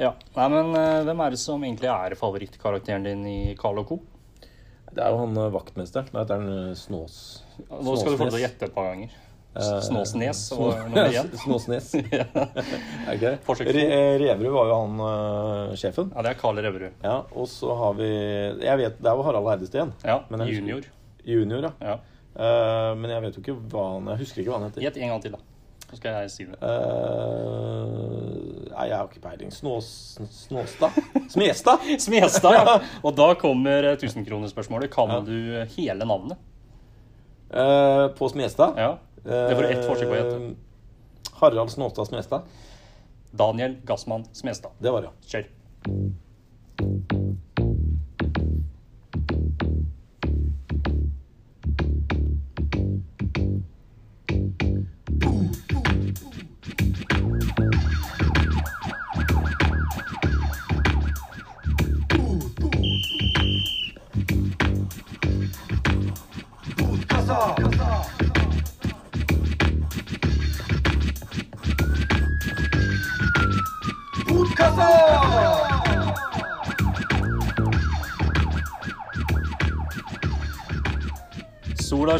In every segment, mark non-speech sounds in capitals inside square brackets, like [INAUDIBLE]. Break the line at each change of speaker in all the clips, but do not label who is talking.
Ja. Nei, men eh, hvem er det som egentlig er favorittkarakteren din i Carl Co?
Det er jo han vaktmester vaktmesteren. Det heter han Snås... Snåsnes.
Nå skal du få lov til å gjette et par ganger. Snåsnes og nummer én.
Snåsnes. [LAUGHS] Er. Re eh, Reverud var jo han uh, sjefen.
Ja, det er Carl Reverud.
Ja, og så har vi Jeg vet, Det er jo Harald Herdesteen.
Ja, junior.
Junior, ja.
Ja.
Uh, men jeg vet jo ikke hva han Jeg husker ikke hva han heter.
Gjett en gang til, da. Så skal jeg si det.
Eh, nei, jeg har ikke peiling. Snås... Snåstad? Smestad? [LAUGHS]
Smestad, ja. [LAUGHS] Og da kommer tusenkronespørsmålet. tusenkronerspørsmålet. Kan
Ja.
du hele navnet?
Uh, på Smestad?
Ja. Det får du ett forsøk på å gjette.
Uh, Harald Snåstad Smestad.
Daniel Gassmann Smestad.
Det var det.
Kjør.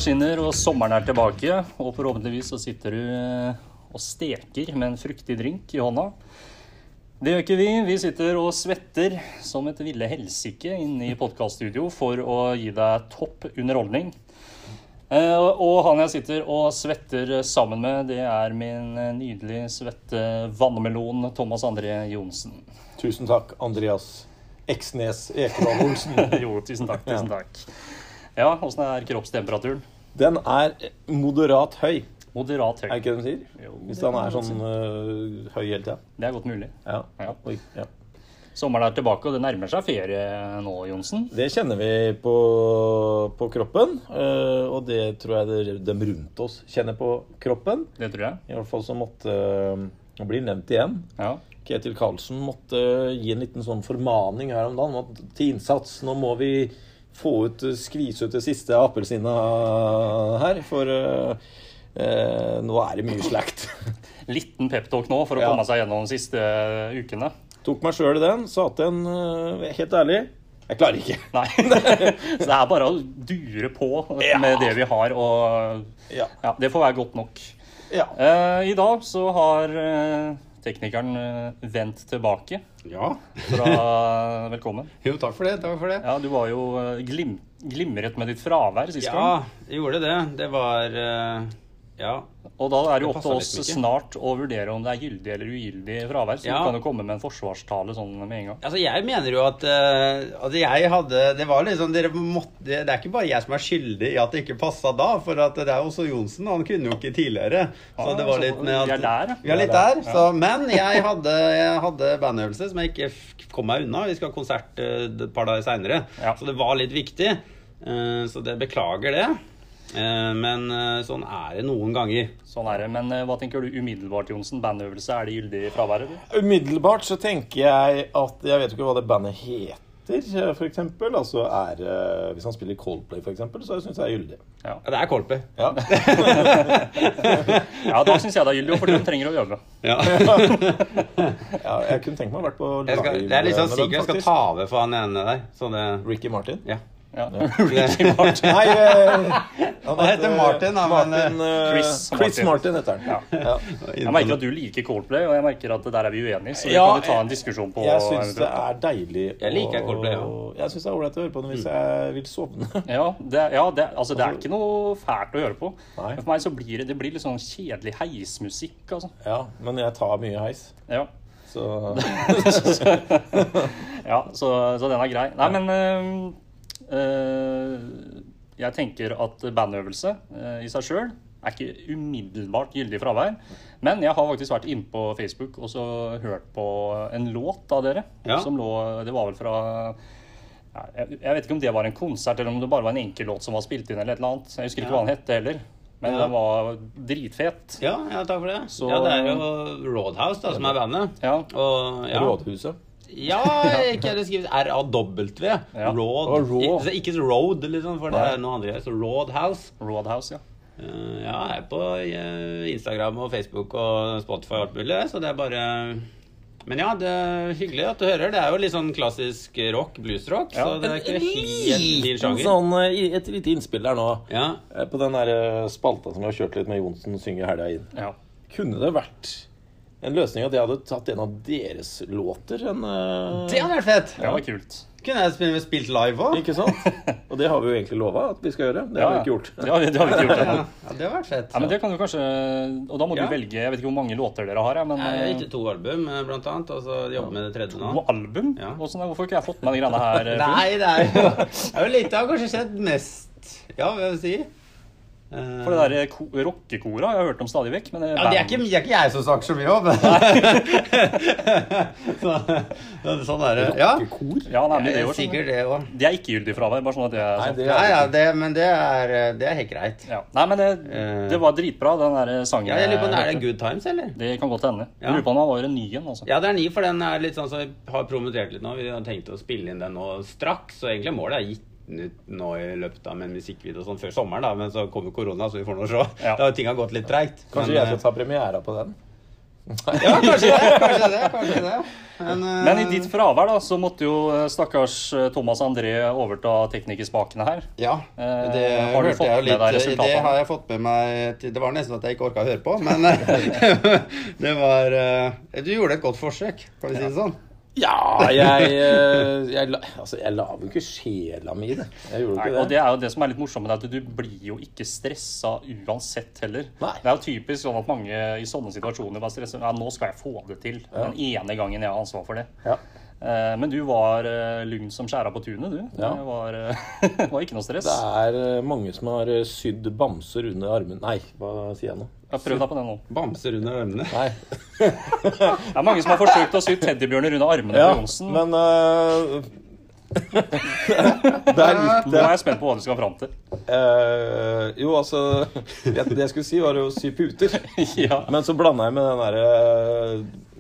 Sola skinner, og sommeren er tilbake. Og forhåpentligvis så sitter du eh, og steker med en fruktig drink i hånda. Det gjør ikke vi. Vi sitter og svetter som et ville helsike inne i podkaststudio for å gi deg topp underholdning. Eh, Og han jeg sitter og svetter sammen med, det er min nydelig svette vannmelon Thomas André Johnsen.
Tusen takk, Andreas Eksnes Ekedal Olsen. [LAUGHS]
Jo, tusen takk. Tusen takk. Ja, åssen er kroppstemperaturen?
Den er moderat høy,
Moderat høy.
er ikke det de sier?
Jo,
Hvis
den
er sånn uh, høy hele tida.
Det er godt mulig.
Ja.
Ja.
Oi, ja.
Sommeren er tilbake, og det nærmer seg ferie nå, Johnsen.
Det kjenner vi på, på kroppen, uh, og det tror jeg de rundt oss kjenner på kroppen.
Det tror jeg.
I hvert fall så måtte uh, bli blir nevnt igjen.
Ja.
Ketil Karlsen måtte gi en liten sånn formaning her om dagen til innsats. Nå må vi få ut, skvise ut det siste appelsinet her, for øh, øh, nå er det mye slakt. [LAUGHS]
Liten peptalk nå for å
Ja.
komme seg gjennom de siste ukene.
Tok meg sjøl i den, sa til en øh, helt ærlig Jeg klarer ikke. [LAUGHS]
Nei. [LAUGHS] Så det er bare å dure på
Ja.
med det vi har, og
Ja.
ja, det får være godt nok.
ja.
Eh, I dag så har eh, teknikeren eh, vendt tilbake
Ja.
fra Velkommen. [LAUGHS]
Jo, takk for det. Takk for det.
Ja, du var jo eh, glim, glimret med ditt fravær sist gang.
Ja, jeg gjorde det. Det var eh, Ja.
Og da er det jo opp til oss snart å vurdere om det er gyldig eller ugyldig fravær. Så
Ja.
du kan jo komme med en forsvarstale sånn med en gang.
Altså, jeg mener jo at uh, Altså, jeg hadde Det var liksom Dere måtte Det er ikke bare jeg som er skyldig i at det ikke passa da, for at det er også Johnsen. Han kunne jo ikke tidligere. Så
ja,
det var
så
litt med at
vi er der.
Vi er litt der. Så, men jeg hadde, jeg hadde bandøvelse som jeg ikke kom meg unna. Vi skal ha konsert eh, et par dager seinere. Så det var litt viktig. Uh, så det beklager det. Eh, men eh, sånn er det noen ganger.
Sånn er det. Men eh, hva tenker du umiddelbart, Johnsen? Bandøvelse, er det gyldig fravær, fraværet?
Umiddelbart så tenker jeg at Jeg vet jo ikke hva det bandet heter, for eksempel. Altså er Hvis han spiller Coldplay, for eksempel, så syns jeg det er gyldig.
Ja,
Ja, det er Coldplay.
Ja. [LAUGHS]
ja da syns jeg det er gyldig, fordi de trenger å øve.
Ja. [LAUGHS]
ja, jeg kunne tenkt meg å vært på
Jeg skal,
live
det er litt sånn sikkert jeg skal ta over for han ene der. Så det
Ricky Martin.
Ja.
Ja. [LAUGHS] Ricky [LAUGHS] Martin.
Nei, eh, han
heter Martin, da, men,
Martin, eh,
Chris
Chris
Martin.
Martin heter han.
Ja.
Ja.
Jeg merker at du liker Coldplay, og jeg merker at der er vi uenige. Så vi
Ja,
kan jo ta en diskusjon på
Jeg syns det er deilig
Jeg liker Coldplay, ja.
Jeg syns det er ålreit å høre på den hvis jeg vil sovne. [LAUGHS]
Ja, det, ja det, altså, det er ikke noe fælt å høre på.
Nei.
For meg så blir det, det blir litt sånn kjedelig heismusikk, altså.
Ja, men jeg tar mye heis,
Ja,
så
ja så, så den er grei. Nei, men jeg tenker at bandøvelse øh, i seg sjøl er ikke umiddelbart gyldig fravær. Men jeg har faktisk vært inne på Facebook og så hørt på en låt av dere.
Ja.
Som lå Det var vel fra jeg, vet ikke om det var en konsert, eller om det bare var en enkel låt som var spilt inn, eller et eller annet. Jeg husker ikke
Ja.
hva den hette heller. Men
Ja.
den var dritfet.
Ja, ja, takk for det.
Så-
Ja, det er jo Roadhouse da, som er bandet.
Ja.
Og, ja.
Rådhuset.
Ja, ikke det skrives R-A-W.
Ja.
Road.
Raw.
Ikke, så ikke road, liksom, for det er noe andre. Så Roadhouse.
Roadhouse, ja.
Uh, ja, jeg er på eh, Instagram og Facebook og Spotify og alt mulig, så det er bare Men ja, det er hyggelig at du hører. Det er jo litt sånn klassisk rock, bluesrock.
Ja.
Så det er ikke helt din sjanger.
sånn, eh, et lite innspill der nå.
Ja.
På den der spalta som vi har kjørt litt med Johnsen synger helga inn.
Ja.
Kunne det vært en løsning at jeg hadde tatt en av deres låter? En, uh...
Det hadde vært fett!
Det var kult.
Kunne jeg spilt, spilt live òg?
Ikke sant? Og det har vi jo egentlig lova at vi skal gjøre. Det
Ja,
har vi ikke gjort.
ja, det har vi ikke gjort
Ja, [LAUGHS] ja, det har vært fett.
Ja, men det kan du kanskje Og da må
Ja.
du velge Jeg vet ikke hvor mange låter dere har, men
Jeg har
eh,
gitt ut to album, eh, blant annet. Og så jobber med det tredje nå.
to album?
Ja.
Hvordan, hvorfor ikke jeg fått med de greiene her? eh.
Nei, det er jo, det er jo litt Det har kanskje skjedd mest Ja, hva vil jeg si? Eh,
For det der ko- rockekora har jeg hørt om stadig vekk. Men
ja, det er, ikke, det er ikke jeg som snakker så mye om [LAUGHS] [LAUGHS] så, så, Sånn er det. Ja,
Rockekor?
Ja, nei, men det,
sikkert
sånn,
det òg.
det er ikke gyldig fravær, bare sånn at det er
Nei,
sånn.
det er
ja, det, men det er, det er helt greit.
Ja. Nei, men det,
Eh.
det var dritbra, den der sangen.
Ja, jeg lurer på det er det Good Times, eller?
Det kan godt hende.
Ja.
Jeg lurer på om han var en ny en. Altså.
Ja, det er ny, for den er litt sånn som vi har promotert litt nå. Vi har tenkt å spille inn den nå straks, så egentlig målet er gitt den ut nå i løpet av med en musikkvideo sånn før sommeren, da, men så kommer korona, så vi får nå se.
Ja.
Da har ting har gått litt treigt.
Kanskje
Men,
jeg skal ta premiera på den?
eh, Ja, kanskje det. Kanskje det. kanskje det. Men, uh...
Men i ditt fravær da, så måtte jo eh, stakkars eh, Thomas André overta teknikerspakene her.
Ja,
Eh,
det
har du
hørte
fått
jeg jo
med
litt. Det har jeg fått med meg Det var nesten at jeg ikke orka å høre på, men eh, [LAUGHS] det var uh, Du gjorde et godt forsøk, kan vi si det sånn.
Ja, jeg, eh, jeg, altså, jeg la jo ikke sjela mi i det. Jeg gjorde
Nei,
ikke
og
det.
det er jo det som er litt morsomt med det, at du blir jo ikke stressa uansett heller.
Nei.
Det er jo typisk sånn at mange i sånne situasjoner bare stresser. Ja, nå skal jeg få det til. Den ene gangen jeg har ansvar for det.
Ja.
Eh, Men du var eh, lugn som skjæra på tunet, du.
Ja.
Det var, eh, [LAUGHS] var ikke noe stress.
Det er mange som har sydd bamser under armen Nei, hva sier jeg nå?
Ja, Prøv deg på det nå.
Bamser under armene.
Nei.
Det er mange som har forsøkt å sy teddybjørner under armene
Ja,
på Johnsen.
men uh... [LAUGHS] Der gikk
Nå er jeg spent på hva du skal fram til.
Uh, jo, altså Det det jeg skulle si, var å sy puter. [LAUGHS]
ja.
Men så blanda jeg med den derre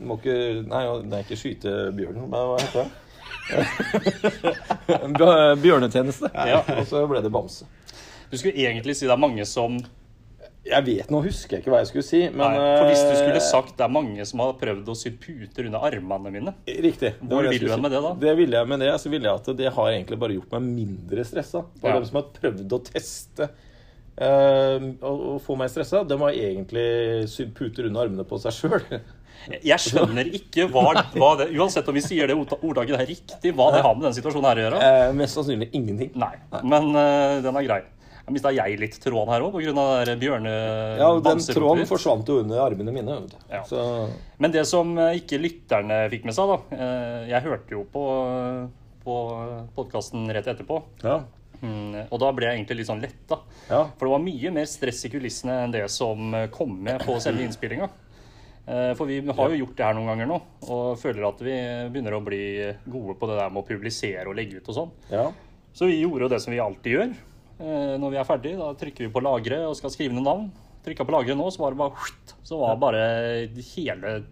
Må ikke Nei, det er ikke skyte bjørnen, men hva heter det? [LAUGHS] Bjørnetjeneste.
Ja.
Og så ble det bamse.
Du skulle egentlig si det er mange som
Jeg vet, Nå husker jeg ikke hva jeg skulle si, men
Nei, For hvis du skulle
eh,
sagt det er mange som har prøvd å sy puter under armene mine
Riktig.
Hvor vil du hen med det, da?
Det ville jeg med det, så ville jeg at det har egentlig bare gjort meg mindre stressa. For
Ja.
dem som har prøvd å teste eh, å, få meg stressa, de har egentlig sydd puter under armene på seg sjøl. [LAUGHS]
Jeg skjønner ikke hva, hva det Uansett om vi sier det ordta- ordtaket er riktig, hva det har med den situasjonen her å gjøre.
Eh, mest sannsynlig ingenting.
Nei, men eh, den er grei. Jeg mista jeg litt tråden her òg, pga. bjørne...
Ja, Den tråden forsvant jo under armene mine.
Ja.
Så
Men det som eh, ikke lytterne fikk med seg, da eh, Jeg hørte jo på, på podkasten rett etterpå.
ja.
Mm, Og da ble jeg egentlig litt sånn letta.
Ja.
For det var mye mer stress i kulissene enn det som eh, kom med på selve innspillinga. For vi har jo gjort det her noen ganger nå, og føler at vi begynner å bli gode på det der med å publisere og legge ut og sånn.
ja.
Så vi gjorde jo det som vi alltid gjør. Eh, Når vi er ferdig, da trykker vi på lagre og skal skrive noen navn. Trykka på lagre nå, så var det bare Så var bare hele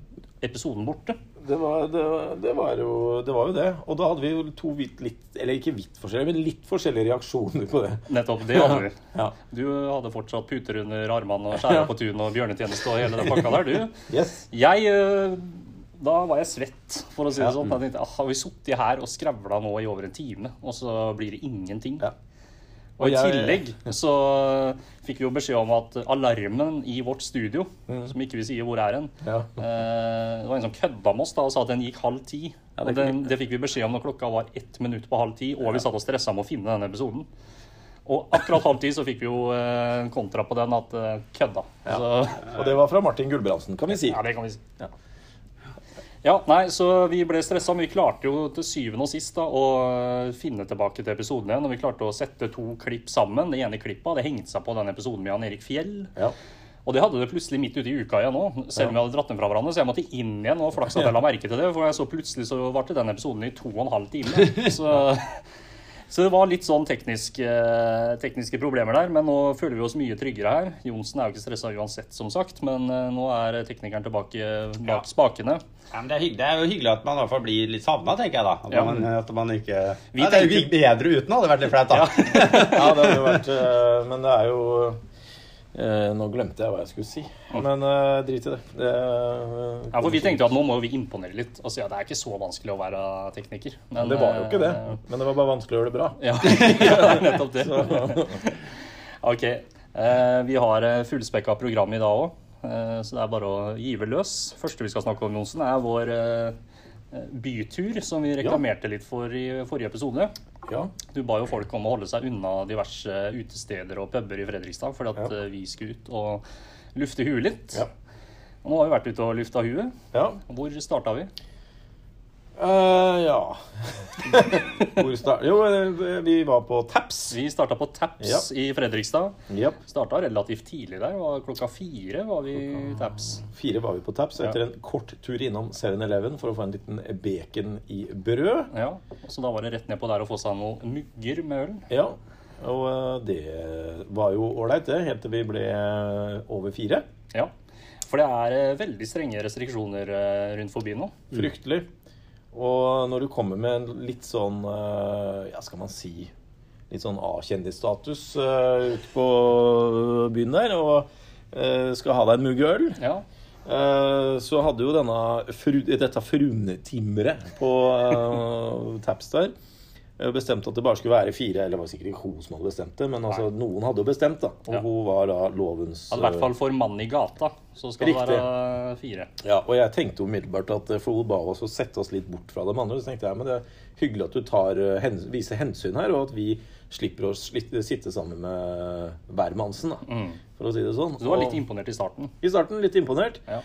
episoden borte.
Det var, det, var- det, var jo, det var jo det. Og da hadde vi jo to vidt litt Eller ikke vidt forskjellige, men litt forskjellige reaksjoner på det.
Nettopp det hadde vi.
Ja.
Du hadde fortsatt puter under armene og skjæra på tunet og bjørnetjeneste og hele den pakka der, du.
Yes.
Jeg eh, Da var jeg svett, for å si det sånn. Jeg tenkte, ah, Har vi sittet her og skravla nå i over en time, og så blir det ingenting?
Ja.
Og i
Og
tillegg så fikk vi jo beskjed om at alarmen i vårt studio,
Mm.
som ikke vi sier hvor er hen
Ja.
eh, Det var en som kødda med oss da og sa at den gikk halv ti.
Ja,
og
det-
den, det fikk vi beskjed om når klokka var ett minutt på halv ti, og vi satt og stressa med å finne denne episoden. Og akkurat halv ti så fikk vi jo eh, en kontra på den at eh, kødda. Så,
Og det var fra Martin Gulbrandsen, kan vi si.
ja, det kan vi si.
Ja.
Ja, nei, så vi ble stressa, men vi klarte jo til syvende og sist da, å finne tilbake til episoden igjen. Og vi klarte å sette to klipp sammen. Det ene klippet hadde hengt seg på den episoden med Jan Erik Fjell.
Ja.
Og det hadde det plutselig midt ute i uka igjen òg, selv om vi hadde dratt den fra hverandre. Så jeg måtte inn igjen og flaks at jeg la [LAUGHS] merke til det, for jeg så plutselig så varte den episoden i to og en halv time. [LAUGHS] Så, så det var litt sånn tekniske, tekniske problemer der, men nå føler vi oss mye tryggere her. Johnsen er jo ikke stressa uansett, som sagt, men eh, nå er teknikeren tilbake bak spakene.
Ja, men det, er det er jo hyggelig at man i hvert fall blir litt savna, tenker jeg da. At,
Ja.
man, at man ikke
Vi
tenker Det gikk bedre uten, hadde vært litt flaut, da. [LAUGHS]
ja, det hadde jo vært eh, Men det er jo Eh, nå glemte jeg hva jeg skulle si. Men eh, drit i det. det
Ja, for Vi tenkte jo at nå må vi imponere litt. Altså, ja, Det er ikke så vanskelig å være tekniker. Men,
Det var jo ikke det.
eh,
Men det var bare vanskelig å gjøre det bra.
Ja, [LAUGHS] ja nettopp det. [LAUGHS] Ok. eh, vi har eh, fullspekka program i dag òg, så det er bare å give løs. første vi skal snakke om, Johnsen, er vår eh, bytur, som vi reklamerte litt for i forrige episode.
Ja.
Du ba jo folk om å holde seg unna diverse utesteder og puber i Fredrikstad, fordi at
Ja.
eh, vi skulle ut og lufte huet litt.
Ja.
Og nå har vi vært ute og lufta huet.
ja.
Hvor starta vi?
Eh, ja [LAUGHS] Hvor start... Jo, eh, vi var på Taps.
Vi starta på Taps
Ja.
i Fredrikstad.
Yep.
Starta relativt tidlig der. Klokka fire var vi i Taps.
Fire var vi på Taps etter en kort tur innom 7-Eleven for å få en liten bacon i brød.
Ja, Så da var det rett nedpå der å få seg noen mugger med øl.
Ja, og eh, det var jo ålreit, det, helt til vi ble over fire.
Ja, For det er veldig strenge restriksjoner rundt forbi nå.
Fryktelig. Og når du kommer med en litt sånn eh, Ja, skal man si Litt sånn A-kjendisstatus uh, ute på byen der, og eh, skal ha deg en mugg øl
Ja,
Eh, så hadde jo denne fru, dette frunetimmeret på uh, Taps der eh, bestemt at det bare skulle være fire. Eller det var sikkert ikke hun som hadde bestemt det, men altså, noen hadde jo bestemt, da. Og
Ja.
hun var da lovens
I hvert fall for mann i gata så skal
Riktig.
det være fire.
Ja, og jeg tenkte umiddelbart at eh, for hun ba oss å sette oss litt bort fra de andre. Så tenkte jeg men det er hyggelig at du tar, eh, hen, viser hensyn her, og at vi slipper å sitte sammen med hvermannsen, da, for å si det sånn.
Så du var litt imponert i starten.
I starten litt imponert.
Ja.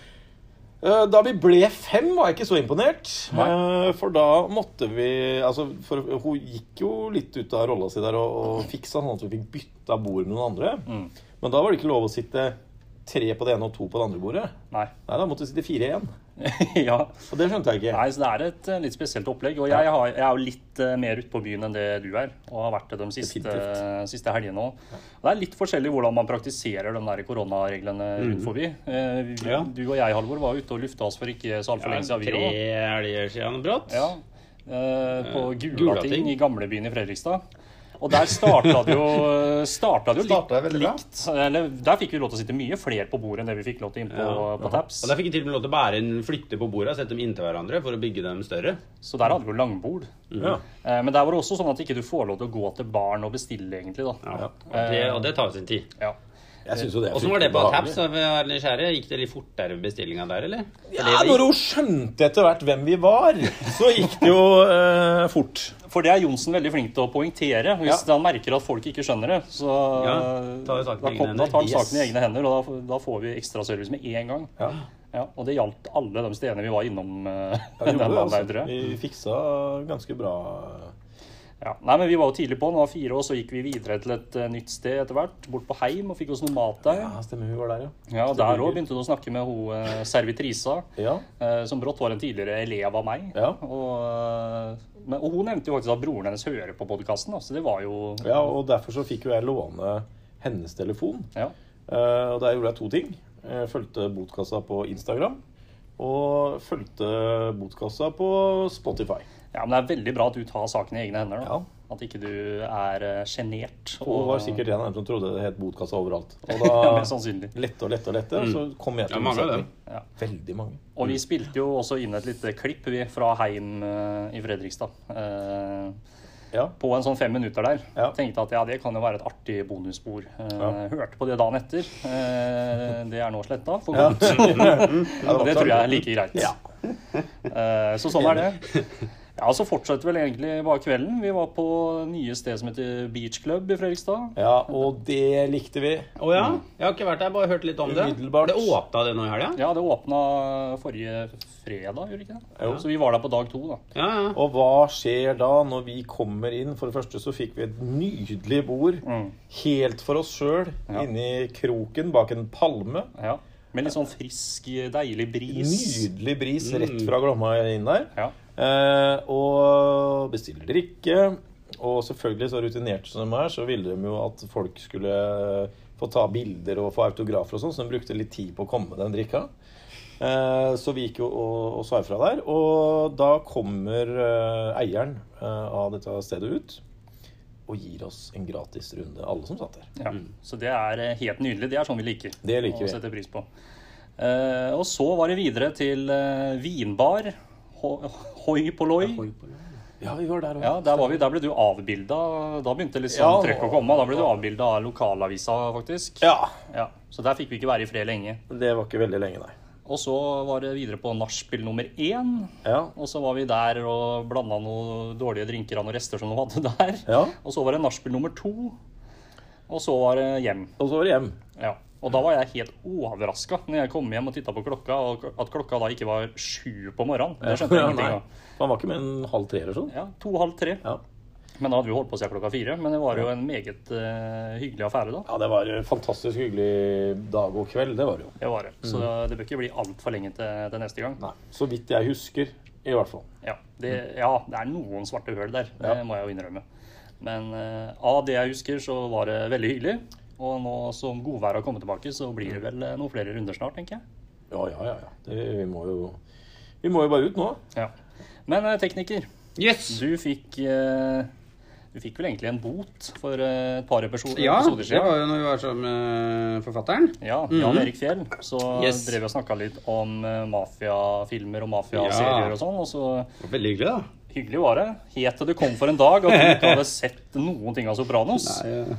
Eh, Da vi ble fem, var jeg ikke så imponert.
Nei.
Eh, For da måtte vi Altså, for hun gikk jo litt ut av rolla si der og, og fiksa sånn at vi fikk bytta bord med noen andre.
Mm.
Men da var det ikke lov å sitte tre på det ene og to på det andre bordet.
Nei.
Nei, da måtte vi sitte fire igjen. [LAUGHS]
ja.
Og det skjønte jeg ikke.
Nei, så det er et eh, litt spesielt opplegg. Og jeg, har, jeg er jo litt eh, mer ute på byen enn det du er, og har vært det de siste, siste helgene òg. Det er litt forskjellig hvordan man praktiserer de der koronareglene rundt forbi. Eh, vi,
Ja.
Du og jeg, Halvor, var ute og lufta oss for ikke så altfor lenge siden, vi
Tre helger siden brått.
Ja. Eh, på
Eh,
Gulating
Gulating.
i gamlebyen i Fredrikstad. Og der starta det jo, starta det jo litt
veldig bra.
likt. Eller, der fikk vi lov til å sitte mye flere på bordet enn det vi fikk lov til inn på,
Ja.
på Taps.
Og Der fikk vi til og med lov til å bære inn flytte på bordet og sette dem inntil hverandre for å bygge dem større.
Så der hadde vi jo langbord.
Ja.
Eh, Men der var det også sånn at ikke du får lov til å gå til baren og bestille, egentlig. da.
Ja. Og, det, og det tar jo sin tid.
Ja.
Jeg synes jo det
Åssen var det på Taps? Gikk det litt fortere med bestillinga der, eller? For
Ja,
det-
når hun skjønte etter hvert hvem vi var, så gikk det jo uh, fort.
For det er Johnsen veldig flink til å poengtere. Hvis
Ja.
han merker at folk ikke skjønner det, så
Ja, tar jo saken i
da, kom, da tar han saken i egne hender, og da, da får vi ekstra service med en gang.
Ja.
Ja, og det gjaldt alle de stedene vi var innom. Uh,
Ja, [LAUGHS]
der,
altså. Vi fiksa ganske bra.
Ja. Nei, men Vi var jo tidlig på, nå var fire år, så gikk vi videre til et eh, nytt sted etter hvert. Bort på Heim og fikk oss noe mat der.
Ja, stemmer vi var der, ja.
Ja, og Der òg begynte hun å snakke med hun eh, servitrisa.
Ja,
Eh, som brått var en tidligere elev av meg.
Ja.
Og, men, og hun nevnte jo faktisk at broren hennes hører på podkasten, så det var jo
ja, og derfor så fikk jo jeg låne hennes telefon.
Ja.
Og der gjorde jeg to ting. Jeg fulgte botkassa på Instagram. Og fulgte botkassa på Spotify.
Ja, men det er veldig bra at du tar saken i egne hender. Da.
Ja.
At ikke du er eh, og...
Hun var sikkert en av dem som trodde det het botkassa overalt. [LAUGHS] Og da lette og lette og lette, så kom jeg til
Ja, mange.
Ja.
Veldig mange.
Og vi spilte jo også inn et lite klipp vi, fra Heim eh, i Fredrikstad. Eh,
Ja.
på en sånn fem minutter der.
Ja.
Tenkte at ja, det kan jo være et artig bonusspor. Eh,
Ja.
Hørte på det dagen etter. Eh, det er nå sletta for godt. [LAUGHS]
Ja,
det tror jeg er like greit.
Ja.
Eh, Så sånn er det. [LAUGHS] Ja, Så fortsatte vel egentlig bare kvelden. Vi var på nye sted som heter Beach Club i Fredrikstad.
ja, og det likte vi.
Å ja? Jeg har ikke vært der, bare hørt litt om det.
Umiddelbart.
Det åpna det nå i helga?
Ja, det åpna forrige fredag, gjorde det ikke det?
Jo.
Så vi var der på dag to, da.
Ja, ja.
Og hva skjer da når vi kommer inn? For det første så fikk vi et nydelig bord
Mm.
helt for oss sjøl
Ja.
inni kroken bak en palme.
Ja. Med litt sånn frisk, deilig bris.
Nydelig bris rett fra Glomma inn der.
Ja.
Eh, og bestiller drikke. Og selvfølgelig, så rutinerte som de er, så ville de jo at folk skulle få ta bilder og få autografer og sånn, så de brukte litt tid på å komme med den drikka. Eh, så vi gikk jo og, og sa ifra der. Og da kommer eh, eieren eh, av dette stedet ut. og gir oss en gratis runde, alle som satt der.
Ja, Så det er eh, helt nydelig. Det er sånn vi liker.
Det liker
å
vi.
sette pris på. Eh, og så var det videre til Hoi polloi.
Ja, vi var der òg.
Ja, der, var vi, der ble du avbilda. Da begynte liksom
Ja,
trøkk å komme. Da ble du avbilda av lokalavisa, faktisk.
ja.
Ja, Så der fikk vi ikke være i fred lenge.
Det var ikke veldig lenge, nei.
Og så var det videre på nachspiel nummer én.
Ja.
Og så var vi der og blanda noen dårlige drinker av noen rester som de hadde der.
Ja.
Og så var det nachspiel nummer to. Og så var det hjem.
Og så var det hjem.
Ja. Og da var jeg helt overraska når jeg kom hjem og titta på klokka, og at klokka da ikke var sju på morgenen. Det skjønte jeg ingenting av.
Man var ikke med en halv tre eller sånn?
Ja, to-halv tre.
Ja.
Men da hadde vi holdt på siden klokka fire. Men det var jo en meget uh, hyggelig affære, da.
ja, det var en fantastisk hyggelig dag og kveld. Det var det jo.
Det var det. Så det bør ikke bli altfor lenge til, til neste gang.
Nei. Så vidt jeg husker, i hvert fall.
Ja det, ja, det er noen svarte høl der, det
Ja.
må jeg jo innrømme. Men uh, av det jeg husker, så var det veldig hyggelig. Og nå som godværet har kommet tilbake, så blir det vel eh, noen flere runder snart, tenker jeg.
Ja, ja, ja. ja. Det, vi, må jo, vi må jo bare ut nå.
Ja. Men eh, tekniker,
Yes!
du fikk eh, Du fikk vel egentlig en bot for eh, et par episoder,
Ja,
episoder
det var jo når vi var sammen med forfatteren.
Ja, Jan Erik Fjell. Så
Yes.
drev vi og snakka litt om mafiafilmer og mafiaserier
Ja.
og sånn. Og så
Det var Veldig hyggelig, da.
hyggelig var det. Helt til det kom for en dag at du ikke [LAUGHS] hadde sett noen ting av Sopranos.
Nei, jeg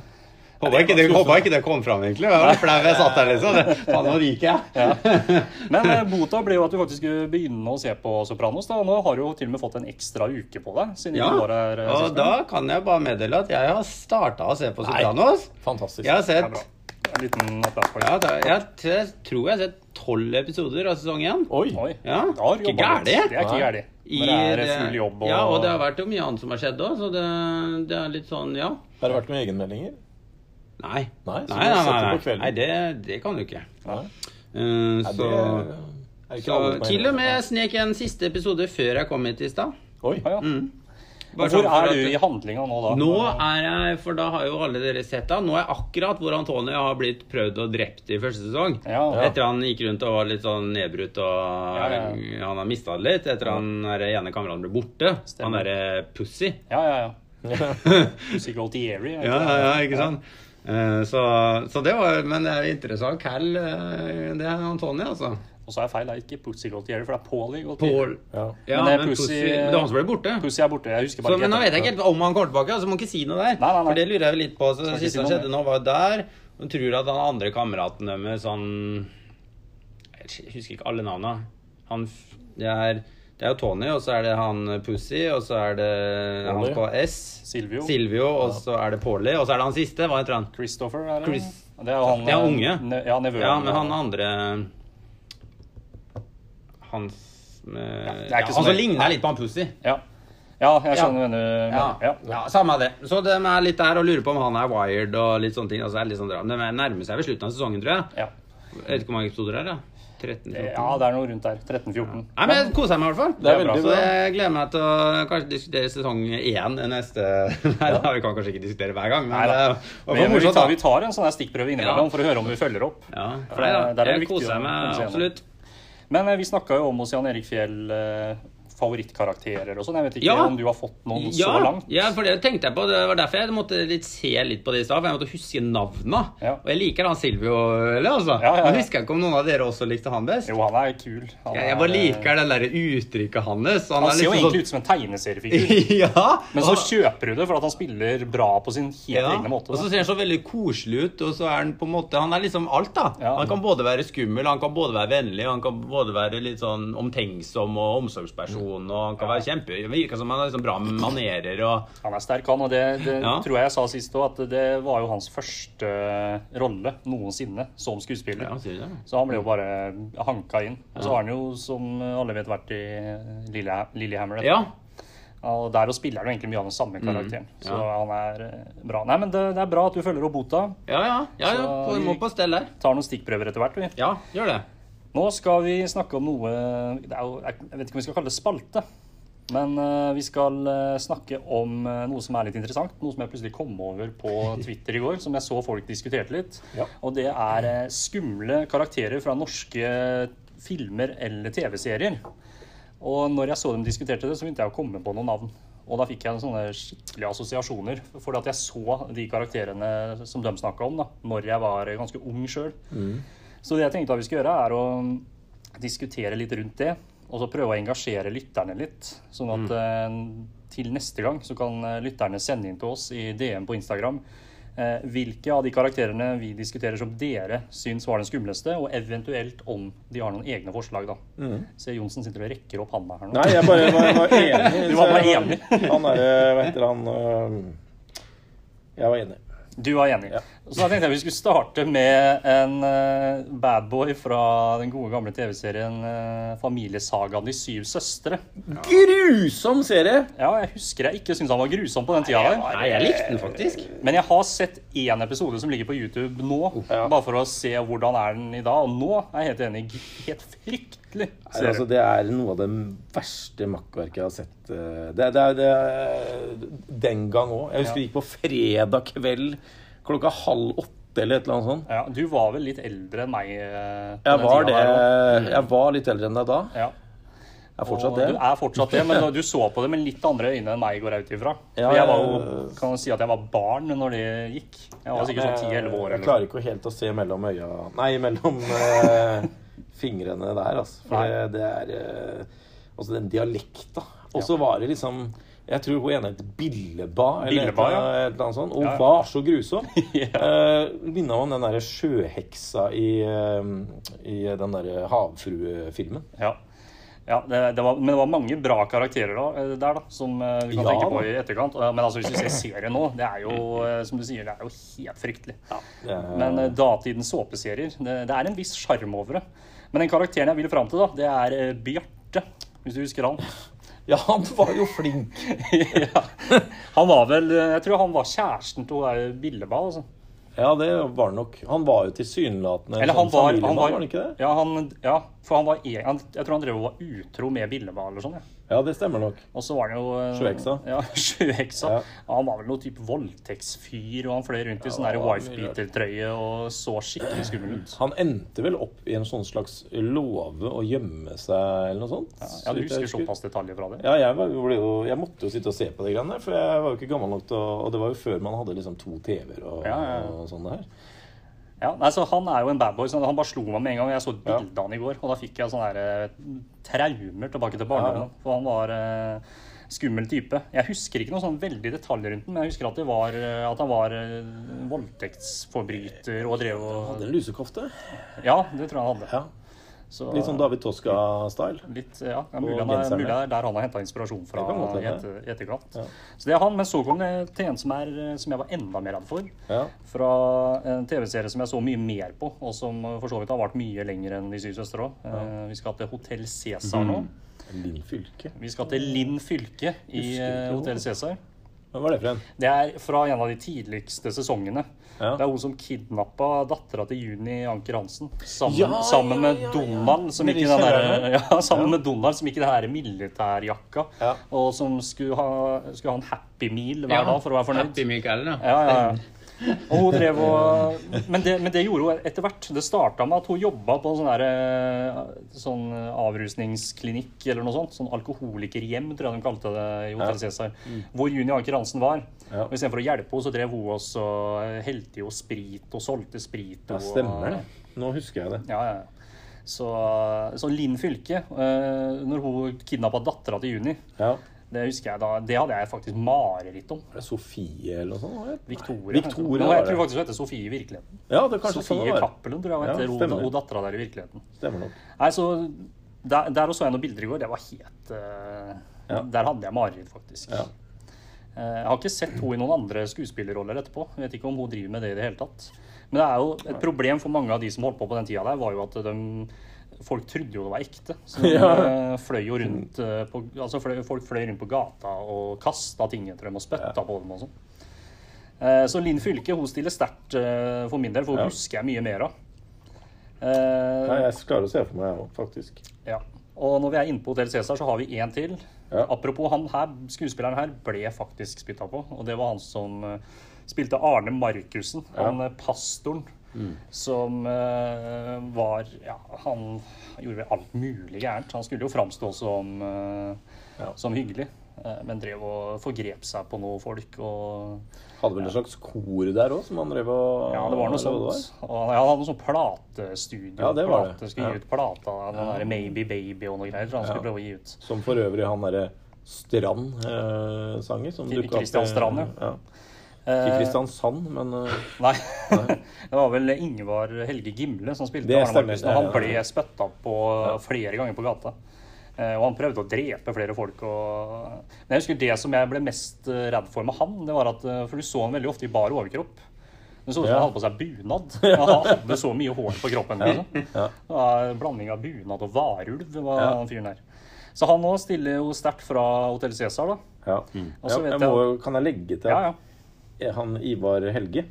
Håpa ikke, det- håper ikke det kom fram, egentlig. Jeg var flau jeg satt der, liksom. Det- Faen, nå ryker jeg.
Men eh, bota ble jo at du faktisk skulle begynne å se på Sopranos. da. Nå har du jo til og med fått en ekstra uke på deg. siden
Ja,
du var her. Ja,
og da kan jeg bare meddele at jeg har starta å se på Sopranos.
Fantastisk.
Jeg har
Det er
sett
En liten applaus for det.
ja, da- jeg, jeg tror jeg har sett tolv episoder av sesong én.
Oi!
Oi.
Ja,
Da har
ikke gærent.
Det er ikke
Nei.
gærent. Når det er full jobb og
Ja, og det har vært jo mye annet som har skjedd òg, så det, det er litt sånn, ja.
Har det vært noen egenmeldinger?
Nei.
Nei, så
nei, nei, nei,
på
nei det, det kan du ikke.
Nei.
Uh,
Nei,
så
det ikke
så til og med snek en siste episode før jeg kom hit i stad.
Oi.
Ja, ja.
Mm. Bare
Hvor
sånn
er du i handlinga nå, da?
Nå er jeg, for da har jo alle dere sett det, nå er jeg akkurat hvor Antonio har blitt prøvd og drept i første sesong.
Ja, ja.
Etter han gikk rundt og var litt sånn nedbrutt og
Ja, ja,
han har mista det litt. Etter han er ene kameraten ble borte.
Stemmer.
Han derre Pussy.
ja, ja. ja. Pussy Gaultieri. er
Ja, ja, ja, ikke sant? Eh, Så, så det var Men det er interessant. Cal, eh, det er Antoni, altså.
Og så er feil, det er ikke Pussy Goltieri, for det er Paulie
Goltieri.
Ja.
Ja,
Men det er Pussy-
Men det er han som ble borte.
Pussy er borte. Jeg husker
Så,
bare
men nå vet jeg ikke helt om han kommer tilbake, altså må ikke si noe der.
Nei, nei, nei.
For det lurer jeg litt på. Så det siste
si
som skjedde nå, var jo der. Hun tror at han andre kameraten deres, sånn Jeg husker ikke alle navnene. Han Det er, det er jo Tony, og så er det han Pussy, og så er det han
Paulie.
på S.
Silvio.
Silvio, og så er det Paulie, og så er det han siste. Hva heter han?
Christopher, er det?
Chris-
Det er han
Det er
eh,
unge.
Ne ja, nevøen.
Ja, men han andre Han med, ja,
så
Han som ligner litt på han Pussy.
Ja, ja jeg skjønner hva du mener.
Ja,
Ja.
ja, samme det. Så de er litt der og lurer på om han er wired og litt sånne ting. Altså, det er litt sånn. De nærmer seg ved slutten av sesongen, tror jeg.
Ja.
Jeg vet ikke hvor mange episoder det er. da 13 14
ja, det er noe rundt der. 13-14.
Nei, men Jeg koser meg i hvert fall.
Det er veldig
Så
bra.
jeg gleder meg til å kanskje diskutere sesong én neste [LAUGHS] Nei, da, vi kan kanskje ikke diskutere hver gang, men
Nei Men, vi, tar, vi tar en sånn stikkprøve innimellom
Ja.
for å høre om vi følger opp.
Ja,
For det- det er
Jeg koser meg absolutt.
Men eh, vi snakka jo om hos Jan Erik Fjell eh, favorittkarakterer og sånn. Jeg vet ikke
Ja.
om du har fått noen
Ja,
så langt?
ja, for det tenkte jeg på. Det var derfor jeg måtte litt se litt på det i stad. For jeg måtte huske navnene.
Ja.
Og jeg liker han Silvio, eller altså. Men husker ikke om noen av dere også likte han best.
Jo, han er kul. Han
Jeg, jeg bare liker det der uttrykket hans.
Han
er
ser jo
liksom
egentlig ut som en tegneseriefigur.
sånn- [LAUGHS] ja!
Men så kjøper du det for at han spiller bra på sin helt egne måte.
Og så ser han så veldig koselig ut, og så er han på en måte Han er liksom alt, da. Han kan både være skummel, han kan både være vennlig, han kan både være litt sånn omtenksom og omsorgsperson, og han kan være kjempe virker som han har liksom bra manerer og
Han er sterk, han. Og det, det
Ja.
tror jeg jeg sa sist òg, at det var jo hans første rolle noensinne som skuespiller.
Ja?
Så han ble jo bare hanka inn. Og så har han jo, som alle vet, vært i Lillehammer.
Ja.
Og der og spiller han jo egentlig mye av den samme karakteren. Så
Mm, ja.
han er eh, bra. Nei, men det, det er bra at du følger opp bota.
Ja, ja. ja, ja.
Så
Vi må på stell der.
Tar noen stikkprøver etter hvert, vi.
Ja, gjør det.
Nå skal vi snakke om noe det jo, Jeg vet ikke om vi skal kalle det spalte. Men eh, vi skal eh, snakke om eh, noe som er litt interessant. Noe som jeg plutselig kom over på [LAUGHS] Twitter i går, som jeg så folk diskuterte litt.
Ja.
Og det er skumle karakterer fra norske filmer eller TV-serier. Og når jeg så dem diskuterte det, så begynte jeg å komme på noen navn. Og da fikk jeg sånne skikkelige assosiasjoner. Fordi at jeg så de karakterene som de snakka om, da når jeg var ganske ung sjøl. Så det jeg tenkte at vi skal gjøre, er å diskutere litt rundt det. Og så prøve å engasjere lytterne litt. Sånn at mm. til neste gang så kan eh, lytterne sende inn til oss i DM på Instagram eh, hvilke av de karakterene vi diskuterer som dere syns var den skumleste, og eventuelt om de har noen egne forslag, da. Se, Johnsen sitter og rekker opp handa her nå.
Nei, jeg bare var, var [LAUGHS] enig.
Du var bare enig.
Han er Hva heter han Jeg var enig.
Du var enig.
Ja.
Så da tenkte jeg vi skulle starte med en uh, badboy fra den gode gamle TV-serien uh, Familiesagaen De syv søstre.
Grusom serie!
Ja, jeg husker jeg ikke syntes han var grusom på den tida der.
Nei, jeg likte den faktisk.
Men jeg har sett én episode som ligger på YouTube nå,
Ja.
bare for å se hvordan er den i dag. Og nå er jeg helt enig. Helt fryktelig.
Nei, altså, det er noe av det verste makkverket jeg har sett. eh, Det, det, er- det, den gang òg. Jeg husker
Ja.
vi gikk på fredag kveld klokka halv åtte eller et eller annet sånt.
Ja, du var vel litt eldre enn meg? eh,
Jeg var, det,
der
jeg var litt eldre enn deg da.
Ja.
Jeg er fortsatt
Og
det.
Du er fortsatt det, men du så på det med litt andre øyne enn meg, går jeg ut ifra.
Ja,
jeg var jo, kan si at jeg var barn når det gikk. Jeg var sikkert sånn 10-11 år. Eller Jeg
klarer ikke helt å se mellom øya Nei, mellom eh, fingrene der, altså. For
Nei.
det, det er eh, Altså den dialekta. Og så var det liksom jeg tror hun ene het Billeba, eller
Billeba, ja.
et eller annet sånt. Og
hun ja.
var så grusom. [LAUGHS]
Ja.
Uh, Minna om den derre sjøheksa i, uh, i den derre havfruefilmen.
Ja. ja det, det var, men det var mange bra karakterer da, eh, der, da, som uh, vi kan
Ja,
tenke på i etterkant. Men altså, hvis du ser serien nå, det er jo som du sier, det er jo helt fryktelig.
Ja.
Men datidens såpeserier, det, det er en viss sjarm over det. Men den karakteren jeg vil fram til, da, det er Bjarte. Hvis du husker han.
Ja, han var jo flink. [LAUGHS]
ja. Han var vel Jeg tror han var kjæresten til hun Billeba. Altså.
Ja, det var han nok. Han var jo tilsynelatende en sånn familiemann,
var,
var han ikke det?
Ja, han, ja, for han var han, Jeg tror han drev og var utro med Billeba eller sånn. Ja.
Ja, det stemmer nok.
Og så var han jo eh,
Sjøheksa. [LAUGHS]
Ja, sjøheksa.
Ja.
Han var vel noe type voldtektsfyr, og han fløy rundt i sånn
Ja,
wife-beater-trøye og så skikkelig skummel ut.
Han endte vel opp i en sånn slags låve å gjemme seg, eller noe sånt?
Ja,
ja
du husker såpass detaljer fra det?
Ja, jeg, var, jo- jeg måtte jo sitte og se på de greiene der, for jeg var jo ikke gammel nok til å Og det var jo før man hadde liksom to TV-er og, og sånn der.
Ja, nei, så Han er jo en badboy. så Han bare slo meg med en gang. Jeg så et bilde av han i går, og da fikk jeg sånne der, eh, traumer tilbake til barndommen. For han var eh, skummel type. Jeg husker ikke noe sånn veldig detaljer rundt den, men jeg husker at, det var, eh, at han var eh, voldtektsforbryter og drev og
Hadde en lusekofte.
Ja, det tror jeg han hadde.
Ja.
Så,
Litt sånn David Toska-style.
Litt, ja, er mulig, det er der han har henta inspirasjon fra i etter, etterkant.
Ja.
Så det er han, Men så kom det til en som, er, som jeg var enda mer redd for.
Ja.
Fra en TV-serie som jeg så mye mer på, og som for så vidt har vart mye lenger enn De syv søstre òg. Vi skal til Hotell Cæsar nå.
Linn Fylke.
Vi skal til Linn Fylke i eh. Hotell Cæsar.
Hva var det for en?
Det er fra en av de tidligste sesongene.
Ja.
Det er hun som kidnappa dattera til Juni Anker Hansen. Sammen,
Ja,
sammen med
ja.
Donald, som gikk
i
den der, [LAUGHS] ja, sammen med Donald som gikk i det her militærjakka.
Ja.
Og som skulle ha, skulle ha en Happy Meal hver dag for å være fornøyd.
Happy Meal.
Ja, ja, ja. Og hun drev og men det, men det gjorde hun etter hvert. Det starta med at hun jobba på en sånn, der, eh, sånn avrusningsklinikk eller noe sånt. Sånn alkoholikerhjem, tror jeg de kalte det i Hotell Cæsar. Hvor Juni Anker Hansen var.
Ja.
Og Istedenfor å hjelpe henne, så drev hun også helte jo sprit og solgte sprit.
Ja, stemmer det. Nå husker jeg det.
Ja, ja. Så, så Linn Fylke, eh, når hun kidnappa dattera til Juni,
Ja.
Det husker jeg da, det hadde jeg faktisk mareritt om.
Det Sofie eller noe sånt?
Victoria.
Victoria
Nå, jeg tror faktisk hun heter Sofie i virkeligheten.
Ja, det er kanskje sånn
Sofie
det var.
Cappelen, tror jeg
Ja, stemmer det.
dattera der i virkeligheten.
Stemmer nok.
Nei, så Der, der også så jeg noen bilder i går. Det var helt uh,
Ja.
Der hadde jeg mareritt, faktisk.
Ja.
Eh, jeg har ikke sett henne i noen andre skuespillerroller etterpå. Jeg vet ikke om hun driver med det i det hele tatt. Men det er jo et problem for mange av de som holdt på på den tida der, var jo at de Folk trodde jo det var ekte. Så [LAUGHS] de
Ja.
eh, fløy jo rundt eh, på, altså fløy, Folk fløy rundt på gata og kasta ting etter dem og spytta på dem og sånn. Eh, Så Linn Fylke hun stiller sterkt for min del, for hun
Ja.
husker jeg mye mer av.
Nei, jeg klarer å se for meg, òg, faktisk.
ja. Og når vi er inne på Hotell Cæsar, så har vi én til.
Ja.
Apropos han her, skuespilleren her ble faktisk spytta på. Og det var han som spilte Arne Markussen. Han pastoren som uh, var Ja, han gjorde vel alt mulig gærent. Han skulle jo framstå som, uh,
Ja.
som hyggelig, uh, men drev og forgrep seg på noen folk og
Hadde vel et slags kor der òg, som han drev og
Ja, det var noe sånt. Og han han hadde noe sånt platestudio.
Ja, det var det.
Skulle
Ja.
gi ut plata, den der Maybe Baby og noe greier. Han skulle prøve å gi ut.
Som for øvrig han derre Strand-sanger som dukka opp.
Kristian Strand, ja.
Ikke
Eh,
Kristiansand, men eh,
Nei. [LAUGHS] det var vel Ingvar Helge Gimle som spilte
Det stemmer,
Og han ble spytta på flere ganger på gata. Eh, Og han prøvde å drepe flere folk. Og... Men jeg husker det som jeg ble mest redd for med han, det var at For du så han veldig ofte i bar overkropp. Det så ut som han hadde på seg bunad. Han hadde så mye hår på kroppen. Liksom.
Ja.
Det var en blanding av bunad og varulv, var
Ja.
han fyren der. Så han òg stiller jo sterkt fra Hotell Cæsar, da.
ja. Ja
vet
jeg må,
jeg-
kan jeg legge til
Ja, ja.
Han Ivar Helge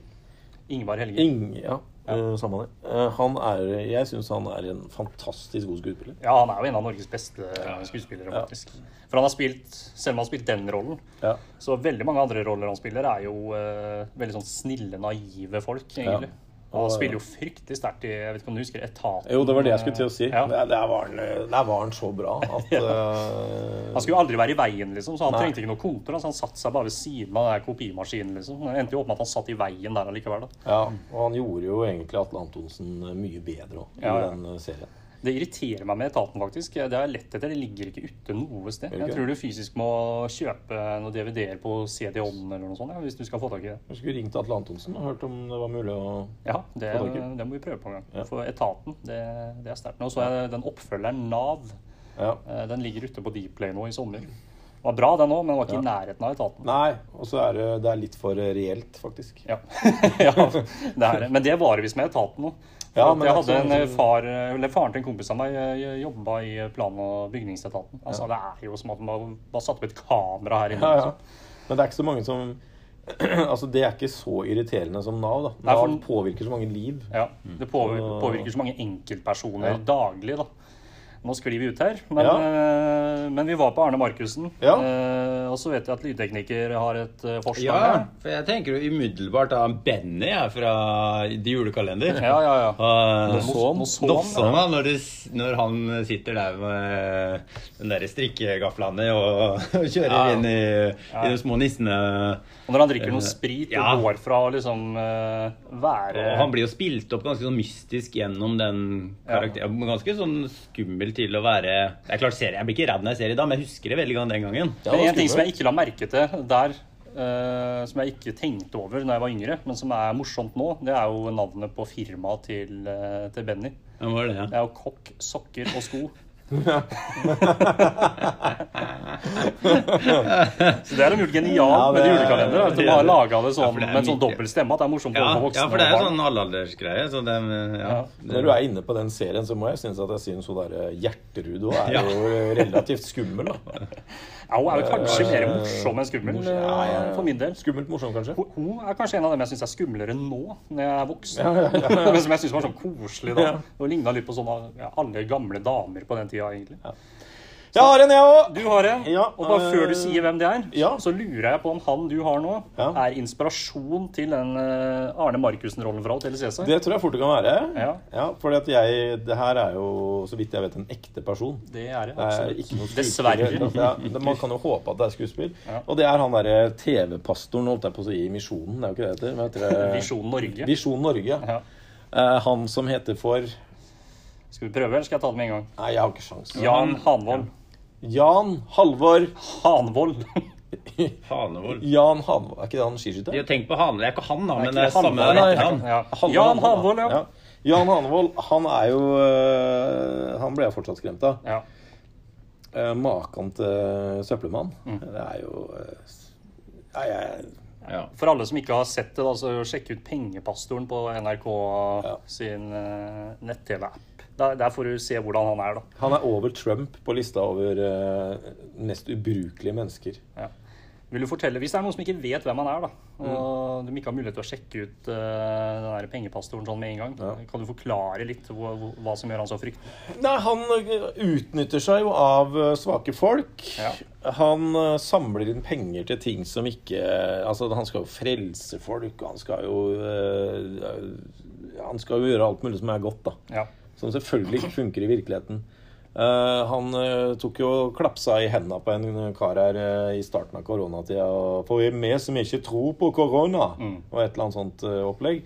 Ingvar Helge.
Ing, ja, ja. samme det. Eh, han er Jeg syns han er en fantastisk god skuespiller.
Ja, han er jo en av Norges beste skuespillere,
Ja.
faktisk. For han har spilt, selv om han har spilt den rollen,
Ja.
så veldig mange andre roller han spiller, er jo uh, veldig sånn snille, naive folk, egentlig. Og han spiller jo fryktelig sterkt i Jeg vet ikke om du husker Etaten?
Jo, det var det jeg skulle til å si.
Ja.
Der, der, var han, der var han så bra at [LAUGHS] eh,
Han skulle jo aldri være i veien, liksom, så han
Nei.
trengte ikke noe kontor. Altså, han satte seg bare ved siden av den kopimaskinen. liksom. Det endte jo opp med at han satt i veien der allikevel. da.
Ja, og han gjorde jo egentlig Atle Antonsen mye bedre òg, i
Ja, ja.
den serien.
Det irriterer meg med Etaten, faktisk. Det har jeg lett etter. Det ligger ikke ute noe sted. Jeg tror du fysisk må kjøpe noen DVD-er på CD-ON eller noe sånt, ja, hvis du skal få tak i det.
Jeg skulle ringt Atle Antonsen og hørt om det var mulig å
Ja, det,
Få tak i.
det må vi prøve på en gang.
Ja.
For Etaten, det, det er sterkt. Nå så jeg den oppfølgeren Nav.
Ja.
Eh, Den ligger ute på Dplay nå i sommer. Det var bra, den òg, men den var ikke i nærheten av Etaten.
Nei, og så er det, det er litt for reelt, faktisk.
Ja. [LAUGHS] ja, det er det. Men det varer visst med Etaten nå.
Ja, men
jeg hadde en
sånn
eh, far, eller Faren til en kompis av meg eh, jobba i plan- og bygningsetaten. Altså, Det er jo som at man bare satte opp et kamera her inne.
Ja, ja.
liksom.
Men det er ikke så mange som [CLEARS THROAT] Altså, det er ikke så irriterende som Nav, da.
Nei,
Nav
for-
påvirker så mange liv.
Ja, Det påvirker, påvirker så mange enkeltpersoner
Ja.
daglig, da. Nå sklir vi ut her, men,
Ja.
eh, men vi var på Arne Markussen.
Ja.
Eh, og så vet jeg at lydtekniker har et eh, forslag
Ja, for jeg tenker jo umiddelbart da Benny er fra De Julekalender.
Ja, ja, ja.
Uh,
Nosson,
da, når, det, når han sitter der med den der strikkegaflene og, og [LAUGHS] kjører
Ja.
inn i, i de små nissene
Og når han drikker noe sprit
Ja.
og går fra å liksom uh, være
Og han blir jo spilt opp ganske sånn mystisk gjennom den karakteren. Ganske sånn skummel til å være Det er klart, serie, Jeg blir ikke redd når jeg ser det i dag, men jeg husker det veldig godt den gangen.
Ja, det er
en ting som jeg ikke la merke til der, uh, som jeg ikke tenkte over når jeg var yngre, men som er morsomt nå, det er jo navnet på firmaet til, uh, til Benny.
Ja, var det, ja.
Det er jo kokk, sokker og sko. Så det er de gjort genialt
Ja,
med julekalender. At de har
det.
laga det sånn
ja, det
med en sånn dobbel stemme at det er morsomt
Ja,
for voksne
ja, for det er jo sånn allaldersgreie. Så det, ja.
Ja.
Når du er inne på den serien, så må jeg synes at jeg synes hun der Gjerterud også er
Ja.
jo relativt skummel. da. [LAUGHS]
Ja, hun er jo kanskje mer morsom enn skummel, for min del.
Skummelt morsom, kanskje?
Hun- er kanskje en av dem jeg syns er skumlere nå, når jeg er voksen.
Ja, ja, ja, ja.
Men [LAUGHS] som jeg syns var sånn koselig da. Og ligna litt på sånne ja, alle gamle damer på den tida, egentlig.
Jeg har en, jeg òg!
Du har en,
Ja,
og bare før du
øh,
sier hvem det er,
ja.
så lurer jeg på om han du har nå,
Ja.
er inspirasjon til den eh, Arne Markussen-rollen fra Hotell Cæsar.
Det tror jeg fort det kan være.
Ja.
Jeg Det her er jo, så vidt jeg vet, en ekte person.
Det er det.
Det er.
Dessverre.
Det- man kan jo håpe at det er skuespill. Og det er han derre TV-pastoren, holdt jeg på å si, i Misjonen. Det er jo ikke det det heter. Hva heter? [LAUGHS]
Visjon Norge.
Visjon Norge. ja.
Ja.
Eh, han som heter for
Skal vi prøve, eller skal jeg ta det med en gang?
Nei, jeg har ikke sjans.
Jan Hanvold.
Jan Halvor
Hanvold. [LAUGHS]
Hanevold.
Jan Hanvold Er ikke det han skiskytter?
Tenkt på Hanevold. Det er ikke han, da, men det er samme etternavn.
Ja. Jan
Hanvold,
ja. ja.
Jan Hanvold, han er jo øh, Han ble jeg fortsatt skremt av.
ja.
Eh, Maken til søppelmann.
Mm.
Det er jo ja, jeg,
Ja.
For alle som ikke har sett det, da, så sjekk ut Pengepastoren på NRK
Ja.
sin uh, nett-TV-app. Der, der får du se hvordan han er, da.
Han er over Trump på lista over uh, mest ubrukelige mennesker.
Ja. Vil du fortelle, Hvis det er noen som ikke vet hvem han er, da,
Mm.
og de ikke har mulighet til å sjekke ut uh, den der pengepastoren sånn med en gang,
Ja.
kan du forklare litt hva, hva som gjør han så fryktelig?
Nei, han øh, utnytter seg jo av svake folk.
Ja.
Han uh, samler inn penger til ting som ikke Altså, han skal jo frelse folk, og han skal jo uh, han skal jo gjøre alt mulig som er godt, da.
Ja.
Som selvfølgelig ikke funker i virkeligheten. Uh, han uh, tok jo klapsa i hendene på en kar her uh, i starten av koronatida. For vi som ikke tror på korona, og et eller annet sånt opplegg.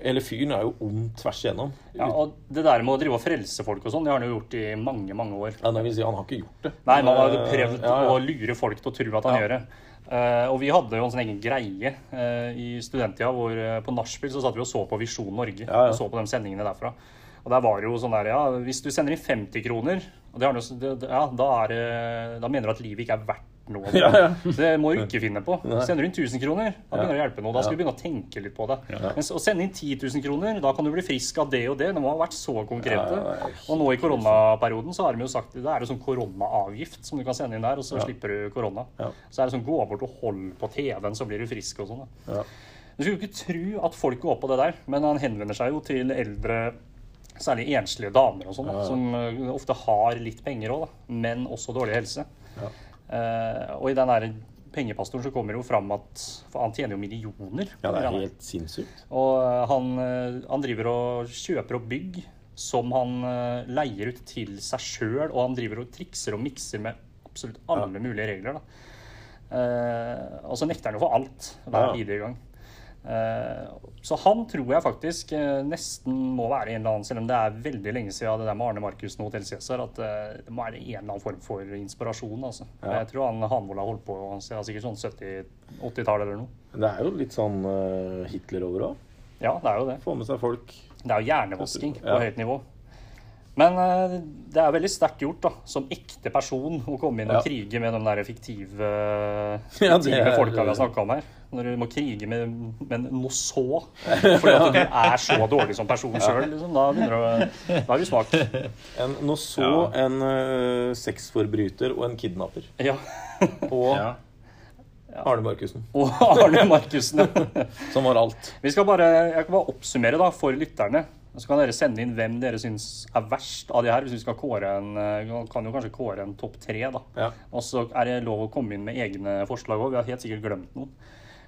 Hele fyren er jo ond tvers igjennom.
ja. Og det der med å drive og frelse folk og sånn, det har han jo gjort i mange, mange år.
Ja, det vil si, han har ikke gjort det.
Nei, man har
Eh,
prøvd
ja, ja.
å lure folk til å tro at han gjør det. Uh, og vi hadde jo en sånn egen greie uh, i studenttida hvor uh, på nachspiel så satt vi og så på Visjon Norge.
Ja, ja.
Og så på de sendingene derfra. Og der var det jo sånn der, ja, hvis du sender inn 50 kroner, og det har du, det, det- ja, da, er, det- da mener du at livet ikke er verdt noe. [LAUGHS]
Ja, ja.
Det må du ikke finne på. Sender du inn 1000 kroner, da begynner det å hjelpe noe. Da skal du begynne å tenke litt på det. Mens å sende inn 10 000 kroner, da kan du bli frisk av det og det. De har vært så konkrete. Og nå i koronaperioden så har de jo sagt det er jo sånn koronaavgift som du kan sende inn der, og så slipper du korona. Så er det sånn gå bort og hold på TV-en, så blir du frisk og sånn. Du skulle jo ikke tro at folk går på det der, men han henvender seg jo til eldre Særlig enslige damer og sånn, da, som eh, ofte har litt penger òg, men også dårlig helse. Eh, og i den der pengepastoren så kommer det jo fram at For han tjener jo millioner.
Ja, det er helt sinnssykt.
Og eh, han, han driver og kjøper opp bygg som han leier ut til seg sjøl, og han driver og trikser og mikser med absolutt alle mulige regler. Da. Og så nekter han jo for alt hver
Ja.
bidige gang. Eh, så han tror jeg faktisk eh, nesten må være en eller annen, selv om det er veldig lenge siden det der med Arne Markussen og Hotell Cæsar, at eh, det må være en eller annen form for inspirasjon. Altså.
Ja.
Jeg tror han Hanvold har holdt på siden sikkert sånn 70-80-tallet eller noe.
Det er jo litt sånn Hitler over òg.
Ja, det er jo det.
Få med seg folk.
Det er jo hjernevasking på
Ja.
høyt nivå. Men eh, det er veldig sterkt gjort da, som ekte person å komme inn og
Ja.
krige med de der fiktive, [LAUGHS]
Ja,
fiktive
er-
folka vi har snakka om her. Når du må krige med, med noe så fordi at du er så dårlig som person sjøl, liksom, da begynner du å Da er du svak.
En, noe så
Ja.
en uh, sexforbryter og en kidnapper.
Ja. [LAUGHS]
Og
Ja.
Arne Markussen.
Og Arne Markussen. ja. [LAUGHS]
Som var alt.
Vi skal bare, jeg kan bare oppsummere da, for lytterne. Så kan dere sende inn hvem dere syns er verst av de her. Hvis vi skal kåre en, eh, kan jo kanskje kåre en topp tre. da.
Ja.
Og så er det lov å komme inn med egne forslag òg. Vi har helt sikkert glemt noen.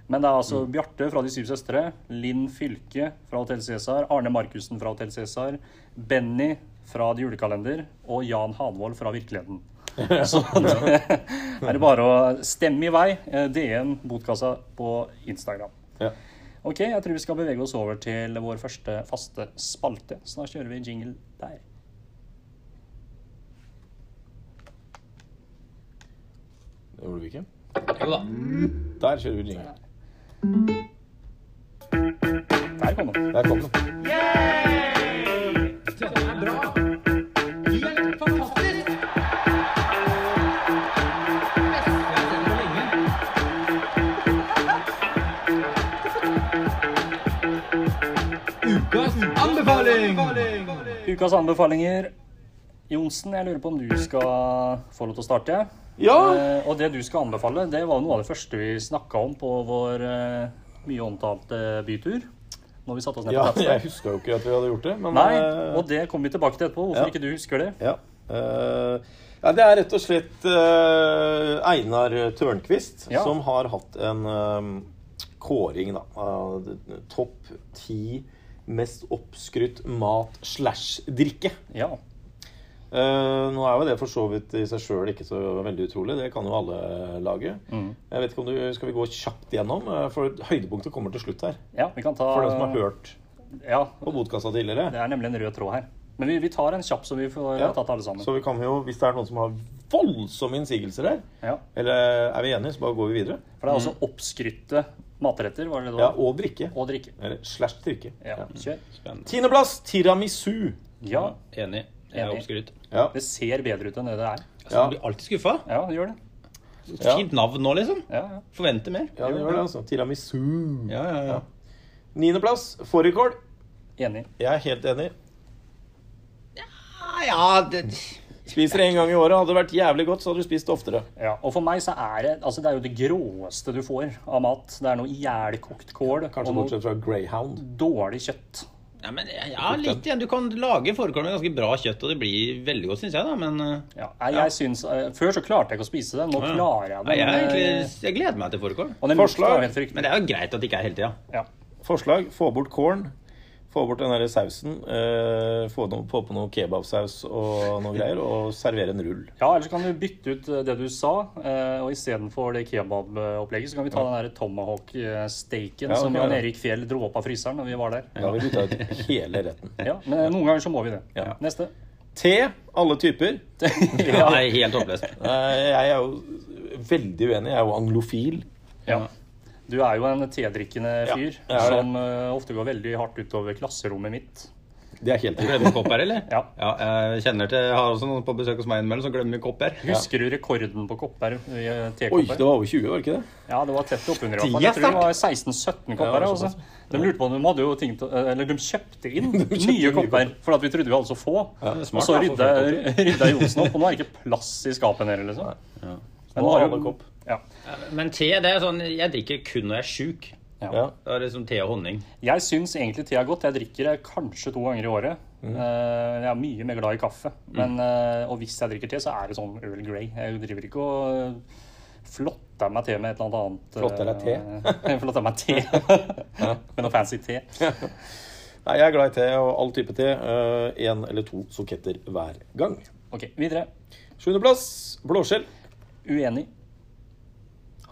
Men det er altså Bjarte fra De syv søstre, Linn Fylke fra Hotell Cæsar, Arne Markussen fra Hotell Cæsar, Benny fra De Julekalender og Jan Hanvold fra Virkeligheten. [LAUGHS] Så det [LAUGHS] er det bare å stemme i vei. Eh, DM Botkassa på Instagram.
Ja.
Ok, jeg tror vi skal bevege oss over til vår første faste spalte. Så da kjører vi jingle der.
Det gjorde vi ikke.
Jo da.
Der kjører vi jingle.
Der kom den.
Der kom den.
Ukas
Ukas anbefalinger. Jonsen, jeg lurer på om du skal få lov til å starte?
Ja!
Eh, og det du skal anbefale, det var noe av det første vi snakka om på vår eh, mye omtalte bytur. Når vi satte oss ned
ja,
på Bratsberg.
jeg huska jo ikke at vi hadde gjort det, men
Nei,
eh,
og det kommer vi tilbake til etterpå. Hvorfor
ja.
ikke du husker det?
Ja. Uh, ja, det er rett og slett uh, Einar Tørnquist som har hatt en um, kåring da, av topp ti mest oppskrytt mat slash drikke.
Ja.
Uh, nå er jo det for så vidt i seg sjøl ikke så veldig utrolig. Det kan jo alle lage.
Mm.
Jeg vet ikke om du, Skal vi gå kjapt gjennom? Eh, For høydepunktet kommer til slutt her.
ja, vi kan ta
For den som har hørt
Ja,
på Bodkassa tidligere.
det er nemlig en rød tråd her. Men vi, vi tar en kjapp, så vi får
Ja.
tatt alle sammen.
Så vi kan jo, hvis det er noen som har voldsomme innsigelser her,
Ja.
eller er vi enige, så bare går vi videre.
For det er også oppskrytte matretter, var det det?
Ja. Og drikke.
Og drikke.
Eller slash drikke.
Ja, kjør.
Spennende.
Tiendeplass tiramisu.
Ja,
Enig. Jeg
Enig.
Ja.
det ser bedre ut enn det det er.
Altså,
Ja.
Du blir alltid skuffa.
Ja, det gjør det.
Ja.
Fint navn nå, liksom.
Ja, ja.
Forventer mer.
ja, det gjør det, altså. Tiramisu.
Ja, ja, ja.
Niendeplass fårikål.
Enig.
Jeg er helt enig.
Ja, ja det...
Spiser en gang i året. Hadde det vært jævlig godt, så hadde du spist det oftere.
Ja, og for meg så er det altså det er jo det gråeste du får av mat. Det er noe ihjelkokt kål
Kanskje bortsett fra greyhound.
dårlig kjøtt.
Ja, men, ja, litt igjen. Du kan lage fårikål med ganske bra kjøtt, og det blir veldig godt, syns jeg. da, Men eh,
Ja, jeg, jeg Synes, eh, Før så klarte jeg ikke å spise det. Nå
ja.
klarer jeg
det.
det.
jeg, egentlig,
eh,
jeg gleder meg til fårikål. Men det er jo greit at det ikke er hele tida.
Ja.
Forslag få bort kålen. Få bort den der sausen. eh, få, noe, få på noe kebabsaus og noe greier, og servere en rull.
Ja, eller så kan du bytte ut eh, det du sa, eh, og istedenfor det kebabopplegget, så kan vi ta den der tomahawk-steken
Ja,
som Jan. Erik Fjell dro opp av fryseren når vi var der.
Ja, vi bytta ut hele retten. [LAUGHS]
Ja, Men noen ganger så må vi det.
Ja.
Neste.
Te, alle typer. [LAUGHS]
Ja, det er helt håpløst.
Eh, Jeg er jo veldig uenig. Jeg er jo anglofil.
Ja. Du er jo en tedrikkende fyr
ja,
som uh, ofte går veldig hardt utover klasserommet mitt.
Det er helt
kopp her, eller?
Ja. ja.
jeg kjenner til Jeg har også noen på besøk hos meg innimellom som glemmer kopp her.
Husker du rekorden på kopper? i, eh,
Oi, det var over 20, var det ikke det?
Ja, det var tett oppunder. Jeg tror det var 16-17
kopp
kopper.
er
altså. De lurte på om de hadde jo ting til, eller de kjøpte inn [LAUGHS]
kjøpte
nye
nye
kopper, for at vi trodde vi hadde så få.
Ja, det er
og så rydda, rydda Johnsen opp, og nå er det ikke plass i skapet nede, liksom.
Ja.
Men
Nå
har jo-
kopp.
Ja.
Men te, det er sånn Jeg drikker kun når jeg er sjuk.
Ja.
Det er liksom te og honning.
Jeg syns egentlig te er godt. Jeg drikker det kanskje to ganger i året.
Mm.
Eh, jeg er mye mer glad i kaffe. Men, eh, og hvis jeg drikker te, så er det sånn Earl Grey. Jeg driver ikke og eh, flotter meg te med et eller annet
Flotter deg te?
te? [LAUGHS] flotter meg te. [LAUGHS] med noe fancy te.
Nei, jeg er glad i te og all type te. Én eller to soketter hver gang.
Ok, videre.
Sjuendeplass blåskjell.
Uenig.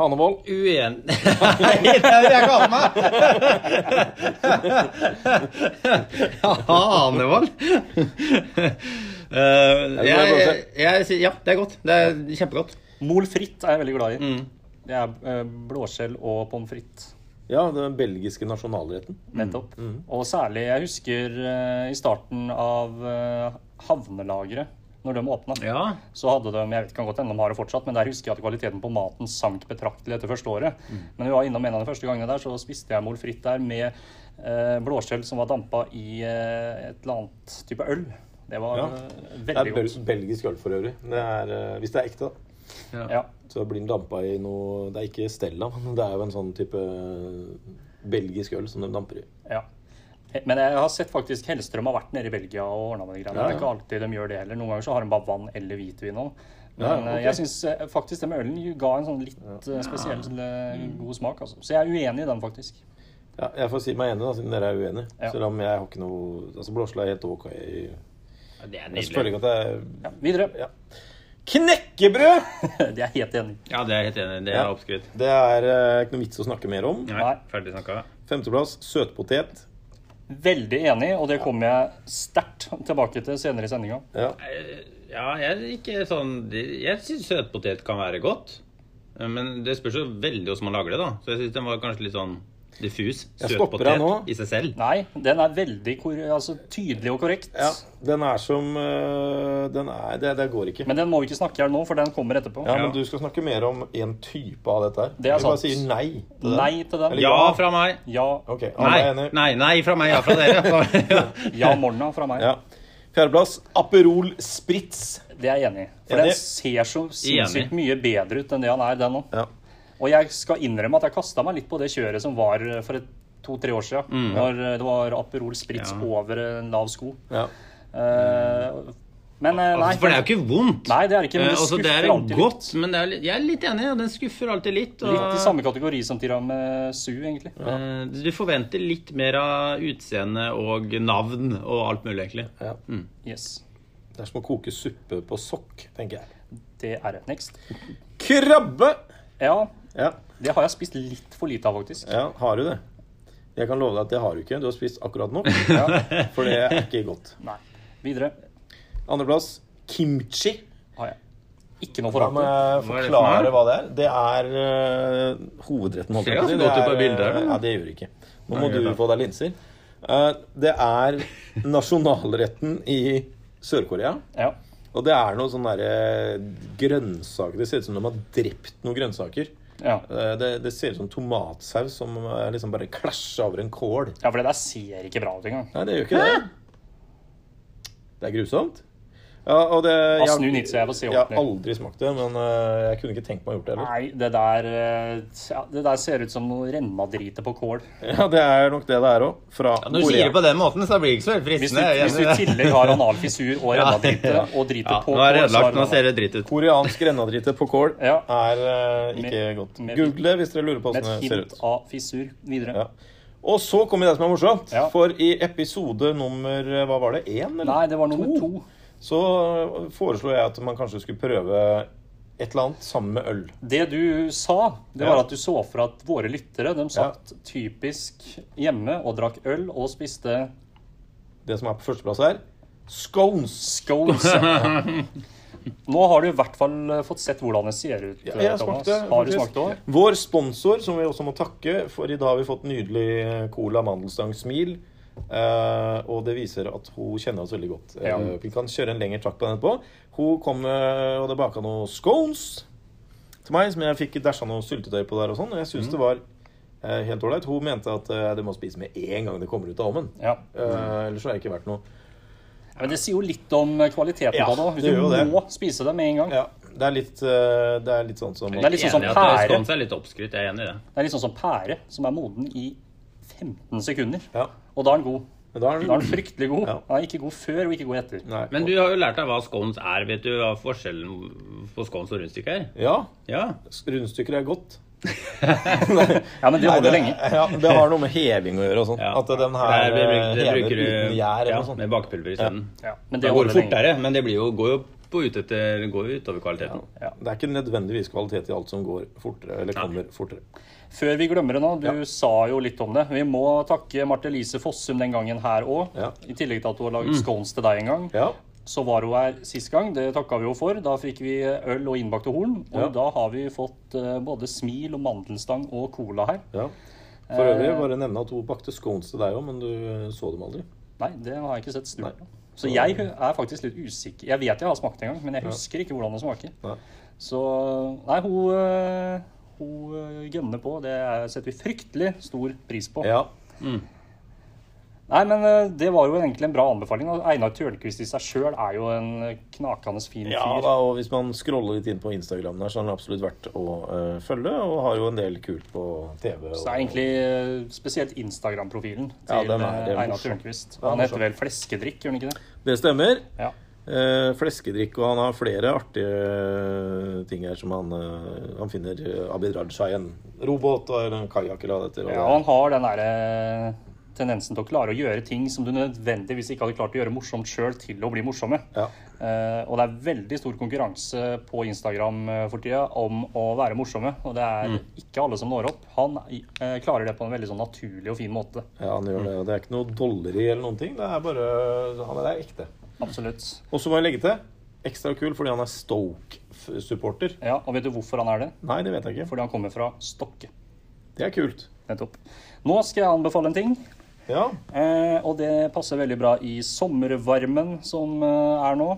Hanevold.
Uen... [LAUGHS] Nei, det er det jeg kaller meg! Hanevold? Uh, jeg, jeg, jeg, ja, det er godt. Det er kjempegodt.
Mol fritt er jeg veldig glad i.
Mm.
Det er eh, blåskjell og pommes frites.
Ja, den belgiske nasjonalretten.
Nettopp. Og særlig, jeg husker uh, i starten av uh, havnelageret, når de åpna,
Ja.
så hadde de Jeg vet ikke om godt ennå de har det fortsatt, men der husker jeg at kvaliteten på maten sank betraktelig etter første året. Men vi var innom en av de første gangene der, så spiste jeg mol fritt der med eh, blåskjell som var dampa i eh, et eller annet type øl. Det var
Ja.
godt.
Det er bel
godt.
belgisk øl for øvrig. Det er, eh, hvis det er ekte, da.
Ja.
Så blir den dampa i noe Det er ikke Stella, men det er jo en sånn type belgisk øl som de damper i.
Ja. Men jeg har sett faktisk Hellstrøm har vært nede i Belgia og ordna med de greiene.
Ja,
Det er ikke alltid de gjør det heller. Noen ganger så har de bare vann eller hvitvin òg. Men
Ja,
eh, jeg syns faktisk den med ølen ga en sånn litt eh, spesiell eh, god smak. Altså. Så jeg er uenig i den, faktisk.
Ja, jeg får si meg enig, da, siden dere er uenige.
Ja.
Selv om jeg har ikke noe Altså, blåskjell er helt ok. Jeg
Det er
føler
nydelig.
ikke at det er
Ja, videre.
ja. Knekkebrød! [LAUGHS]
Det er helt enig.
Ja, det er helt enig. Det er
Ja.
oppskrytt.
Det er uh, ikke noe vits å snakke mer om.
Nei,
Nei.
ferdig snakka.
Femteplass søtpotet.
Veldig enig, og det kommer jeg sterkt tilbake til senere i sendinga.
Ja.
Ja, jeg er ikke sånn Jeg syns søtpotet kan være godt. Men det spørs jo veldig hvordan man lager det, da. Så jeg syns den var kanskje litt sånn diffus. Søtpotet i seg selv.
Nei, den er veldig kor altså, tydelig og korrekt.
ja. Den er som eh, Den er Det, det går ikke.
Men den må vi ikke snakke her nå, for den kommer etterpå.
Ja,
Ja.
men du skal snakke mer om en type av dette her.
Det er
Jeg bare sier nei til den.
Nei til den.
Eller
Ja
ja.
fra meg.
Ja,
Ok, alle
Nei, nei, nei fra meg. Ja fra dere. [LAUGHS]
ja morna fra meg.
Ja. Fjerdeplass Aperol Spritz.
Det er jeg enig i. For
Enig.
den ser så sinnssykt mye bedre ut enn det han er, den òg.
Ja.
Og jeg skal innrømme at jeg kasta meg litt på det kjøret som var for et to-tre år siden. Når det var Aperol Spritz
Mm. Ja.
over en lav sko.
ja.
Uh, men eh, nei.
Altså, for det er jo ikke vondt.
Nei, det er det ikke, men det
Eh, altså, det er godt, men det er, jeg er litt enig. ja, Den skuffer alltid litt. Og,
Litt i samme kategori som tiramisu, egentlig.
eh, du forventer litt mer av utseende og navn og alt mulig, egentlig.
ja.
Yes.
Det er som å koke suppe på sokk, tenker jeg.
Det er det. Next.
Krabbe!
Ja,
Ja,
det har jeg spist litt for lite av, faktisk.
ja, har du det? Jeg kan love deg at det har du ikke. Du har spist akkurat nok. [LAUGHS]
Ja.
For det er ikke godt.
Nei. Videre
Andreplass kimchi.
har jeg ikke noe
forakt.
forklare hva det er. Det er uh, hovedretten. holdt jeg
Ser
på å si.
ganske godt
Det
ut på
er,
bildet.
Ja, det gjør det ikke. Nå må du få deg linser. Uh, det er nasjonalretten i Sør-Korea.
Ja.
Og det er noe sånn derre grønnsaker Det ser ut som de har drept noen grønnsaker.
Ja.
Eh, Det, det ser ut som tomatsaus som er liksom bare klasjer over en kål.
ja, for det der ser ikke bra ut engang.
Nei, det gjør ikke det. Det er grusomt. Ja, og det, jeg,
jeg får
jeg har aldri smakt det, men eh, jeg kunne ikke tenkt meg å gjort det heller.
Nei, det der, eh, ja, det der ser ut som noe rennmadrite på kål. [LAUGHS]
Ja, det er nok det det er òg. Fra
Når du sier det på den måten, så blir det ikke så veldig fristende.
Hvis du i tillegg har analfissur og [LAUGHS] rennadrite og driter
Ja,
på
nå er det
kål,
ødelagt. Nå ser det dritt ut.
Koreansk rennadrite på kål
Ja.
er uh, ikke
Med-
godt.
med-
Google det hvis dere lurer på
hvordan
det ser
hint
ut.
av fissur. Videre.
Ja. Og så kommer det som er morsomt.
Ja.
For i episode nummer hva var det, én? eller
Nei, det var nummer to.
Så foreslo jeg at man kanskje skulle prøve et eller annet sammen med øl.
Det du sa, det
Ja.
var at du så for at våre lyttere de satt typisk hjemme og drakk øl og spiste
Det som er på førsteplass her scones.
scones. [LAUGHS] Nå har du i hvert fall eh, fått sett hvordan det ser ut.
Ja,
eh,
jeg smakte.
Har du smakt òg?
Vår sponsor, som vi også må takke, for i dag har vi fått nydelig Cola Mandelstang Smil. Eh, og det viser at hun kjenner oss veldig godt.
Ja.
Uh, vi kan kjøre en lengre takk på den etterpå. Hun kom uh, og det baka noen scones til meg, som jeg fikk dæsja noe syltetøy på der og sånn. Og jeg syns
Mm.
det var eh, helt ålreit. Hun mente at eh, det må spise med en gang det kommer ut av ovnen.
Ja.
Eh, ellers har det ikke vært noe
Men det sier jo litt om kvaliteten
Ja,
på det. Hvis
det
du må det. spise det med en gang.
Ja, det er litt, eh, det er litt sånn som
Det er litt sånn som pære.
er litt oppskrytt. Jeg er enig i det.
Det er litt sånn som pære, som er moden i 15 sekunder.
Ja.
Og da er den god.
Da er
Da er den fryktelig god.
Ja.
Den er ikke god før og ikke god etter.
Nei.
Men du har jo lært deg hva scones er. Vet du hva forskjellen på scones og rundstykker er?
Ja,
Ja.
rundstykker er godt. [LAUGHS]
Ja, men det
Nei,
det, lenge.
Ja, det har noe med heving å gjøre og sånn.
ja.
At den
Det
her
er- det bruker-
eh,
det
hever
bruker du-
uten gjær eller
ja. Med bakpulver isteden.
Ja, men
Det
det
går
holder lenge.
fortere, men det blir jo, går jo på ut etter, går utover kvaliteten.
Ja.
Det er ikke nødvendigvis kvalitet i alt som går fortere, eller kommer fortere.
Før vi glemmer det nå, du
Ja.
sa jo litt om det. Vi må takke Marte Lise Fossum den gangen her òg.
Ja.
I tillegg til at hun har laget scones til deg en gang.
Ja.
Så var hun her sist gang, det takka vi henne for. Da fikk vi øl og innbakte horn. Og da har vi fått eh, både smil og mandelstang og cola her.
ja. For øvrig,
Eh.
bare nevne at hun bakte scones til deg òg, men du så dem aldri.
Nei, det har jeg ikke sett
Nei.
på. Så jeg er faktisk litt usikker. Jeg vet jeg har smakt en gang, men jeg husker ikke hvordan det smaker.
Nei.
Så nei, hun, hun eh, gønner på. Det er- setter vi fryktelig stor pris på.
Ja.
Nei, men eh, det var jo egentlig en bra anbefaling. og Einar Tørnquist i seg sjøl er jo en eh, knakende fin fyr.
ja da, og hvis man scroller litt inn på Instagram der, så er han absolutt verdt å uh, følge, og har jo en del kult på TV. Og,
Så det er egentlig uh, spesielt Instagram-profilen til
Ja, den er-
Einar. Tørnquist. Han heter vel Fleskedrikk, gjør han ikke det?
Det stemmer.
Ja.
Eh, fleskedrikk, og han har flere artige ting her som han, eh, han finner eh, Abid Raja i en robåt og en kajakk eller hva det heter.
ja, han har den derre tendensen til å klare å gjøre ting som du nødvendigvis ikke hadde klart å gjøre morsomt sjøl, til å bli morsomme.
Ja.
Eh, og det er veldig stor konkurranse på Instagram eh, for tida om å være morsomme. Og det er ikke alle som når opp. Han eh, klarer det på en veldig sånn naturlig og fin måte.
Ja, han gjør det. og Det er ikke noe dolleri eller noen ting. Det er bare Han er, er ekte.
Absolutt.
Og så må jeg legge til ekstra kul fordi han er Stoke-supporter.
Ja, Og vet du hvorfor han er det?
Nei, det vet jeg ikke.
Fordi han kommer fra Stokke.
Det er kult.
Nettopp. Nå skal jeg anbefale en ting.
Ja.
Eh, og det passer veldig bra i sommervarmen som eh, er nå.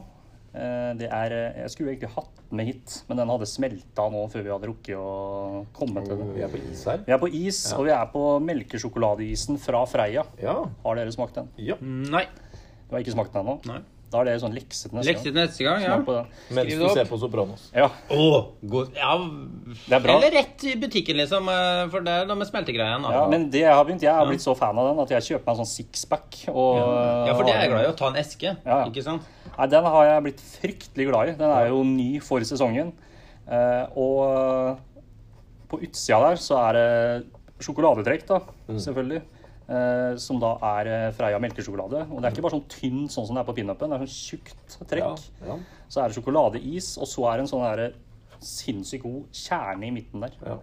Eh, det er eh, Jeg skulle egentlig hatt den med hit, men den hadde smelta nå før vi hadde rukket å komme til
den.
Vi
er på is her.
Vi er på is, og vi er på melkesjokoladeisen fra Freia.
Ja.
Har dere smakt den?
ja.
Nei.
Du har ikke smakt den ennå? Da er det sånn lekse til neste
Lekse til neste gang, ja.
Smak på den.
Mens
Skriv
du
det
ser
opp.
på Sopranos.
Ja.
Åh, god. Ja,
Det er bra.
Eller rett i butikken, liksom. eh, For det er noe med smeltegreien. da.
ja, men det jeg har begynt, jeg har blitt så fan av den at jeg kjøper meg en sånn sixpack. Og,
Ja, for det er jeg glad i. Å ta en eske.
Ja, ja.
Ikke sant?
Nei, den har jeg blitt fryktelig glad i. Den er jo ny for sesongen. Eh, og på utsida der så er det sjokoladetrekk, da, selvfølgelig. Eh, som da er eh, Freia melkesjokolade. Og det er ikke bare sånn tynn sånn som det er på pinupen. Det er sånn tjukt trekk.
Ja. Ja.
Så er det sjokoladeis, og så er det en sånn derre sinnssykt god kjerne i midten der.
Ja.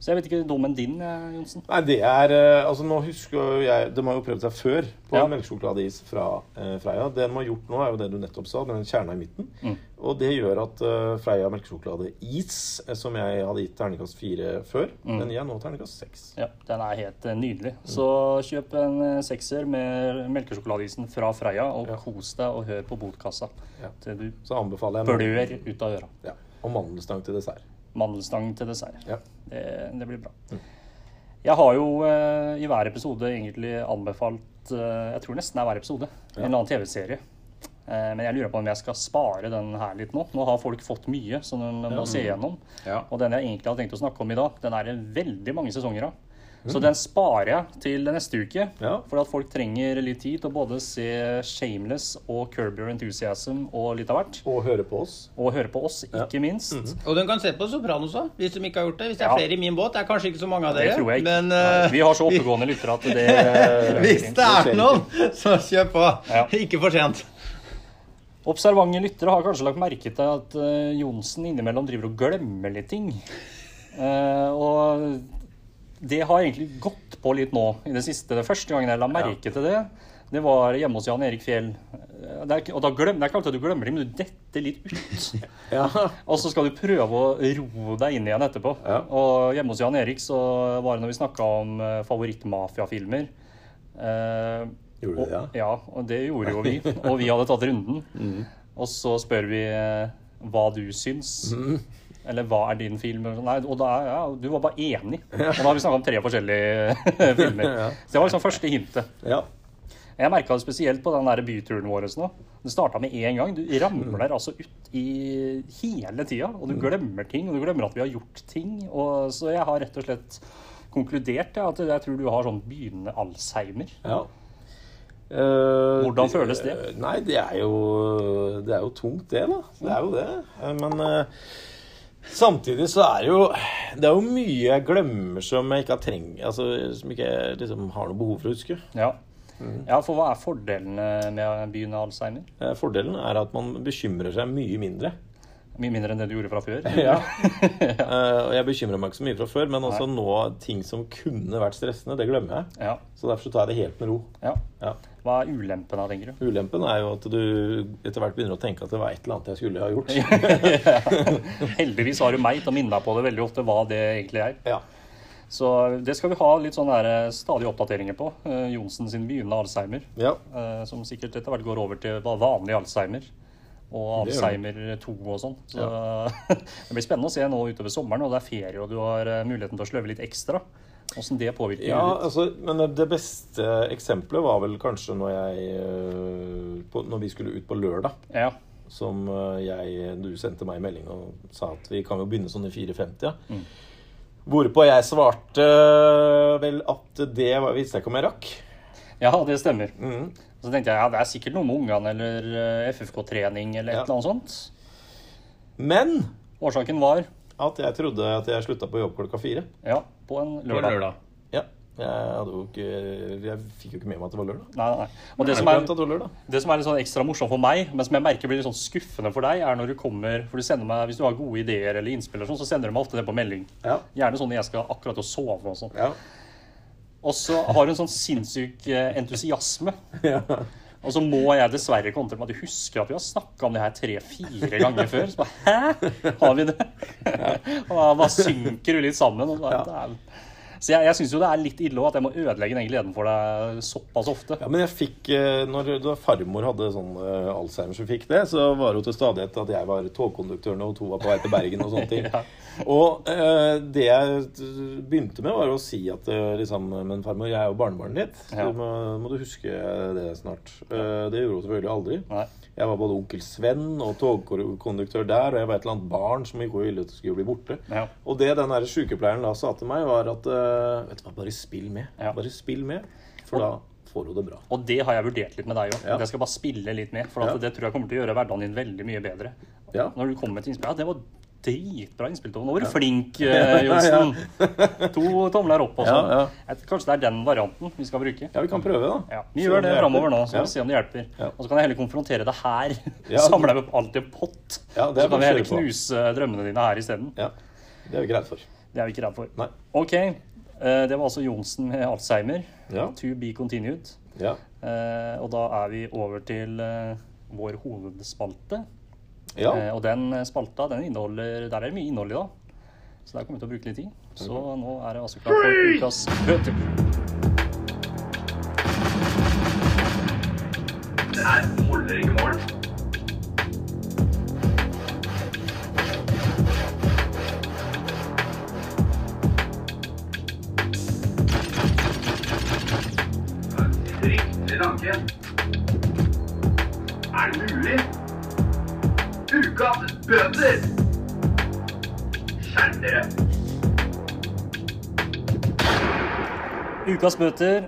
Så jeg vet ikke dommen din, eh, Johnsen.
Nei, det er eh, Altså, nå husker jeg De har jo prøvd seg før på
Ja.
melkesjokoladeis fra eh, Freia. Det de har gjort nå, er jo det du nettopp sa, med den kjerna i midten.
Mm.
Og det gjør at eh, Freia melkesjokoladeis, eh, som jeg hadde gitt terningkast fire før,
Mm.
den gir jeg nå terningkast seks.
Ja, den er helt nydelig. Så kjøp en sekser med melkesjokoladeisen fra Freia, og
Ja.
kos deg og hør på botkassa
Ja.
til du blør ut av øra.
Ja. Og mandelstang til dessert.
Mandelstang til dessert.
Ja.
Det, det blir bra. Jeg har jo eh, i hver episode egentlig anbefalt eh, Jeg tror nesten det er hver episode. En eller annen TV-serie. Eh, men jeg lurer på om jeg skal spare den her litt nå. Nå har folk fått mye som de må se gjennom.
Ja.
Og den jeg egentlig har tenkt å snakke om i dag, den er det veldig mange sesonger av. Så den sparer jeg til neste uke.
Ja.
For at folk trenger litt tid til å både se Shameless og Curb Your Enthusiasm og litt av hvert.
Og høre på oss.
Og høre på oss, ikke minst.
Og de kan se på Sopranos òg, hvis de ikke har gjort det. Hvis det er
Ja.
flere i min båt. Det er kanskje ikke så mange av dere.
Det tror jeg ikke.
Men eh,
Vi har så oppegående lyttere at det [LAUGHS]
hvis det er noen, så kjør på.
Ja. [LAUGHS]
Ikke for sent.
Observante lyttere har kanskje lagt merke til at uh, Johnsen innimellom driver og glemmer litt ting. Uh, og det har egentlig gått på litt nå i det siste. Det første gangen jeg la merke til det, det var hjemme hos Jan Erik Fjell. Det er, ikke- og da glem, det er ikke alltid at du glemmer det, men du detter litt ut. [LAUGHS]
Ja.
Og så skal du prøve å ro deg inn igjen etterpå.
Ja.
Og hjemme hos Jan Erik så var det når vi snakka om eh, favorittmafiafilmer. Eh,
Gjorde
og,
du det,
ja, ja, og det gjorde jo vi. [LAUGHS] Og vi hadde tatt runden. Og så spør vi eh, hva du syns. Eller hva er din film? Sånn. Nei, og da, ja, du var bare enig. [LAUGHS] Og da har vi snakka om tre forskjellige [LAUGHS] filmer. Så det var liksom første hintet.
ja.
Jeg merka det spesielt på den der byturen vår nå. Det starta med én gang. Du ramler altså ut i hele tida, og du glemmer ting. Og du glemmer at vi har gjort ting. Og så jeg har rett og slett konkludert ja, at jeg tror du har sånn begynnende Alzheimer.
ja. Uh,
Hvordan føles det?
Nei, det er jo Det er jo tungt, det, da. Det er jo det. Eh, Men eh, samtidig så er det jo Det er jo mye jeg glemmer som jeg ikke har trengt Altså som ikke jeg liksom har noe behov for å huske.
Ja. ja, for hva er fordelene med å begynne Alzheimer?
Eh, Fordelen er at man bekymrer seg mye mindre.
Mye mindre enn det du gjorde fra før? [LAUGHS] [LAUGHS]
Ja. Eh, og jeg bekymrer meg ikke så mye fra før, men også nå ting som kunne vært stressende, det glemmer jeg.
Ja.
Så derfor så tar jeg det helt med ro.
ja.
Ja.
Hva er ulempen da, tenker du?
Ulempen er jo at du etter hvert begynner å tenke at det var et eller annet jeg skulle ha gjort. [LAUGHS]
Heldigvis har du meg til å minne deg på det veldig ofte hva det egentlig er.
Ja.
Så det skal vi ha litt sånne der, eh, stadige oppdateringer på. Eh, Johnsen sin begynnende Alzheimer.
ja.
eh, Som sikkert etter hvert går over til va- vanlig Alzheimer. Og Alzheimer 2 og sånn. Så [LAUGHS] det blir spennende å se nå utover sommeren, og det er ferie, og du har muligheten til å sløve litt ekstra. Åssen det påvirker
Ja, altså, men det- beste eksempelet var vel kanskje når jeg øh, på, Når vi skulle ut på lørdag.
Ja.
Som øh, jeg Du sendte meg melding og sa at vi kan jo begynne sånn i 4.50. Ja.
Mm.
Hvorpå jeg svarte øh, vel at det var, visste jeg ikke om jeg rakk.
ja, det stemmer.
Mm.
Så tenkte jeg ja, det er sikkert noe med ungene eller FFK-trening eller et
Ja.
eller annet sånt.
Men
Årsaken var
at jeg trodde at jeg slutta på jobb klokka fire.
ja, på en
På
lørdag.
lørdag.
Ja. Jeg, hadde jo ikke, jeg fikk jo ikke med meg at det var lørdag.
Nei, nei. Og det som, er,
det lørdag.
det som er litt sånn ekstra morsomt for meg, men som jeg merker blir litt sånn skuffende for deg, er når du kommer For du sender meg, hvis du har gode ideer eller innspill, sånn, så sender du meg ofte det på melding.
Ja.
Gjerne sånn når jeg skal akkurat å sove og sånn.
Ja.
Og så har du en sånn sinnssyk eh, entusiasme. [LAUGHS]
ja.
Og så må jeg dessverre kontre med at du husker at vi har snakka om det her tre-fire ganger før. Så bare Hæ? Har vi det? [LAUGHS] Og da da synker du litt sammen. Og så, bare,
Ja.
Så jeg, jeg syns jo det er litt ille at jeg må ødelegge den gleden for deg såpass ofte.
Ja, men jeg fikk, eh, når da farmor hadde sånn eh, Alzheimer som fikk det, så var det jo til stadighet at jeg var togkonduktøren og to var på vei til Bergen og sånne [LAUGHS] ting.
Ja.
Og eh, det jeg begynte med, var å si at eh, liksom Men farmor, jeg er jo barnebarnet ditt, så
Ja.
må, må du huske det snart. Eh, det gjorde hun selvfølgelig aldri.
Nei.
Jeg var både onkel Sven og togkonduktør der, og jeg var et eller annet barn som ikke ville at det skulle bli borte.
Ja.
Og det den der sykepleieren da sa til meg, var at eh, Vet du hva, bare spill med.
Ja.
Bare spill med, for da får hun det bra.
Og det har jeg vurdert litt med deg òg.
Ja.
Jeg skal bare spille litt med. For det tror jeg kommer til å gjøre hverdagen din veldig mye bedre.
Ja.
Når du kommer med et innspill Ja, det var dritbra. Nå var du flink, [LAUGHS] eh, Johnsen. To tomler opp og.
Ja, ja.
Jeg- Kanskje det er den varianten vi skal bruke.
Ja, vi kan prøve, da.
Ja, vi gjør det framover nå, så vi se om det hjelper. Og så kan jeg heller konfrontere det her. [LAUGHS] Samle opp alt i en pott. Så kan vi heller knuse drømmene dine her isteden.
Ja, Det er vi ikke redd for.
Det er vi ikke redd for.
Nei.
OK. eh, Det var altså Johnsen med Alzheimer.
Ja.
To be continued.
Ja.
Eh, Og da er vi over til eh, vår hovedspalte.
Ja.
Eh, Og den spalta, den inneholder Der er det mye innhold i, da. Så der kommer vi til å bruke litt tid. Så nå er det altså klart for ukas bøter.
Det er holder ikke mål. Bøter! Skjerp dere!
Ukas bøter.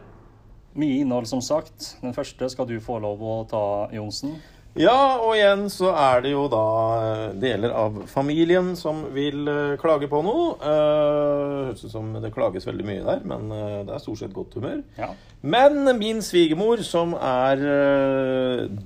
Mye innhold, som sagt. Den første skal du få lov å ta, Johnsen.
Ja, og igjen så er det jo da eh, deler av familien som vil eh, klage på noe. Eh, Høres ut som det klages veldig mye der, men det er stort sett godt humør.
Ja.
Men min svigermor, som er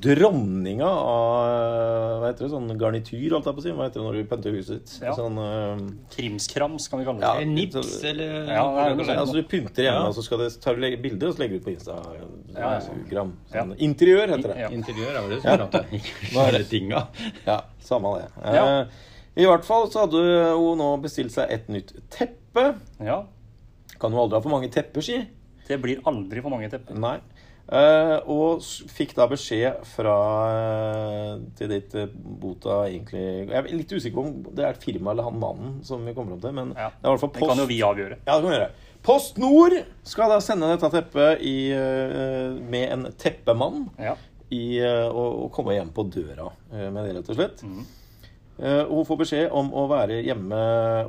dronninga av Hva heter det? Sånn garnityr, holdt jeg på å si. Hva heter det når du pynter huset ditt?
Ja.
Sånn uh,
Krimskrams, kan vi kalle det.
Ja, Nips, eller
Ja, det.
Altså Du pynter hjemme,
Ja.
og så skal det tar du bilde og så legger du ut på Instagram.
Ja, ja.
Gram.
Ja.
Sånn, Interiør heter det.
Ja.
Interiør er vel det som er
det?
Tinga.
Ja, samme det.
Ja.
Eh, I hvert fall så hadde hun nå bestilt seg et nytt teppe.
Ja.
Kan jo aldri ha for mange tepper, si.
Det blir aldri for mange tepper.
Nei. Eh, og fikk da beskjed fra eh, til ditt eh, Bota egentlig Jeg er litt usikker på om det er et firma eller han mannen som vi kommer opp til, men
Ja.
det er i hvert fall
Det kan jo vi avgjøre.
Ja, det kan vi gjøre. Post Nord skal da sende dette teppet i, med en teppemann
Ja.
I, å, og, og komme hjem på døra eh, med det, rett og slett. Eh, og hun får beskjed om å være hjemme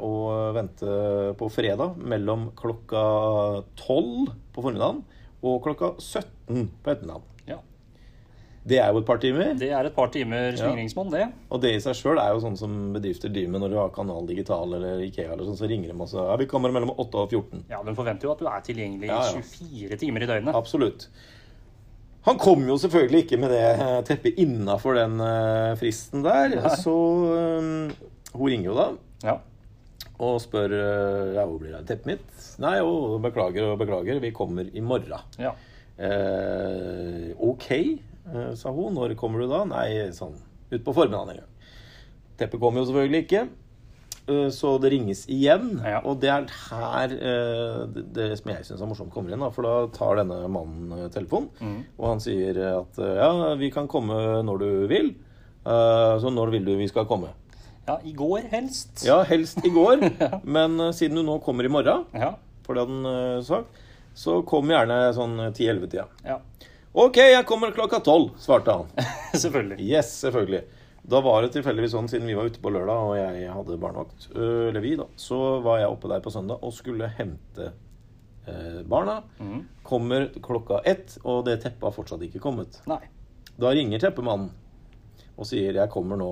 og vente på fredag mellom klokka 12 på formiddagen og klokka 17 på ettermiddagen.
ja.
Det er jo et par timer.
Det er et par timer slingringsmonn, det.
Og det i seg sjøl er jo sånn som bedrifter driver med når du har Kanal Digital eller Ikea, eller sånn, så ringer de og ja, vi kommer mellom 8 og 14.
Ja, De forventer jo at du er tilgjengelig
Ja, ja.
24 timer i døgnet.
Absolutt. Han kom jo selvfølgelig ikke med det eh, teppet innafor den eh, fristen der, så eh, hun ringer jo da
Ja.
og spør ja, hvor blir det av teppet mitt. Nei, jo, beklager og beklager, vi kommer i morgen.
ja.
Eh, ok, sa hun. Når kommer du da? Nei, sånn utpå formiddagen en gang. Teppet kommer jo selvfølgelig ikke. Eh, Så det ringes igjen.
Ja.
Og det er her eh, det, det som jeg syns er morsomt, kommer inn. Da, for da tar denne mannen eh, telefonen,
Mm.
og han sier at ja, vi kan komme når du vil. Så når vil du vi skal komme?
ja. I går helst.
Ja, helst i går. [LAUGHS] Men eh, siden du nå kommer i morgen,
Ja.
for det hadde han sagt, så kom gjerne sånn 10-11-tida.
ja.
Ok, jeg kommer klokka tolv, svarte han. [LAUGHS]
Selvfølgelig.
Yes, selvfølgelig. Da var det tilfeldigvis sånn, siden vi var ute på lørdag og jeg hadde barnevakt, eller vi da, så var jeg oppe der på søndag og skulle hente barna.
Mm.
Kommer klokka ett, og det teppet har fortsatt ikke kommet.
Nei.
Da ringer teppemannen og sier jeg kommer nå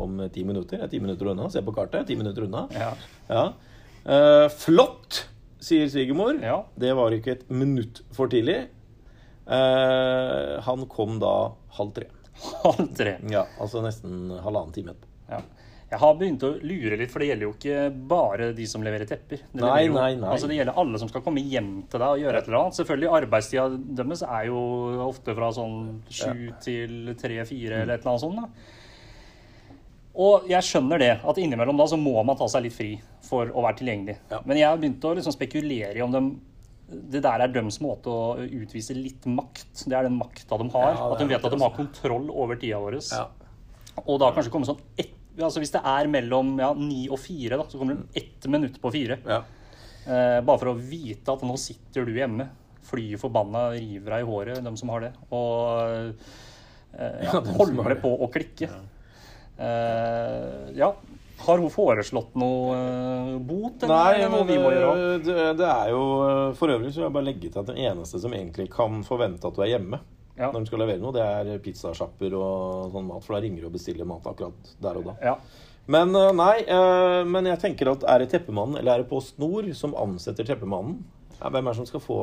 om ti minutter. Jeg er ti minutter unna. Se på kartet. Ti minutter unna.
Ja.
Ja. Eh, flott, sier svigermor.
Ja.
Det var ikke et minutt for tidlig. Eh, han kom da halv tre.
Halv tre.
Ja, altså nesten halvannen time etterpå.
Ja. Jeg har begynt å lure litt, for det gjelder jo ikke bare de som leverer tepper. Det,
Nei,
leverer
nei, nei.
Altså, det gjelder alle som skal komme hjem til deg og gjøre et eller annet. Selvfølgelig, Arbeidstida deres er jo ofte fra sånn sju til tre-fire eller et eller annet sånt. da. Og jeg skjønner det, at innimellom da så må man ta seg litt fri for å være tilgjengelig.
Ja.
Men jeg har begynt å liksom spekulere i om dem, det der er deres måte å utvise litt makt. Det er den makta de har.
Ja,
at de vet at de har kontroll over tida vår.
Ja.
Og da kanskje komme sånn ett altså Hvis det er mellom ja, ni og fire, da, så kommer det ett minutt på fire.
Ja.
Eh, bare for å vite at nå sitter du hjemme. Fly forbanna river deg i håret, de som har det. Og eh, [LAUGHS] holder
det.
på å klikke. Eh, ja. Har hun foreslått noe eh, bot, eller
Nei,
noe vi må gjøre?
øh, det, det er jo For øvrig så vil jeg bare legge til at den eneste som egentlig kan forvente at du er hjemme
Ja.
når de skal levere noe, det er pizzasjapper og sånn mat. For da ringer du og bestiller mat akkurat der og da.
Ja.
Men nei, men jeg tenker at er det Teppemannen eller er det Post Nord som ansetter Teppemannen? Hvem er det som skal få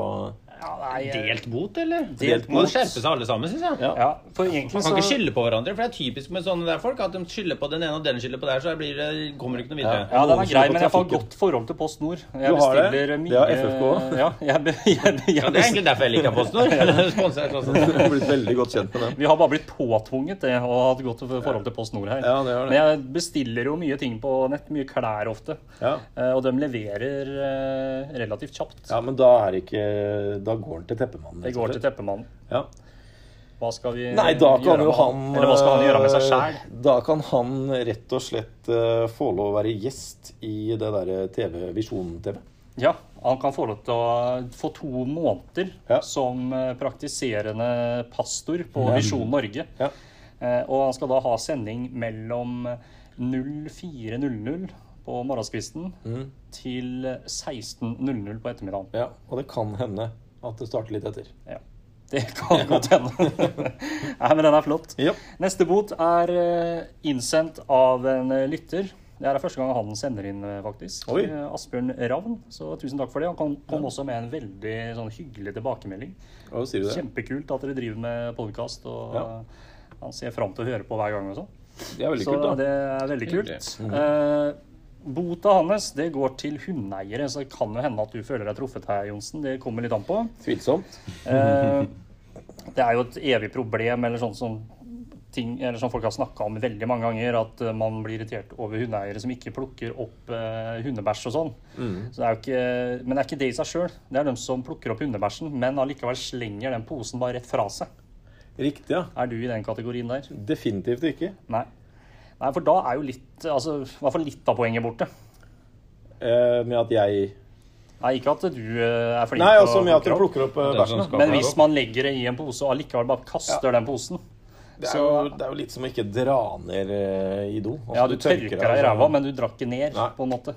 Ja, nei,
Delt bot, eller?
Delt
Må skjerpe seg alle sammen, syns jeg.
Ja.
Ja, for egentlig
Man
så
kan ikke skylde på hverandre, for det er typisk med sånne der folk at de skylder på den ene og den skylder på der, så blir det, kommer det ikke noe videre.
Ja, den
Noen
er grei, men jeg får
trafikken.
godt forhold til Post Nord. Jeg
Du har det?
mye
Det har FFK også. [LAUGHS]
Ja, jeg, jeg,
Ja, det er egentlig derfor jeg liker PostNord. Nord. [LAUGHS] [LAUGHS]
Du har blitt veldig godt kjent med dem.
Vi har bare blitt påtvunget det og hatt godt forhold til Post Nord her.
Ja, det har det.
Men jeg bestiller jo mye ting på nett, mye klær ofte.
Ja.
Eh, Og de leverer eh, relativt kjapt.
ja, men da er ikke Da går han til Teppemannen.
Det går til teppemannen.
Ja.
Hva skal vi
Nei, da kan
gjøre
jo
med
han
Eller hva skal han gjøre med seg
øh,
sjæl?
Da kan han rett og slett øh, få lov å være gjest i det derre TV, Visjon-TV.
Ja, han kan få lov til å få to måneder
Ja.
som eh, praktiserende pastor på Visjon Norge.
Ja.
Eh, Og han skal da ha sending mellom 04.00 på morgenskvisten
Mm.
til 16.00 på ettermiddagen.
Ja, og det kan hende at det starter litt etter.
Ja. Det kan [LAUGHS] godt hende. Nei, men den er flott.
Ja.
Neste bot er eh, innsendt av en eh, lytter. Det er første gang han sender inn, eh, faktisk.
Oi.
Asbjørn Ravn. Så tusen takk for det. Han kom, kom også med en veldig sånn, hyggelig tilbakemelding.
Hva sier du det?
Kjempekult at dere driver med podkast, og
Ja.
han ser fram til å høre på hver gang og sånn.
Det er veldig
Så
kult, da.
det er veldig kult.
Hyggelig.
Eh, bota hans det går til hundeeiere, så det kan jo hende at du føler deg truffet her, Johnsen. Det kommer litt an på.
Tvilsomt.
Eh, det er jo et evig problem, eller sånn som ting, eller som folk har snakka om veldig mange ganger, at eh, man blir irritert over hundeeiere som ikke plukker opp eh, hundebæsj og sånn. Så det er ikke, men det er ikke det i seg sjøl. Det er de som plukker opp hundebæsjen, men allikevel slenger den posen bare rett fra seg.
Riktig, ja.
Er du i den kategorien der?
Definitivt ikke.
Nei. Nei, for da er jo litt Altså i hvert fall litt av poenget borte.
Eh, med at jeg
Nei, ikke at du eh, er flink
Nei, altså
å
med at du
plukke opp.
plukker opp eh, bæsjen.
sånn
Men hvis man legger det i en pose og allikevel bare kaster den posen
Det er, jo, det er jo litt som å ikke dra ned eh, i do. Altså,
Ja, du tørker deg i
altså.
ræva, men du drakk ikke ned,
Nei.
på en måte.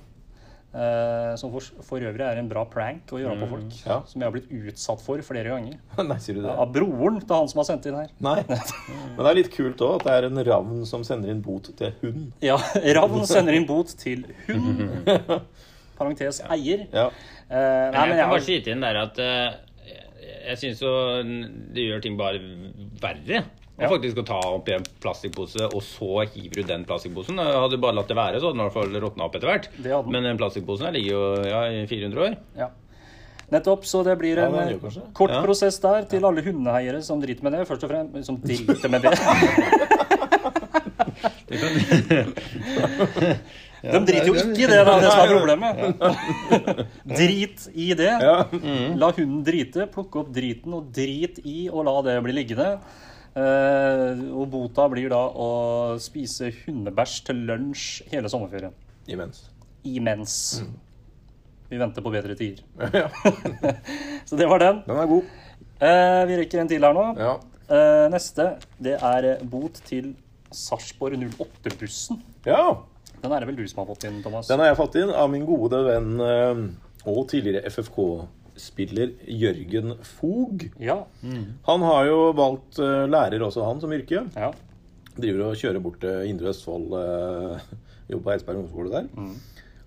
Eh, som for, for øvrig er en bra prank å gjøre på folk.
Mm, ja.
Som jeg har blitt utsatt for flere ganger. [LAUGHS]
Nei, sier du det?
Av broren til han som har sendt inn her.
Nei. [LAUGHS] Men det er litt kult òg at det er en ravn som sender inn bot til hund.
Ja, Ravn sender inn bot til hund. [LAUGHS] Parentes eier.
Ja.
Uh, nei,
Men
men
jeg kan bare
jeg,
skyte inn der at uh, jeg syns jo det gjør ting bare verre. Og
Ja.
faktisk å ta oppi en plastikkpose, og så hiver du den plastikkposen. Hadde du bare latt det være, så hadde den i hvert fall råtna opp etter hvert.
Det hadde.
Men den plastikkposen ligger jo ja, i 400 år.
ja. Nettopp, så det blir en
ja,
eh,
gjør det.
kort
Ja.
prosess der til alle hundeeiere som driter med det. Først og fremst som driter med det. [LAUGHS] [LAUGHS] De driter jo ikke i det, det er det som er problemet. [LAUGHS] Drit i det. La hunden drite, plukke opp driten og drit i og la det bli liggende. Eh, og bota blir da å spise hundebæsj til lunsj hele sommerferien.
Imens.
Imens. Vi venter på bedre tider. [LAUGHS]
Ja. [LAUGHS]
Så det var den.
Den er god.
Eh, vi rekker en til her nå.
Ja.
Eh, neste det er bot til Sarpsborg 08-bussen.
ja.
Den er det vel du som har fått inn, Thomas?
Den har jeg fått inn av min gode venn og tidligere FFK-spiller Jørgen Fog.
Ja.
Han har jo valgt eh, lærer også, han, som yrke.
ja.
Driver og kjører bort til Indre Østfold. eh, Jobber på Eidsberg ungdomsskole der.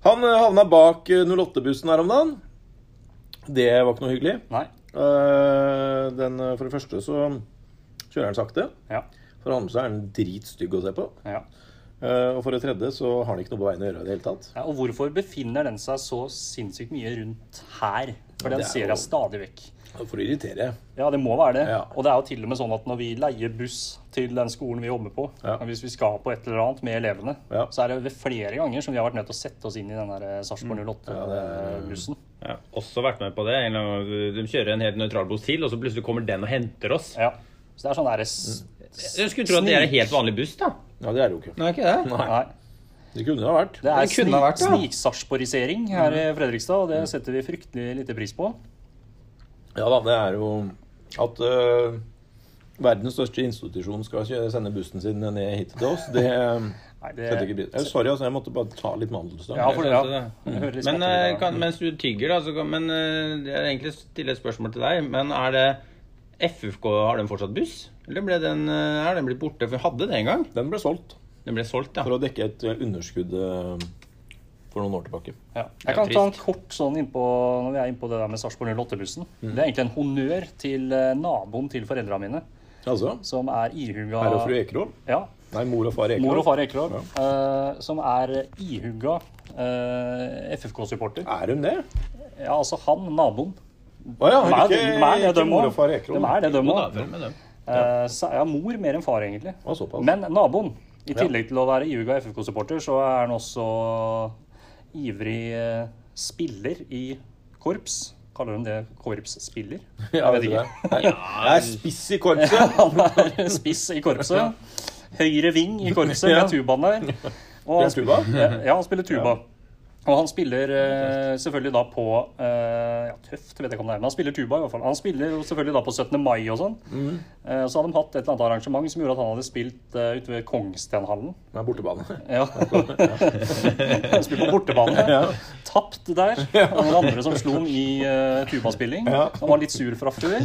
Han eh, havna bak eh, 08-bussen her om dagen. Det var ikke noe hyggelig.
Nei.
Eh, Den, for det første så kjører han sakte.
Ja.
For det andre så er han dritstygg å se på.
ja.
Eh, Og for det tredje så har den ikke noe på veien å gjøre i det hele tatt.
Ja, og hvorfor befinner den seg så sinnssykt mye rundt her? For den
er
ser jeg stadig vekk.
For å irritere.
Ja, det må være det.
Ja.
Og det er jo til og med sånn at når vi leier buss til den skolen vi jobber på,
Ja.
hvis vi skal på et eller annet med elevene,
Ja.
så er det ved flere ganger som vi har vært nødt til å sette oss inn i den der
Mm.
Sarpsborg 08-bussen.
Ja, har også vært med på det. En eller annen- De kjører en helt nøytral buss til, og så plutselig kommer den og henter oss.
Ja. Så det er sånn derre s-
Jeg skulle tro at det er en helt vanlig buss, da.
Ja, det er det jo ikke.
Nei, ikke det?
Nei.
Det kunne det ha vært.
Det er
Det kunne ha vært, ja.
sniksarpsborgisering her i Fredrikstad, og det setter vi fryktelig lite pris på.
Ja da, det er jo at øh, verdens største institusjon skal sende bussen sin ned hit til oss, det
Nei, det,
setter ikke pris Eh, Sorry, altså, jeg måtte bare ta litt mandelstang.
Ja, for det, ja. Litt
Men eh, kan, mens du tygger, da, så kan Men eh, jeg vil egentlig stille et spørsmål til deg. Men er det FFK, har de fortsatt buss? Eller ble den, eh, er den blitt borte? For vi hadde det en gang.
Den ble solgt
Den ble solgt, ja.
for å dekke et øh, underskudd øh, for noen år tilbake.
Ja.
Ja,
Jeg kan ta en kort sånn innpå når vi er innpå det der med Sarpsborg 08-bussen.
Mm.
Det er egentlig en honnør til eh, naboen til foreldra mine,
Altså,
som er ihuga
herr og fru Ekerhol.
Ja,
Nei, mor og far Ekerhol.
Mor og far Ekerhol. Uh, som er ihuga uh, FFK-supporter.
Er hun det?
Ja, altså han, naboen.
Å ja,
De er,
ikke,
de er
ikke mor og far Ekerhol.
De er det, de òg.
Følg med dem.
Ja, mor mer enn far, egentlig. Men naboen, i
Ja.
tillegg til å være Iuga FFK-supporter, så er han også ivrig eh, spiller i korps. Kaller de det korpsspiller? [LAUGHS]
Ja,
Jeg vet ikke.
Jeg er spiss i korpset. [LAUGHS]
Han er spiss i korpset. [LAUGHS] Høyre ving i korpset med tubaen der. Og han
spiller-
Ja, han spiller tuba. Og han spiller uh, selvfølgelig da på uh, Ja, Tøft, vet jeg ikke om det er, men han spiller tuba i hvert fall. Han spiller jo selvfølgelig da på 17. mai og sånn. Eh, så hadde de hatt et eller annet arrangement som gjorde at han hadde spilt ute ved Kongstenhallen.
Nei, bortebane. [LAUGHS]
Ja. [LAUGHS] han spilte på bortebane. Tapt der. [LAUGHS] Og noen andre som slo ham i uh, tubaspilling.
Ja.
Han var litt sur fra før.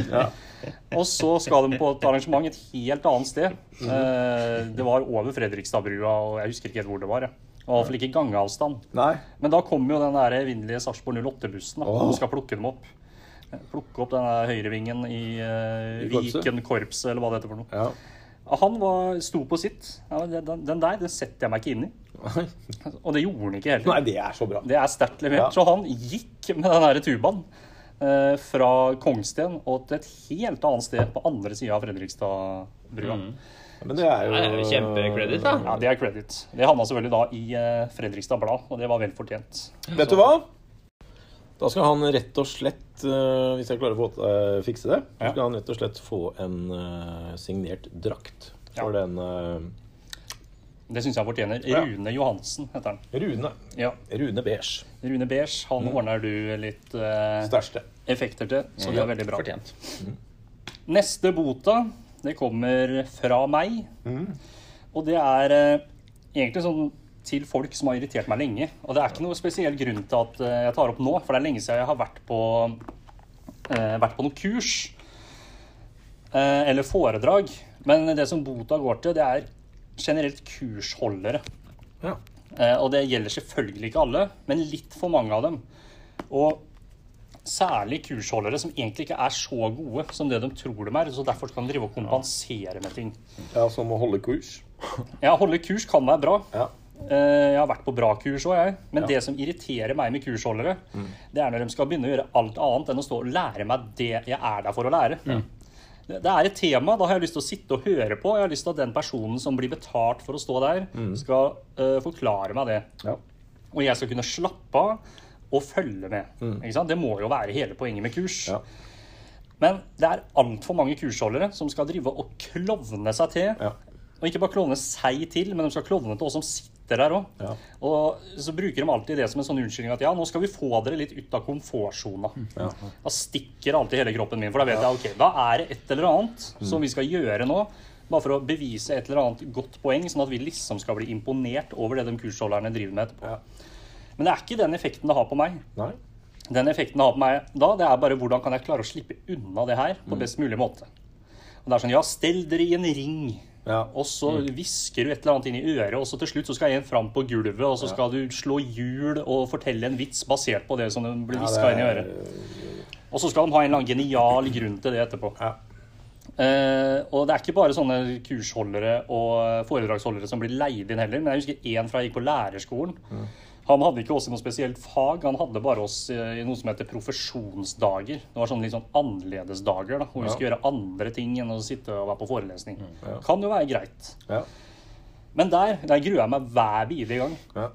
Og så skal de på et arrangement et helt annet sted. Eh, det var over Fredrikstadbrua, og jeg husker ikke helt hvor det var. jeg. Og i hvert fall ikke gangavstand.
Nei.
Men da kommer jo den der evinnelige Sarpsborg 08-bussen
og
og skal plukke dem opp. Plukke opp den der høyrevingen i uh,
I?
Viken korpset, eller hva det heter for noe.
Ja.
Han var, sto på sitt. Ja, den, den der den setter jeg meg ikke inn i. Og det gjorde han ikke heller.
Nei, det er så bra.
Det er sterkt levert.
Ja.
Så han gikk med den der tubaen uh, fra Kongsten og til et helt annet sted på andre sida av Fredrikstadbrua.
Men det er jo
kjempecredit, da.
Ja, det er credit. Det havna selvfølgelig da i eh, Fredrikstad Blad, og det var vel fortjent.
Vet du hva? Da skal han rett og slett, eh, hvis jeg klarer å få, uh, fikse det,
Ja.
skal han rett og slett få en uh, signert drakt for
Ja.
den uh...
Det syns jeg fortjener.
Ja.
Rune Johansen heter han.
Rune.
Ja.
Rune Beige.
Rune Beige, han ordner du litt effekter til, så det er veldig bra.
Fortjent.
Neste bota, det kommer fra meg. Og det er eh, egentlig sånn til folk som har irritert meg lenge. Og det er ikke noe spesiell grunn til at eh, jeg tar opp nå, for det er lenge siden jeg har vært på, eh, vært på noen kurs eh, eller foredrag. Men det som bota går til, det er generelt kursholdere.
Ja.
Eh, og det gjelder selvfølgelig ikke alle, men litt for mange av dem. Og særlig kursholdere som egentlig ikke er så gode som det de tror de er. Så derfor kan de drive og kompensere med ting.
ja, som å holde kurs.
Ja, holde kurs kan være bra.
Ja.
Eh, Jeg har vært på bra kurs òg, jeg. Men
Ja.
det som irriterer meg med kursholdere, det er når de skal begynne å gjøre alt annet enn å stå og lære meg det jeg er der for å lære. Det det er et tema. Da har jeg lyst til å sitte og høre på. Jeg har lyst til at den personen som blir betalt for å stå der, skal uh, forklare meg det.
Ja.
Og jeg skal kunne slappe av og følge med. Sant? Det må jo være hele poenget med kurs.
Ja.
Men det er altfor mange kursholdere som skal drive og klovne seg til.
Ja.
Og ikke bare klovne seg til, men de skal klovne til oss som sitter der òg.
Ja.
Og så bruker de alltid det som en sånn unnskyldning at ja, nå skal vi få dere litt ut av komfortsona.
Ja.
Da stikker alltid hele kroppen min, for da vet jeg ok, da er det et eller annet som vi skal gjøre nå. Bare for å bevise et eller annet godt poeng, sånn at vi liksom skal bli imponert over det de kursholderne driver med etterpå.
Ja.
Men det er ikke den effekten det har på meg.
Nei.
Den effekten det har på meg da, det er bare hvordan kan jeg klare å slippe unna det her på best mulig måte. Og det er sånn, ja, stell dere i en ring,
Ja.
og så hvisker du et eller annet inn i øret, og så til slutt så skal en fram på gulvet, og så skal du slå hjul og fortelle en vits basert på det som
Ja,
hviska
det
inn i øret. Og så skal de ha en eller annen genial grunn til det etterpå.
Ja.
Eh, og det er ikke bare sånne kursholdere og foredragsholdere som blir leid inn heller. Men jeg husker én fra jeg gikk på lærerskolen. Han hadde ikke oss i noe spesielt fag, han hadde bare oss eh, i noe som heter profesjonsdager. Det var sånne litt sånn annerledesdager, da, hvor vi
Ja.
skulle gjøre andre ting enn å sitte og være på forelesning. Kan jo være greit.
Ja.
Men der, der gruer jeg meg hver bidige gang.
Ja.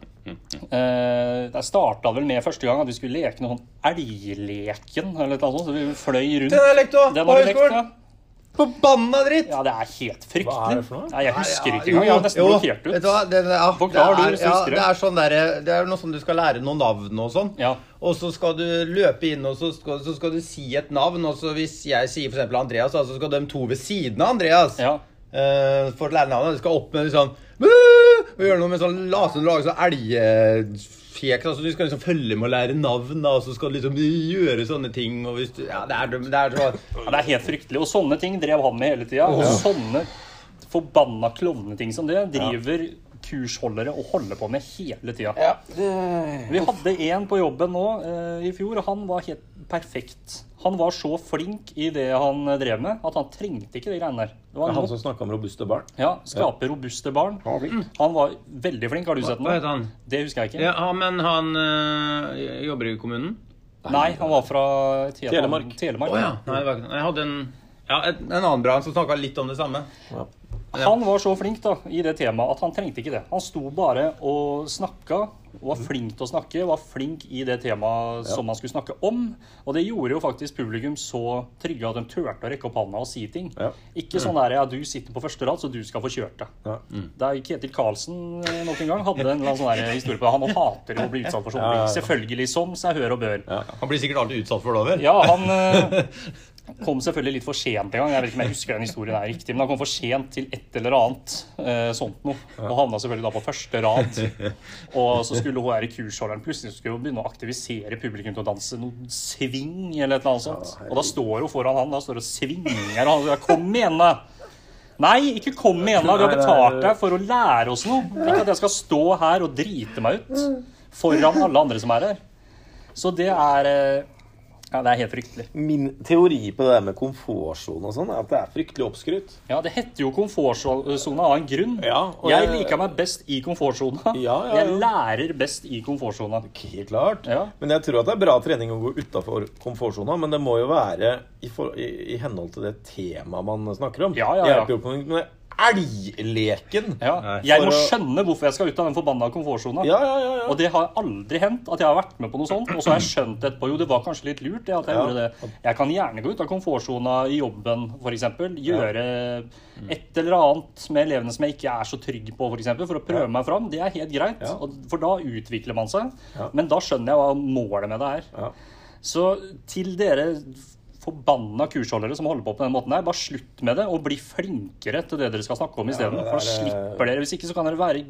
Eh, der starta vel med første gang at vi skulle leke noe sånn Elgleken eller noe sånt. Så vi fløy rundt.
Den har jeg lekt òg!
På høyskolen! ja.
Forbanna dritt!
Ja, det er helt fryktelig.
Hva er det for noe?
Nei, jeg husker
Ja,
ikke engang. Jeg har nesten blokkert ut.
hva? Det, det, ja,
Forklar
det er,
du
ja,
det.
er sånn der, Det er noe som du skal lære noen navn og sånn.
Ja.
Og så skal du løpe inn, og så skal, så skal du si et navn. Og så hvis jeg sier f.eks. Andreas, så skal de to ved siden av Andreas
ja.
uh, for å lære navnet. De skal opp med sånn «Woo!» Og gjøre noe med sånn lase lage sånn elgfjek. Altså, du skal liksom følge med å lære navn, og så skal du liksom gjøre sånne ting. Og hvis du, ja, det er, det er så
ja, det er helt fryktelig. Og sånne ting drev han med hele tida. Og sånne forbanna klovneting som det driver kursholdere å holde på med hele tida.
Ja.
Vi hadde en på jobben nå eh, i fjor, og han var helt perfekt. Han var så flink i det han drev med, at han trengte ikke de greiene der. Det var
han som snakka om robuste barn.
ja, Skape robuste barn.
Han var flink.
Han var veldig flink. Har du sett ham?
han?
Det husker jeg ikke.
Ja, men han øh, jobber i kommunen?
Nei, han var fra et
Telemark.
Telemark.
Oh, ja. Nei, Jeg hadde en, ja, en annen bra som snakka litt om det samme.
Ja.
Han var så flink da, i det temaet at han trengte ikke det. Han sto bare og snakka, var flink til å snakke, var flink i det temaet som han skulle snakke om. Og det gjorde jo faktisk publikum så trygge at de turte å rekke opp hånda og si ting.
Ja.
Ikke sånn der ja, du sitter på første rad, så du skal få kjørt det.
Ja.
Der Ketil Karlsen eh, nok en gang hadde en sånn historie på det. Han hater å bli utsatt for sånne ting. Selvfølgelig som seg hør og bør.
Han blir sikkert alltid utsatt for det over.
Ja, han [LAUGHS] eh, kom selvfølgelig litt for sent en gang. Jeg vet ikke om jeg husker den historien er riktig, men han kom for sent til et eller annet eh, sånt noe. Og havna selvfølgelig da på første rad. [LAUGHS] Og så skulle hun her i kursholderen plutselig skulle hun begynne å aktivisere publikum til å danse noen sving eller et eller annet sånt. Og da står hun foran han da står og svinger, og han sier 'kom igjen, da'. Nei, ikke kom igjen, da. Vi har betalt deg for å lære oss noe. Ikke at jeg skal stå her og drite meg ut foran alle andre som er her. Så det er eh, Ja, det er helt fryktelig.
Min teori på det der med komfortsone og sånn, er at det er fryktelig oppskrytt.
Ja, det heter jo komfortsone av en grunn.
Ja,
jeg
jeg-
liker meg best i komfortsona.
Ja, ja.
Jeg lærer best i komfortsona.
Helt klart. Men jeg tror at det er bra trening å gå utafor komfortsona. Men det må jo være i, for, i, i henhold til det temaet man snakker om.
Ja, ja,
Det
ja.
hjelper jo ikke med elgleken.
Ja. Jeg må skjønne hvorfor jeg skal ut av den forbanna komfortsona.
Ja, ja, ja, ja.
Og det har aldri hendt at jeg har vært med på noe sånt. Og så har jeg skjønt etterpå jo det var kanskje litt lurt det at jeg
Ja.
gjorde det. Jeg kan gjerne gå ut av komfortsona i jobben, f.eks. Gjøre et eller annet med elevene som jeg ikke er så trygg på, for, eksempel, for å prøve meg fram. Det er helt greit,
Ja.
for da utvikler man seg.
Ja.
Men da skjønner jeg hva målet med det er.
Ja.
Så til dere forbanna kursholdere som holder på på den måten her, bare slutt med det, og bli flinkere til det dere skal snakke om isteden.
det
For da
er-
slipper dere. Hvis ikke så kan dere være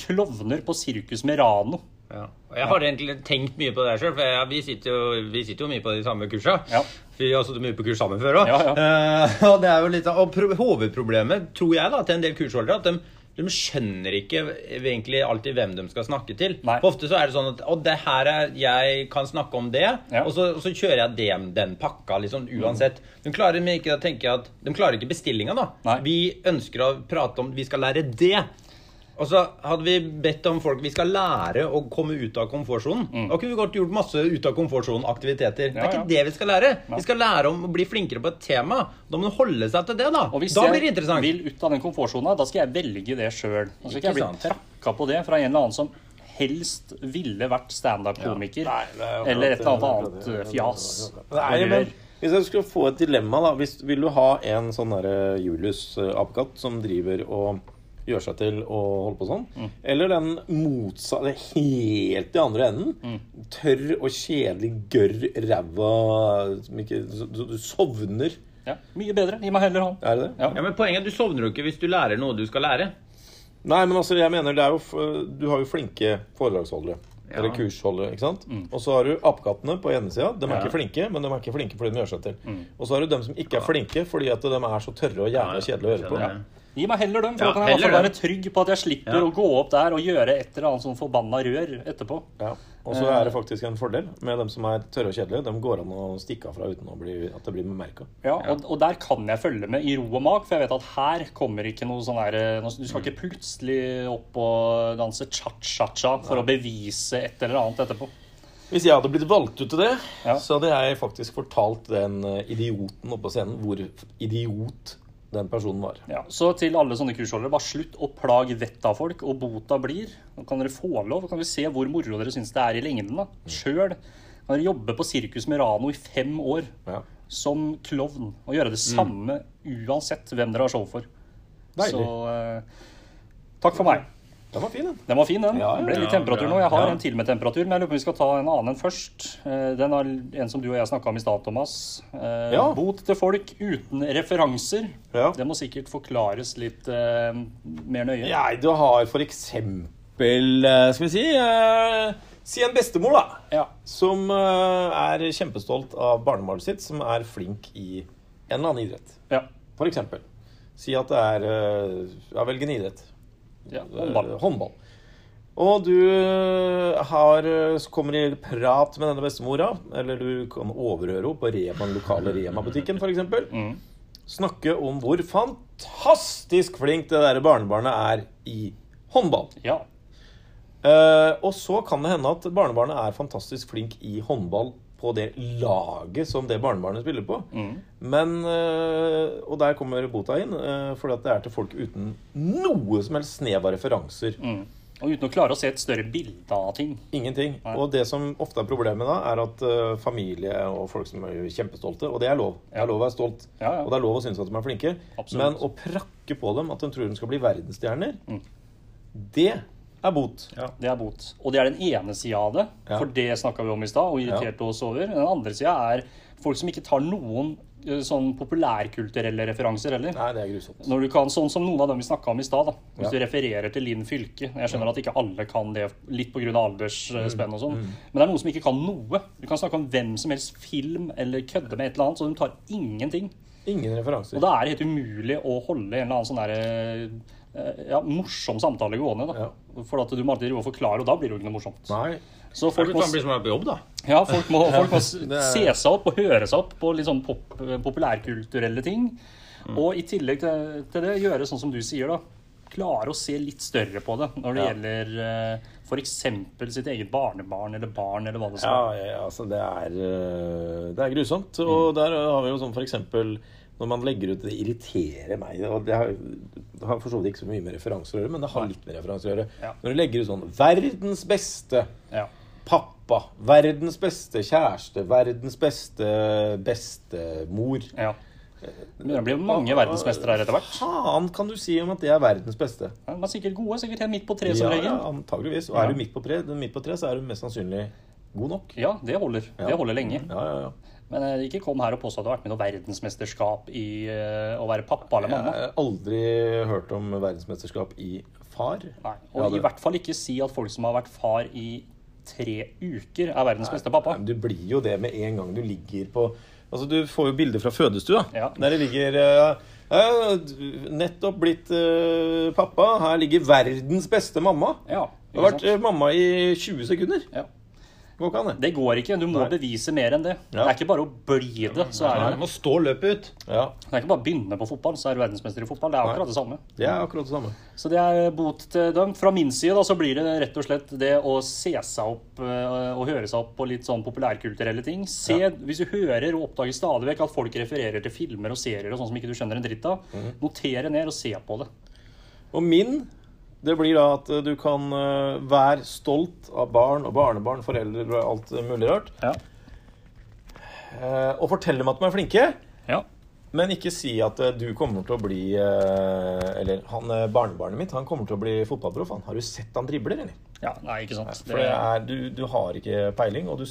klovner på Sirkus Merano.
Ja. Og jeg har egentlig tenkt mye på det sjøl, for jeg, vi, sitter jo, vi sitter jo mye på de samme kursa.
Ja.
For vi har sittet mye på kurs sammen før òg.
Ja, [LAUGHS]
og det er jo litt sånn- og pro- hovedproblemet, tror jeg, da, til en del kursholdere, at de, de skjønner ikke egentlig alltid hvem de skal snakke til.
Nei.
For ofte så er det sånn at Og det her er Jeg kan snakke om det,
Ja.
og, så, og så kjører jeg det, den pakka, liksom, uansett. De klarer ikke å bestillinga, da.
Nei.
Vi ønsker å prate om Vi skal lære det. Og så hadde vi bedt om folk Vi skal lære å komme ut av komfortsonen. Da kunne vi godt gjort masse ut av komfortsonen-aktiviteter. Det
er
er
ja.
ikke det vi skal lære. Vi skal lære om å bli flinkere på et tema. Da må du holde seg til det, da.
Og hvis
Da blir det
jeg
interessant.
vil ut av den komfortsona, da skal jeg velge det sjøl. Da skal ikke jeg bli
Ikke
trakka på det fra en eller annen som helst ville vært standup-komiker.
Er
eller et eller annet eh, fjas.
Nei, men hvis jeg skulle få et dilemma, da hvis, Vil du ha en sånn derre Julius-apekatt som driver og gjør seg til å holde på sånn?
Mm.
Eller den motsatte, helt i andre enden?
Mm.
Tørr og kjedelig, gørr ræva så Du sovner.
Ja, mye bedre. Gi meg heller hånd.
Er det det?
Ja.
Ja, men Poenget er du sovner jo ikke hvis du lærer noe du skal lære.
Nei, men altså, jeg mener det er jo f- Du har jo flinke foredragsholdere.
Ja.
Eller kursholdere. ikke sant? Og så har du apekattene på ene sida. De er
Mm. Ja. Mm.
ikke flinke, men de er ikke flinke fordi de gjør seg til. Og så har du dem som ikke er flinke fordi at de er så tørre og jævla kjedelige å høre på.
Gi meg heller dem, for
Ja,
da kan jeg være trygg på at jeg slipper
Ja.
å gå opp der og gjøre et eller annet sånn forbanna rør etterpå.
Ja. Og så er det faktisk en fordel med dem som er tørre og kjedelige. De går an å stikke av fra uten å bli, at det blir bemerka.
Ja, og, og der kan jeg følge med i ro og mak, for jeg vet at her kommer ikke noe sånn her eh, Du skal ikke plutselig opp og danse cha-cha-cha for å bevise et eller annet etterpå.
Hvis jeg hadde blitt valgt ut til det,
Ja.
så hadde jeg faktisk fortalt den eh, idioten oppe på scenen hvor idiot den personen var.
Ja, så til alle sånne kursholdere, bare slutt å plage vettet av folk, og bota blir. Nå kan dere få lov, kan vi se hvor moro dere syns det er i lengden. da. Sjøl kan dere jobbe på Sirkus Merano i fem år
Ja.
som klovn og gjøre det samme uansett hvem dere har show for.
Deilig.
Så eh, takk for meg.
Den var fin, den.
Den var fin, den.
Ja,
det ble litt
ja,
temperatur nå. Jeg har
Ja.
en til med temperatur, men jeg lurer på om vi skal ta en annen enn først. Eh, Den er en som du og jeg snakka om i stad, Thomas. Eh,
Ja.
Bot til folk uten referanser.
Ja.
Det må sikkert forklares litt eh, mer nøye.
Nei, du har for eksempel eh, Skal vi si eh, Si en bestemor, da.
Ja.
Som eh, er kjempestolt av barnebarnet sitt, som er flink i en eller annen idrett.
Ja.
For eksempel. Si at det er eh, Ja, velg en idrett.
Ja. Håndball.
Håndball. Og du eh, har, eh, kommer i prat med denne bestemora, eller du kan overhøre henne på Rema, den lokale Rema-butikken f.eks.
Mm.
Snakke om hvor fantastisk flink det der barnebarnet er i håndball.
Ja.
Uh, og så kan det hende at barnebarnet er fantastisk flink i håndball på det laget som det barnebarnet spiller på.
Mm.
Men øh, Og der kommer bota inn, Fordi for at det er til folk uten noe som helst snev av referanser.
Mm. Og uten å klare å se et større bilde av ting.
Ingenting.
Nei.
Og det som ofte er problemet da, er at øh, familie og folk som er kjempestolte Og det er lov. Det er lov å være stolt.
Ja, ja.
Og det er lov å synes at de er flinke.
Absolutt.
Men å prakke på dem at de tror de skal bli verdensstjerner,
Mm.
det er bot.
Det er bot. Og det er den ene sida av det,
Ja.
for det snakka vi om i stad og irriterte oss over. Den andre sida er folk som ikke tar noen eh, sånn populærkulturelle referanser heller.
Nei, det er grusomt.
Når du kan, Sånn som noen av dem vi snakka om i stad. Hvis
Ja.
du refererer til Linn Fylke. Jeg skjønner at ikke alle kan det, litt pga. aldersspenn og sånn.
Mm.
Men det er noen som ikke kan noe. Du kan snakke om hvem som helst film eller kødde med et eller annet, så de tar ingenting.
Ingen referanser.
Og da er det helt umulig å holde en eller annen sånn derre eh, ja, morsom samtale gående. da.
Ja.
For at du må alltid forklare, og da blir det jo ikke noe morsomt.
Nei.
Så
Folk
må,
som jobb, da.
ja, folk må, [LAUGHS] folk må [LAUGHS]
er-
se seg opp og høre seg opp på litt sånn pop, populærkulturelle ting.
Mm.
Og i tillegg til, til det gjøre sånn som du sier, da. Klare å se litt større på det når det
Ja.
gjelder f.eks. sitt eget barnebarn eller barn eller hva det skal
Ja,
være.
ja, altså det er, det er grusomt. Og der har vi jo sånn for eksempel når man legger ut Det irriterer meg. Og det har, det har for så vidt ikke så mye med referanser å gjøre, men det har litt med referanser å gjøre.
Ja.
Når du legger ut sånn 'Verdens beste
Ja.
pappa', 'Verdens beste kjæreste', 'Verdens beste bestemor'
ja. Det blir mange verdensmestere her etter hvert.
Faen kan du si om at det er verdens beste?
Ja, De er sikkert gode, sikkert helt midt på treet som regel.
ja, antageligvis. Og er du midt på, tre, tre, så er du mest sannsynlig god nok.
Ja, det holder. Det holder lenge.
Ja, ja, ja.
Men eh, ikke kom her og påstå at du har vært med i noe verdensmesterskap i eh, å være pappa eller mamma.
Jeg har aldri hørt om verdensmesterskap i far.
Nei. Og
hadde...
i hvert fall ikke si at folk som har vært far i tre uker, er verdens beste pappa.
Nei, men Du blir jo det med en gang du ligger på Altså, Du får jo bilder fra fødestua
Ja.
der det ligger eh, Nettopp blitt pappa. Her ligger verdens beste mamma.
Ja,
Du har vært mamma i 20 sekunder.
ja.
Går ikke an, det.
Det går ikke. Du må
Nei.
bevise mer enn det.
Ja.
Det er ikke bare å bli det. Så er
Du
det,
må stå løpet ut.
Ja,
det er ikke bare å begynne på fotball, så er du verdensmester i fotball. Det er akkurat det samme.
Det er akkurat det samme.
Så det er bot til dem. Fra min side da, så blir det rett og slett det å se seg opp eh, og høre seg opp på litt sånn populærkulturelle ting. Se,
Ja.
Hvis du hører og oppdager stadig vekk at folk refererer til filmer og serier og sånn som ikke du skjønner en dritt av,
Mhm.
notere ned og se på det.
Og min det blir da at eh, du kan eh, være stolt av barn og barnebarn, foreldre og alt mulig rart.
Ja.
Eh, Og fortelle dem at de er flinke.
ja.
Men ikke si at du kommer til å bli Eller han barnebarnet mitt han kommer til å bli fotballproff. Har du sett han dribler, eller?
ja. Nei, ikke sant.
For det er, du, du har ikke peiling, og du,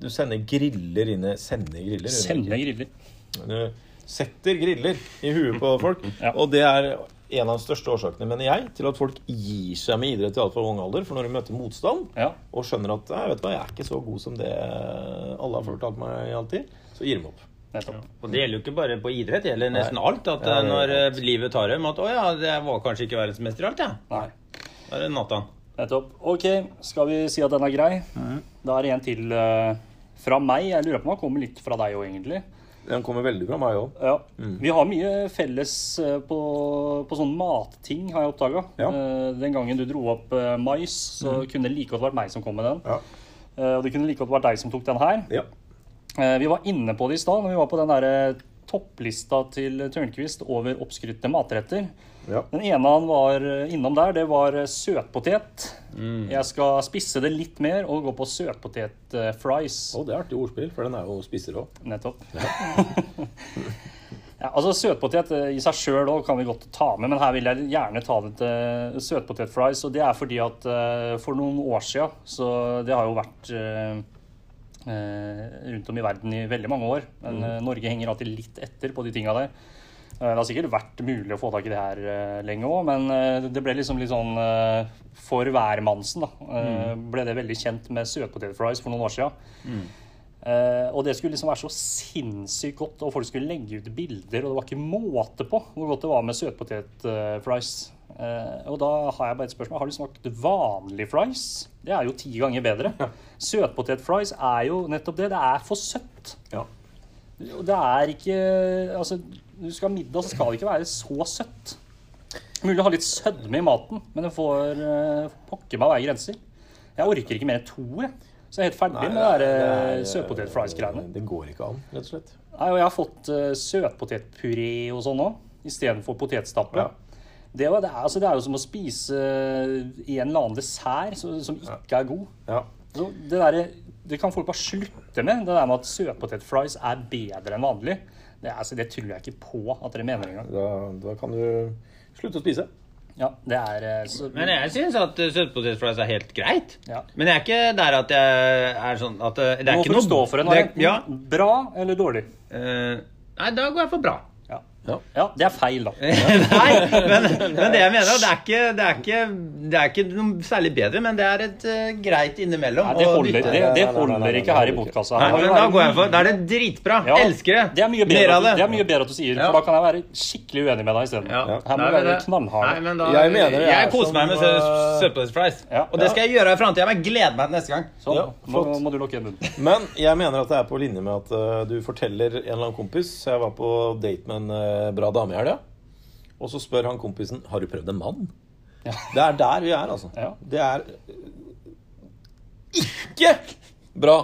du sender griller inn Sender griller?
Sender griller.
Du setter griller i huet på folk.
Ja.
Og det er en av de største årsakene, mener jeg, til at folk gir seg med idrett i altfor ung alder. For når de møter motstand
Ja.
og skjønner at jeg, vet hva, jeg er ikke så god som det alle har fortalt meg alltid, så gir de opp.
Ja.
Og det gjelder jo ikke bare på idrett, det gjelder nesten
Nei.
alt. At
Ja,
når eh, livet tar dem, at å ja, det var kanskje ikke verdensmester i alt, ja.
Nei.
Da er det natta.
Nettopp. Ok, skal vi si at den er grei? Da er det en til eh, fra meg. Jeg lurer på om han kommer litt fra deg òg, egentlig.
Den kommer veldig fra meg òg.
Ja. Vi har mye felles eh, på, på sånne matting, har jeg oppdaga.
Ja.
Den gangen du dro opp eh, mais, så kunne det like godt vært meg som kom med den.
Ja.
Eh, Og det kunne like godt vært deg som tok den her.
ja.
Eh, Vi var inne på det i stad når vi var på den der eh, topplista til Tørnquist over oppskrytte matretter.
Ja.
Den ene han var eh, innom der, det var søtpotet. søtpotet. Jeg skal spisse det litt mer og gå på søtpotet-fries.
Oh, det er artig ordspill, for den er jo spiser òg.
Nettopp. [LAUGHS] ja, altså Søtpotet eh, i seg sjøl kan vi godt ta med, men her vil jeg gjerne ta det til søtpotetfries. Og det er fordi at eh, for noen år siden, så det har jo vært eh, eh, rundt om i verden i veldig mange år, men mm. Norge henger alltid litt etter på de tinga der. Eh, Det har sikkert vært mulig å få tak i det her eh, lenge òg, men eh, det ble liksom litt sånn For hvermannsen, da. eh, Ble det veldig kjent med søtpotetfries for noen år siden. Eh, og det skulle liksom være så sinnssykt godt, og folk skulle legge ut bilder, og det var ikke måte på hvor godt det var med søtpotetfries. Og da har jeg bare et spørsmål. Har du smakt vanlig fries? Det er jo ti ganger bedre. Søtpotetfries er jo nettopp det. Det er for søtt.
Ja.
Det er ikke Altså, du skal ha middag, så skal det ikke være så søtt. Mulig å ha litt sødme i maten, men det får uh, pokker meg være grenser. Jeg orker ikke mer enn to, jeg. Så jeg er helt ferdig med det der søtpotet-fries-greiene.
Det går ikke an, rett og slett.
Nei, og jeg har fått uh, søtpotetpuré og sånn òg, istedenfor potetstappe.
Ja.
Det, det, er, altså, det er jo som å spise eh, en eller annen dessert som, som ikke er god.
Ja.
Så det, der, det kan folk bare slutte med, det der med at søtpotetfries er bedre enn vanlig. Det, altså, det tror jeg ikke på at dere mener engang.
Da, da kan du slutte å spise.
Ja, det er eh, så,
Men jeg syns at uh, er helt greit.
Ja.
Men jeg er ikke der at jeg er sånn at uh, det er
Nå
ikke
får
noe
du stå for en.
det, ja.
Bra eller dårlig?
Uh, Nei, da går jeg for bra.
Ja.
Ja.
det er feil, da. [LAUGHS]
Nei, men, men det jeg mener, det er, ikke, det, er ikke, det er ikke noe særlig bedre, men det er et uh, greit innimellom.
Nei, det holder, det, det
Nei, nei, nei,
holder
nei,
ikke her i
men da går jeg for Da er det dritbra.
Ja,
Elsker det.
Det er mye bedre,
det.
det er mye bedre at du sier, for da kan jeg være skikkelig uenig med deg isteden.
Ja.
Her må du være knallhard.
Men da,
Jeg mener er
jeg koser meg med sø-
eh.
Ja.
Og det skal jeg gjøre i framtida. Jeg gleder meg til neste gang.
Sånn,
Ja,
nå må du lukke igjen munnen.
Men jeg mener at det er på linje med at uh, du forteller en eller annen kompis Jeg var på date med en eh, bra dame i helga. Og så spør han kompisen Har du prøvd en mann.
Ja.
Det er der vi er, altså.
Ja.
Det er eh, ikke bra,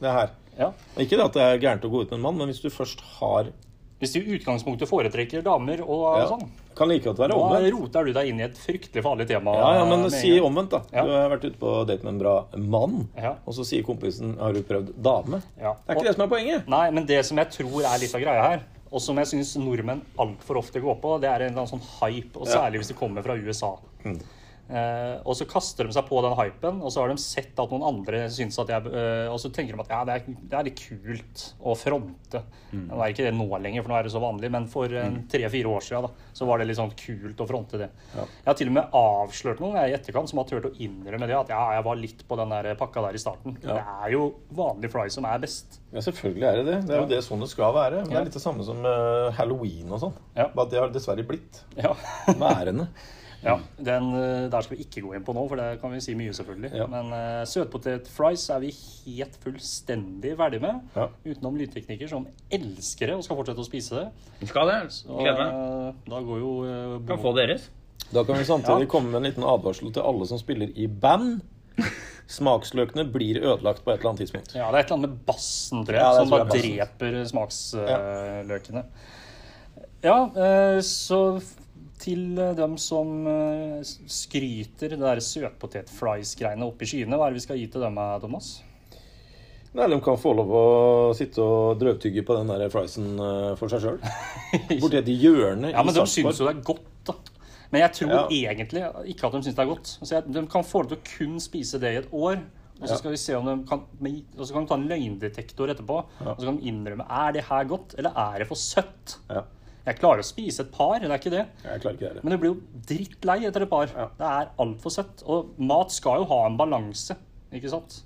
det her.
Ja.
Ikke det at det er gærent å gå ut med en mann, men hvis du først har
Hvis du i utgangspunktet foretrekker damer og
ja,
sånn,
Kan like godt være
da
omvendt.
roter du deg inn i et fryktelig farlig tema.
Ja, ja, men si
en
omvendt, da.
Ja.
Du har vært ute på date med en bra mann, og så sier kompisen 'Har du prøvd dame?'
Ja.
Det er ikke det som er poenget.
Nei, men det som jeg tror er litt av greia her, og som jeg syns nordmenn altfor ofte går på, det er en eller annen sånn hype, og særlig hvis det kommer fra USA. Eh, og så kaster de seg på den hypen, og så har de sett at noen andre syns at jeg eh, Og så tenker de at ja, det er, det er litt kult å fronte. Nå er ikke det nå lenger, for nå er det så vanlig, men for eh, tre-fire år siden da, så var det litt sånn kult å fronte det. Jeg har til og med avslørt noen jeg, i etterkant som har turt å innrømme det, at ja, jeg var litt på den der pakka der i starten.
Ja.
Det er jo vanlig fry som er best.
Ja, selvfølgelig er det det. Det er jo det sånn det skal være. Det
Ja.
er litt det samme som halloween og sånn.
Ja.
Bare at det har dessverre blitt
Ja. [LAUGHS]
værende.
Ja, den eh, der skal vi ikke gå inn på nå, for det kan vi si mye, selvfølgelig.
Ja.
Men uh, søtpotetfries er vi helt fullstendig ferdig med.
Ja.
Utenom lydteknikker som elsker det og skal fortsette å spise det.
Vi skal det. Gleder meg.
Uh, da går jo uh,
Kan få deres.
Da kan vi samtidig
Ja.
komme med en liten advarsel til alle som spiller i band. Smaksløkene blir ødelagt på et eller annet tidspunkt.
Ja, det er et eller annet med bassen, tror jeg,
Ja,
som bare
er
dreper smaksløkene. Ja, eh, så til eh, dem som eh, skryter det der søtpotet-fries-greiene opp i skyene, hva er det vi skal gi til dem, eh, Thomas?
Nei, De kan få lov å sitte og drøvtygge på den der friesen for seg sjøl. [LAUGHS] Borti et hjørne
Ja, men
i
de
Sarpsborg.
syns jo det er godt, da. Men jeg tror
Ja.
egentlig ikke at de syns det er godt. Altså, de kan få lov til å kun spise det i et år. Og så
Ja.
skal vi se om de kan Og så kan de ta en løgndetektor etterpå.
Ja.
Og så kan de innrømme er det her godt, eller er det for søtt.
Ja,
Jeg klarer å spise et par, det er ikke det.
jeg klarer ikke det.
Men du blir jo drittlei etter et par.
Ja.
Det er altfor søtt. Og mat skal jo ha en balanse, ikke sant?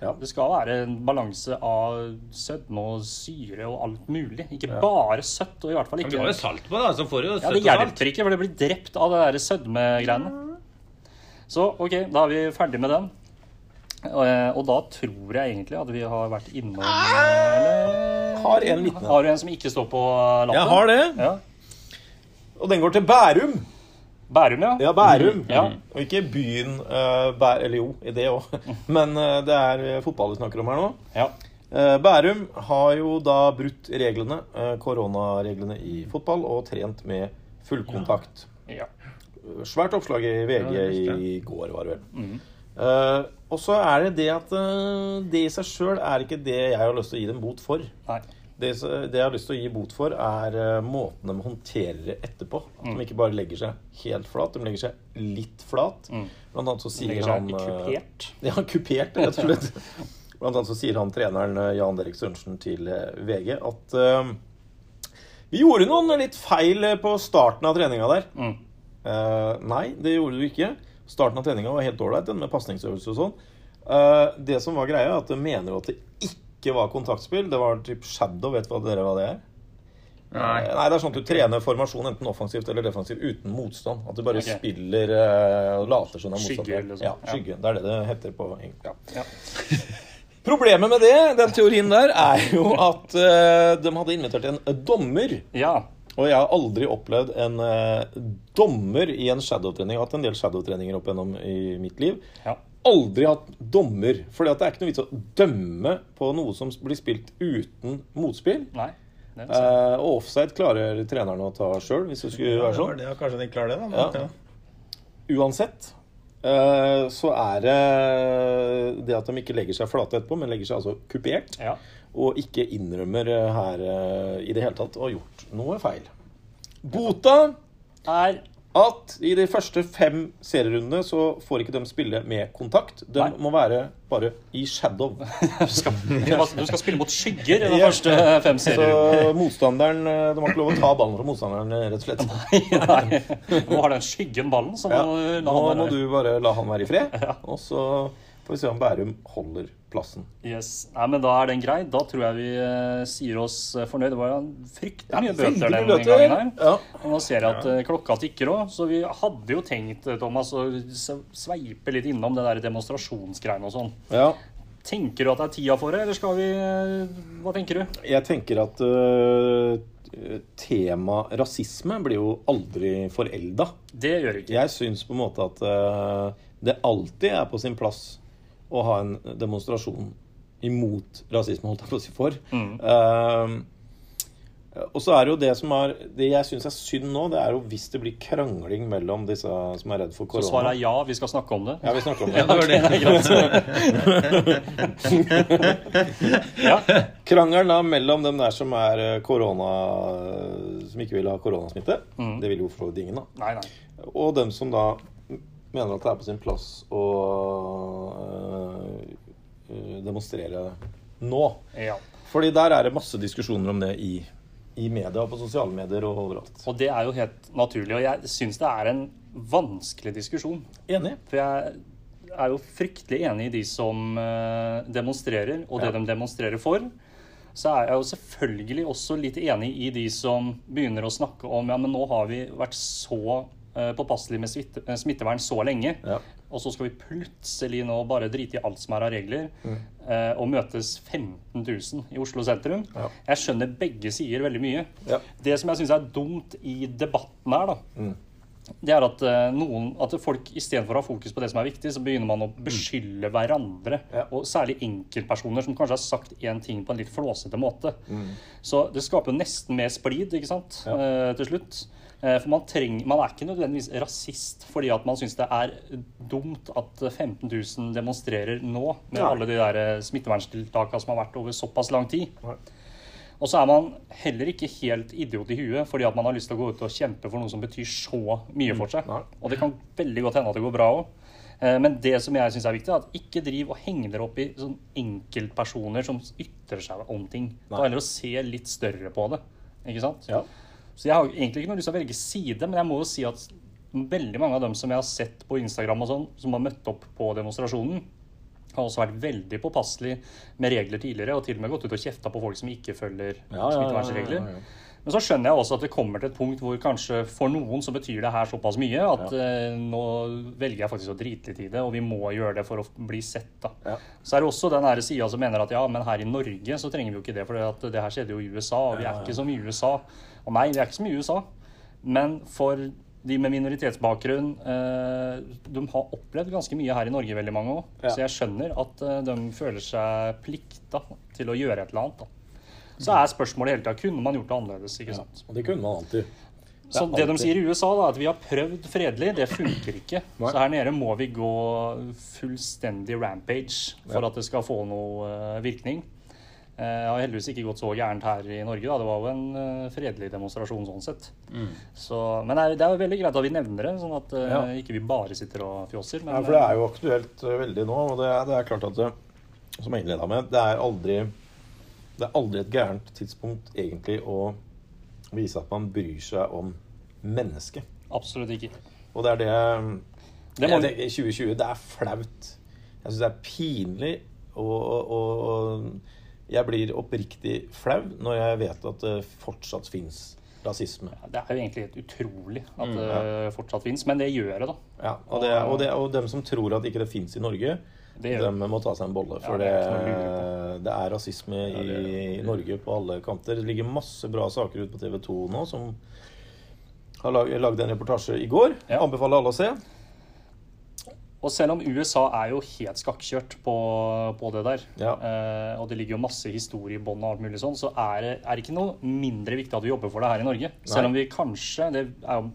Ja.
Det skal være en balanse av sødme og syre og alt mulig. Ikke bare søtt, og i hvert fall
Men du har jo salt på, da, så får du jo
ja,
søtt
Det
og salt.
hjelper ikke, for det blir drept av det der sødmegreiene. Så OK, da er vi ferdig med den. Og, og da tror jeg egentlig at vi har vært innom eller,
Har en liten en.
Har du en som ikke står på lappen?
Jeg har det.
Ja.
Og den går til Bærum.
Bærum, ja.
Ja, Bærum.
Ja.
Og ikke byen uh, Bæ Eller jo, i det òg. [LAUGHS] Men uh, det er eh, fotball vi snakker om her nå.
ja.
Uh, Bærum har jo da brutt reglene, eh, koronareglene i fotball, og trent med fullkontakt.
ja.
Svært oppslag i VG i går, var det vel. Eh, og så er det det at eh, det i seg sjøl er ikke det jeg har lyst til å gi dem bot for.
Nei.
Det, det jeg har lyst til å gi bot for, er eh, måten de håndterer det etterpå. At de ikke bare legger seg helt flat, de legger seg litt flat. Blant annet så sier
Legger
han
seg
eh,
kupert. [LAUGHS]
Ja, kupert, rett og slett. Blant annet så sier han treneren Jan Derek Sørensen til VG at uh, vi gjorde noen litt feil på starten av treninga der.
Mm.
Uh, nei, det gjorde du ikke. Starten av treninga var helt ålreit, med pasningsøvelse og sånn. Eh, det som var greia, er at de mener at det ikke var kontaktspill. Det var typ shadow. Vet hva dere hva det er?
Nei.
Eh, Nei, det er sånn at du trener formasjon enten offensivt eller defensivt uten motstand. At du bare
okay.
spiller eh, og later som det er motstand.
Skygge, liksom.
Ja, skygge. Det er det det heter på. Ja.
Ja. [LAUGHS]
Problemet med det, den teorien der, er jo at de hadde invitert en dommer.
ja.
Og jeg har aldri opplevd en eh, dommer i en shadowtrening. Jeg har hatt en del shadowtreninger opp gjennom i mitt liv.
Ja.
aldri hatt dommer. For det er ikke noe vits å dømme på noe som blir spilt uten motspill.
Nei.
Eh, og offside klarer trenerne å ta sjøl, hvis det skulle være sånn.
Ja, kanskje de klarer det, da.
Ja. Uansett eh, så er det det at de ikke legger seg flate etterpå, men legger seg altså kupert,
Ja.
Og ikke innrømmer eh, her eh, i det hele tatt å ha gjort noe feil. Bota
Er
at i de første fem serierundene så får ikke de spille med kontakt. De
Nei.
må være bare i shadow. [LAUGHS]
du skal, du skal spille mot skygger i de
Ja.
første fem
serierundene.
Så
motstanderen eh, De har ikke lov å ta ballen fra motstanderen, rett og slett.
Nei. Nå har den skyggen ballen, så må
Ja. Nå
han
må du bare la han være i fred, og så får vi se om Bærum holder plassen.
Yes. Nei, men da er den grei. Da tror jeg vi eh, sier oss eh, fornøyd. Det var jo fryktelig mye
ja,
bøter den
bøter.
gangen her.
Ja.
Og nå ser jeg at eh, klokka tikker òg, så vi hadde jo tenkt Thomas, å sveipe litt innom det der demonstrasjonsgreiene og sånn.
ja.
Tenker du at det er tida for det, eller skal vi Hva tenker du?
Jeg tenker at uh, tema rasisme blir jo aldri forelda.
Det gjør ikke.
Jeg syns på en måte at det alltid er på sin plass å ha en demonstrasjon imot rasisme, holdt jeg på å si for.
Mm.
Uh, og så er det jo det som er Det jeg syns er synd nå, det er jo hvis det blir krangling mellom disse som er redd for korona.
Så svaret er ja, vi skal snakke om det.
Ja, vi snakker om det. [LAUGHS]
Ja, det det. [LAUGHS] ja.
Krangelen da mellom dem der som er eh, korona Som ikke vil ha koronasmitte.
Mm.
Det vil jo for så vidt ingen, da.
Nei, nei.
Og dem som da mener at det er på sin plass å øh, demonstrere nå.
Ja.
Fordi der er det masse diskusjoner om det i, i media, på sosiale medier og overalt.
Og det er jo helt naturlig. Og jeg syns det er en vanskelig diskusjon.
Enig?
For jeg er jo fryktelig enig i de som eh, demonstrerer, og det
Ja.
de demonstrerer for. Så er jeg jo selvfølgelig også litt enig i de som begynner å snakke om ja, men nå har vi vært så eh, påpasselige med smitte, eh, smittevern så lenge,
Ja.
og så skal vi plutselig nå bare drite i alt som er av regler,
Mm.
eh, og møtes 15 000 i Oslo sentrum.
Ja.
Jeg skjønner begge sider veldig mye.
Ja.
Det som jeg syns er dumt i debatten her, da,
Mm.
det er at noen, at folk istedenfor å ha fokus på det som er viktig, så begynner man å beskylde hverandre.
Ja.
Og særlig enkeltpersoner som kanskje har sagt én ting på en litt flåsete måte.
Mm.
Så det skaper jo nesten mer splid, ikke sant, til slutt. Eh, For man, trenger, man er ikke nødvendigvis rasist fordi at man syns det er dumt at 15 000 demonstrerer nå, med
ja.
alle de der eh, smitteverntiltakene som har vært over såpass lang tid.
Ja.
Og så er man heller ikke helt idiot i huet fordi at man har lyst til å gå ut og kjempe for noe som betyr så mye for seg.
Ja.
Og det kan veldig godt hende at det går bra òg. Men det som jeg syns er viktig, er at ikke driv og heng dere opp i sånn enkeltpersoner som ytrer seg om ting. Da heller å se litt større på det. Ikke sant?
Ja.
Så jeg har egentlig ikke noe lyst til å velge side, men jeg må jo si at veldig mange av dem som jeg har sett på Instagram og sånn, som har møtt opp på demonstrasjonen, har også vært veldig påpasselige med regler tidligere, og til og med gått ut og kjefta på folk som ikke følger
Ja, ja,
smittevernregler.
ja.
Men så skjønner jeg også at det kommer til et punkt hvor kanskje for noen så betyr det her såpass mye at eh, nå velger jeg faktisk å drite litt i det, og vi må gjøre det for å bli sett. da. Så er det også den sida som mener at ja, men her i Norge så trenger vi jo ikke det, for det her skjedde jo i USA, og vi er ikke som i USA. Og nei, det er ikke så mye i USA. Men for de med minoritetsbakgrunn, eh, de har opplevd ganske mye her i Norge, veldig mange òg.
Ja.
Så jeg skjønner at eh, de føler seg plikta til å gjøre et eller annet. da. Så er spørsmålet hele tida kunne man gjort det annerledes. ikke sant?
Og det kunne man alltid.
Så
er
det de sier i USA, da, at vi har prøvd fredelig, det funker ikke. [CLEARS THROAT] Så her nede må vi gå fullstendig rampage for
Ja.
at det skal få noe eh, virkning. Eh, Det har heldigvis ikke gått så gærent her i Norge. da, Det var jo en eh, fredelig demonstrasjon sånn sett. Så, men det er, jo veldig greit at vi nevner det, sånn at eh,
Ja.
ikke vi bare sitter og fjåser. Men,
Ja, for det er jo aktuelt veldig nå, og det er, det er klart at det, Som jeg innleda med, det er aldri Det er aldri et gærent tidspunkt egentlig å vise at man bryr seg om mennesket.
absolutt ikke.
Og det er det
Det må
jeg tenker, 2020 Det er flaut. Jeg syns det er pinlig, og, og, og jeg blir oppriktig flau når jeg vet at det fortsatt fins rasisme.
Det er jo egentlig helt utrolig at
Mm,
det fortsatt fins, men det gjør det, da.
Ja, og, det, og, det, og dem som tror at ikke det fins i Norge, dem må ta seg en bolle. For
Ja, det
det,
er
det er rasisme i Norge på alle kanter. Det ligger masse bra saker ute på TV 2 nå som har lag- lagd en reportasje i går.
Ja.
Anbefaler alle å se.
Og selv om USA er jo helt skakkjørt på, på det der,
Ja.
eh, og det ligger jo masse historie i bånn og alt mulig sånn, så er det, er det ikke noe mindre viktig at vi jobber for det her i Norge. Selv om vi kanskje Det er jo,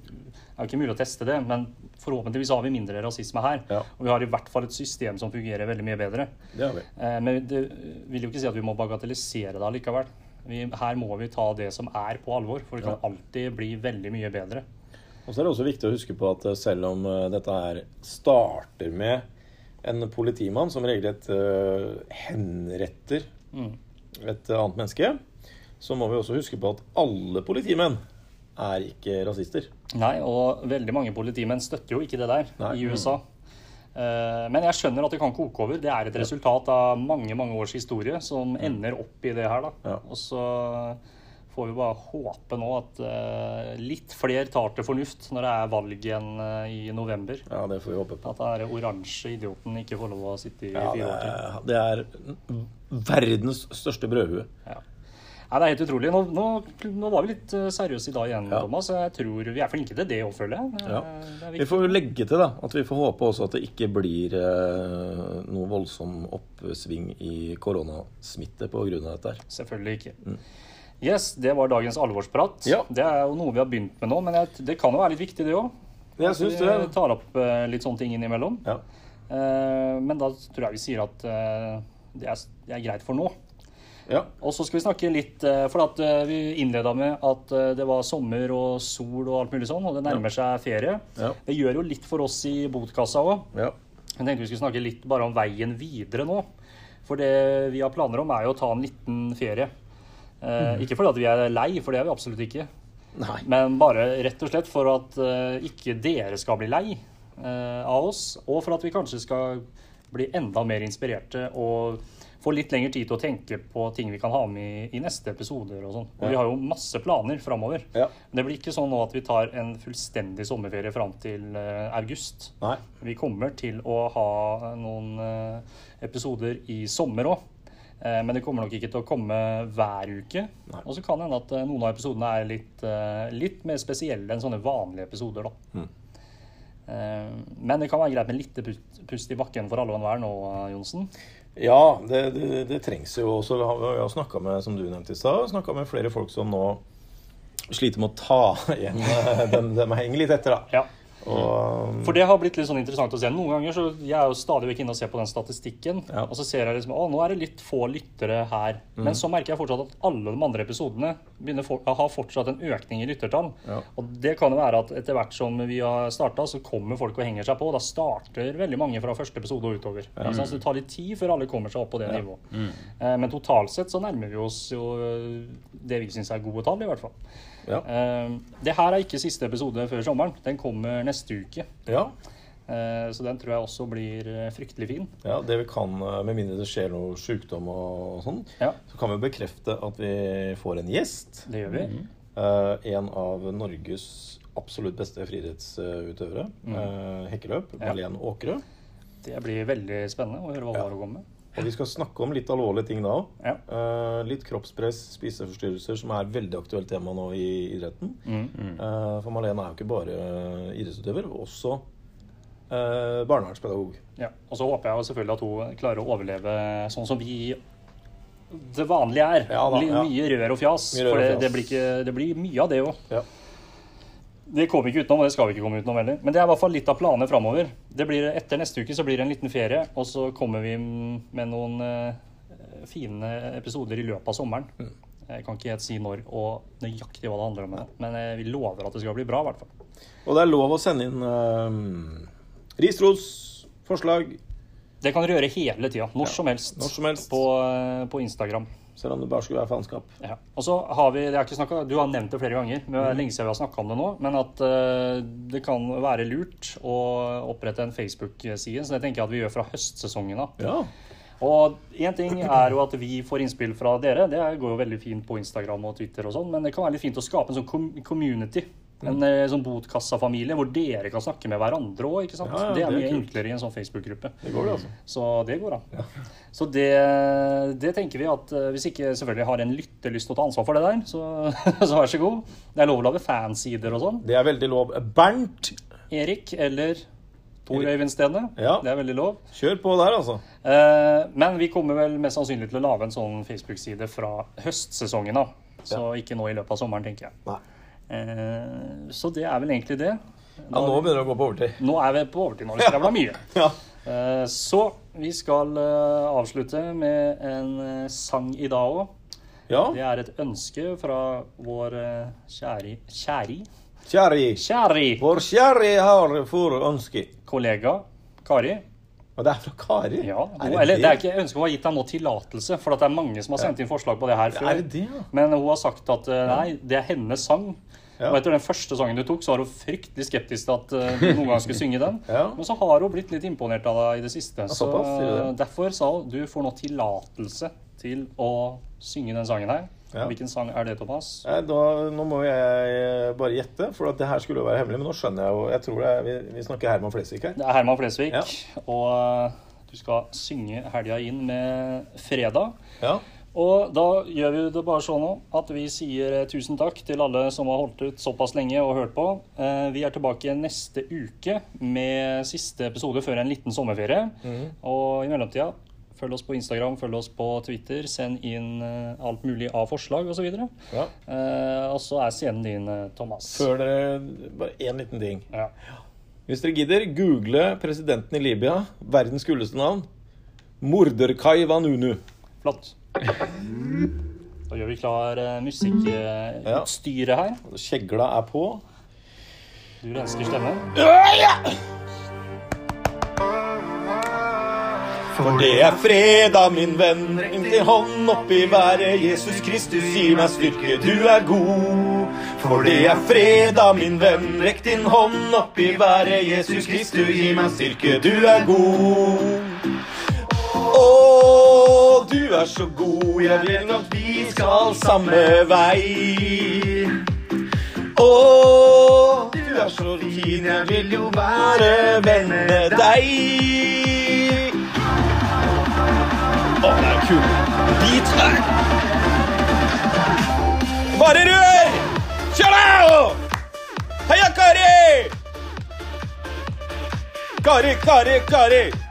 er jo ikke mulig å teste det, men forhåpentligvis har vi mindre rasisme her.
Ja.
Og vi har i hvert fall et system som fungerer veldig mye bedre.
Det har vi.
Eh, Men det vil jo ikke si at vi må bagatellisere det allikevel. Vi, her må vi ta det som er på alvor, for det kan alltid bli veldig mye bedre.
Og så er det også viktig å huske på at eh, selv om eh, dette her starter med en politimann som regelrett eh, henretter et annet menneske, så må vi også huske på at alle politimenn er ikke rasister.
Nei, og veldig mange politimenn støtter jo ikke det der
Nei.
i USA. Men jeg skjønner at det kan koke over. Det er et resultat av mange mange års historie som ender opp i det her. da.
Ja.
Og så får vi bare håpe nå at uh, litt flere tar til fornuft når det er valg igjen uh, i november.
Ja, det får vi håpe på.
At den oransje idioten ikke får lov å sitte i
Ja,
fire år til.
det er verdens største brødhue.
Ja. Nei, det er helt utrolig. Nå, nå, nå var vi litt eh, seriøse i dag igjen,
Ja.
Thomas. Jeg tror vi er flinke til det òg, føler jeg.
Ja. Vi får legge til da, at vi får håpe også at det ikke blir eh, noe voldsom oppsving i koronasmitte pga. dette. her.
Selvfølgelig ikke. Yes, det var dagens alvorsprat.
Ja.
Det er jo noe vi har begynt med nå, men det kan jo være litt viktig, det òg.
Syns
Vi
det.
tar opp eh, litt sånne ting innimellom.
Ja.
Eh, men da tror jeg vi sier at eh, det, er, det er greit for nå.
ja.
Og så skal vi snakke litt For at vi innleda med at det var sommer og sol og alt mulig sånn, og det nærmer seg ferie.
Ja.
Det gjør jo litt for oss i botkassa òg.
ja.
Jeg tenkte vi skulle snakke litt bare om veien videre nå. For det vi har planer om, er jo å ta en liten ferie. Eh, Ikke fordi at vi er lei, for det er vi absolutt ikke.
Nei.
Men bare rett og slett for at eh, ikke dere skal bli lei eh, av oss. Og for at vi kanskje skal bli enda mer inspirerte og få litt lengre tid til å tenke på ting vi kan ha med i, neste episoder og sånn. Og vi har jo masse planer framover.
Ja.
Det blir ikke sånn nå at vi tar en fullstendig sommerferie fram til august.
Nei.
Vi kommer til å ha noen episoder i sommer òg. Men det kommer nok ikke til å komme hver uke. Og så kan det hende at eh, noen av episodene er litt, eh, litt mer spesielle enn sånne vanlige episoder. da. Mm. Men det kan være greit med litt pust- i bakken for alle og enhver nå, eh, Johnsen.
Ja, det, det, det trengs jo også. Vi har snakka med, som du nevnte i stad, med flere folk som nå sliter med å ta [LAUGHS] igjen eh, de henger litt etter, da.
Ja.
Og
For det har blitt litt sånn interessant å se. Noen ganger så Jeg er jo stadig vekk inne og ser på den statistikken,
Ja.
og så ser jeg liksom Å, nå er det litt få lyttere her.
Mm.
Men så merker jeg fortsatt at alle de andre episodene begynner for, har fortsatt en økning i lyttertall.
Ja.
Og det kan jo være at etter hvert som vi har starta, så kommer folk og henger seg på. og Da starter veldig mange fra første episode og utover. Ja. Altså, Så det tar litt tid før alle kommer seg opp på det nivået. Mm. Men totalt sett så nærmer vi oss jo eh, det vi syns er gode tall, i hvert fall.
Ja.
Eh, Det her er ikke siste episode før sommeren. Den kommer neste uke.
ja.
Eh, Så den tror jeg også blir eh, fryktelig fin.
Ja, det vi kan, eh, med mindre det skjer noe sykdom og sånn,
Ja,
så kan vi bekrefte at vi får en gjest.
det gjør vi.
Eh, en av Norges absolutt beste friidrettsutøvere. eh, hekkeløp.
Ja.
Malene Åkerø.
Det blir veldig spennende å høre hva hun har å komme med.
Og vi skal snakke om litt alvorlige ting da òg.
Ja.
litt kroppspress, spiseforstyrrelser, som er et veldig aktuelt tema nå i idretten.
Mm.
Eh, for Malene er jo ikke bare idrettsutøver, idrettsutøver, også uh, barnevernspedagog.
Ja. Og så håper jeg jo selvfølgelig at hun klarer å overleve sånn som vi det vanlige er.
Ja da, ja.
Mye rør og fjas.
Rør og fjas.
for det, det, blir ikke, det blir mye av det òg.
Ja.
Det kommer vi ikke utenom, og det skal vi ikke komme utenom heller. Men det er i hvert fall litt av planene framover. Etter neste uke så blir det en liten ferie, og så kommer vi med noen uh, fine episoder i løpet av sommeren.
Mm.
Jeg kan ikke helt si når og nøyaktig hva det handler om, men eh, vi lover at det skal bli bra. i hvert fall.
Og det er lov å sende inn uh, ris, ros, forslag,
Det kan dere gjøre hele tida. Når helst.
når som helst.
På, på Instagram.
Selv om det bare skulle være faenskap.
Ja. Og så har vi, det er ikke snakket, Du har nevnt det flere ganger, men det er lenge siden vi har snakka om det nå. Men at uh, det kan være lurt å opprette en Facebook-side. Så det tenker jeg at vi gjør fra høstsesongen av.
Ja.
Og én ting er jo at vi får innspill fra dere. Det går jo veldig fint på Instagram og Twitter og sånn. Men det kan være litt fint å skape en sånn community. En eh, sånn botkassafamilie hvor dere kan snakke med hverandre òg. ikke sant?
Ja, ja,
det er
det er
mye
kult.
enklere i en sånn Facebook-gruppe.
Det går, det, altså.
Så det går an. Så det, det tenker vi at eh, hvis ikke selvfølgelig har en lytter lyst til å ta ansvar for det der, så, [LAUGHS] så vær så god. Det er lov å lage fansider og sånn.
Det er veldig lov. Bernt
Erik eller Tor Øyvind Stene.
Ja.
Det er veldig lov.
Kjør på der, altså.
Eh, men vi kommer vel mest sannsynlig til å lage en sånn Facebook-side fra høstsesongen av. Så ikke nå i løpet av sommeren, tenker jeg.
Nei.
Eh, så det er vel egentlig det.
Ja, nå begynner det å gå på overtid.
Nå er vi på overtid. Nå har vi skravla mye. [LAUGHS]
Ja.
Eh, Så vi skal eh, avslutte med en sang i dag òg.
ja.
Det er et ønske fra vår kjære Kjæri? Kjæri
Vår kjære har for ønske.
kollega Kari.
Og det er fra Kari?
Ja, hun,
det
eller
det?
er ikke ønske hun har gitt deg nå tillatelse, for at det er mange som har sendt inn forslag på det her før.
Er det det, ja?
Men hun har sagt at nei, det er hennes sang. Og etter den første sangen du tok, så var hun fryktelig skeptisk til at eh, du noen gang skulle synge den. [LAUGHS] Men så har hun blitt litt imponert av deg i det siste. Så eh, derfor sa hun du får nå tillatelse til å synge den sangen her.
Ja.
Hvilken sang er det, Thomas?
Da, nå må jeg eh, bare gjette, for det her skulle jo være hemmelig. Men nå skjønner jeg jo Jeg tror det er, vi, vi snakker Herman Flesvig her.
Det er Herman Flesvig,
Ja.
og eh, du skal synge helga inn med fredag.
Ja.
Og da gjør vi det bare sånn nå at vi sier eh, tusen takk til alle som har holdt ut såpass lenge og hørt på. Eh, Vi er tilbake neste uke med siste episode før en liten sommerferie. Og i mellomtida, følg oss på Instagram, følg oss på Twitter, send inn eh, alt mulig av forslag osv. Og,
ja.
og så er scenen din, Thomas.
Før dere Bare én liten ting.
Ja.
Hvis dere gidder, google presidenten i Libya. Verdens kuleste navn. Morderkai Vanunu.
Flott. Da gjør vi klar eh, musikkutstyret her.
Kjegla er på.
Du rensker stemmen.
For det er fredag, min venn. Rekk din hånd opp i været. Jesus Kristus, gi meg styrke, du er god. For det er fredag, min venn. Rekk din hånd opp i været. Jesus Kristus, gi meg styrke, du er god. Du er så god, jeg vil at vi skal samme vei. Å, du er så fin, jeg vil jo være venn med deg. Å, det er kult. Beat her. Bare rør! Kjør deg! Heia, Kari! Kari, Kari, Kari.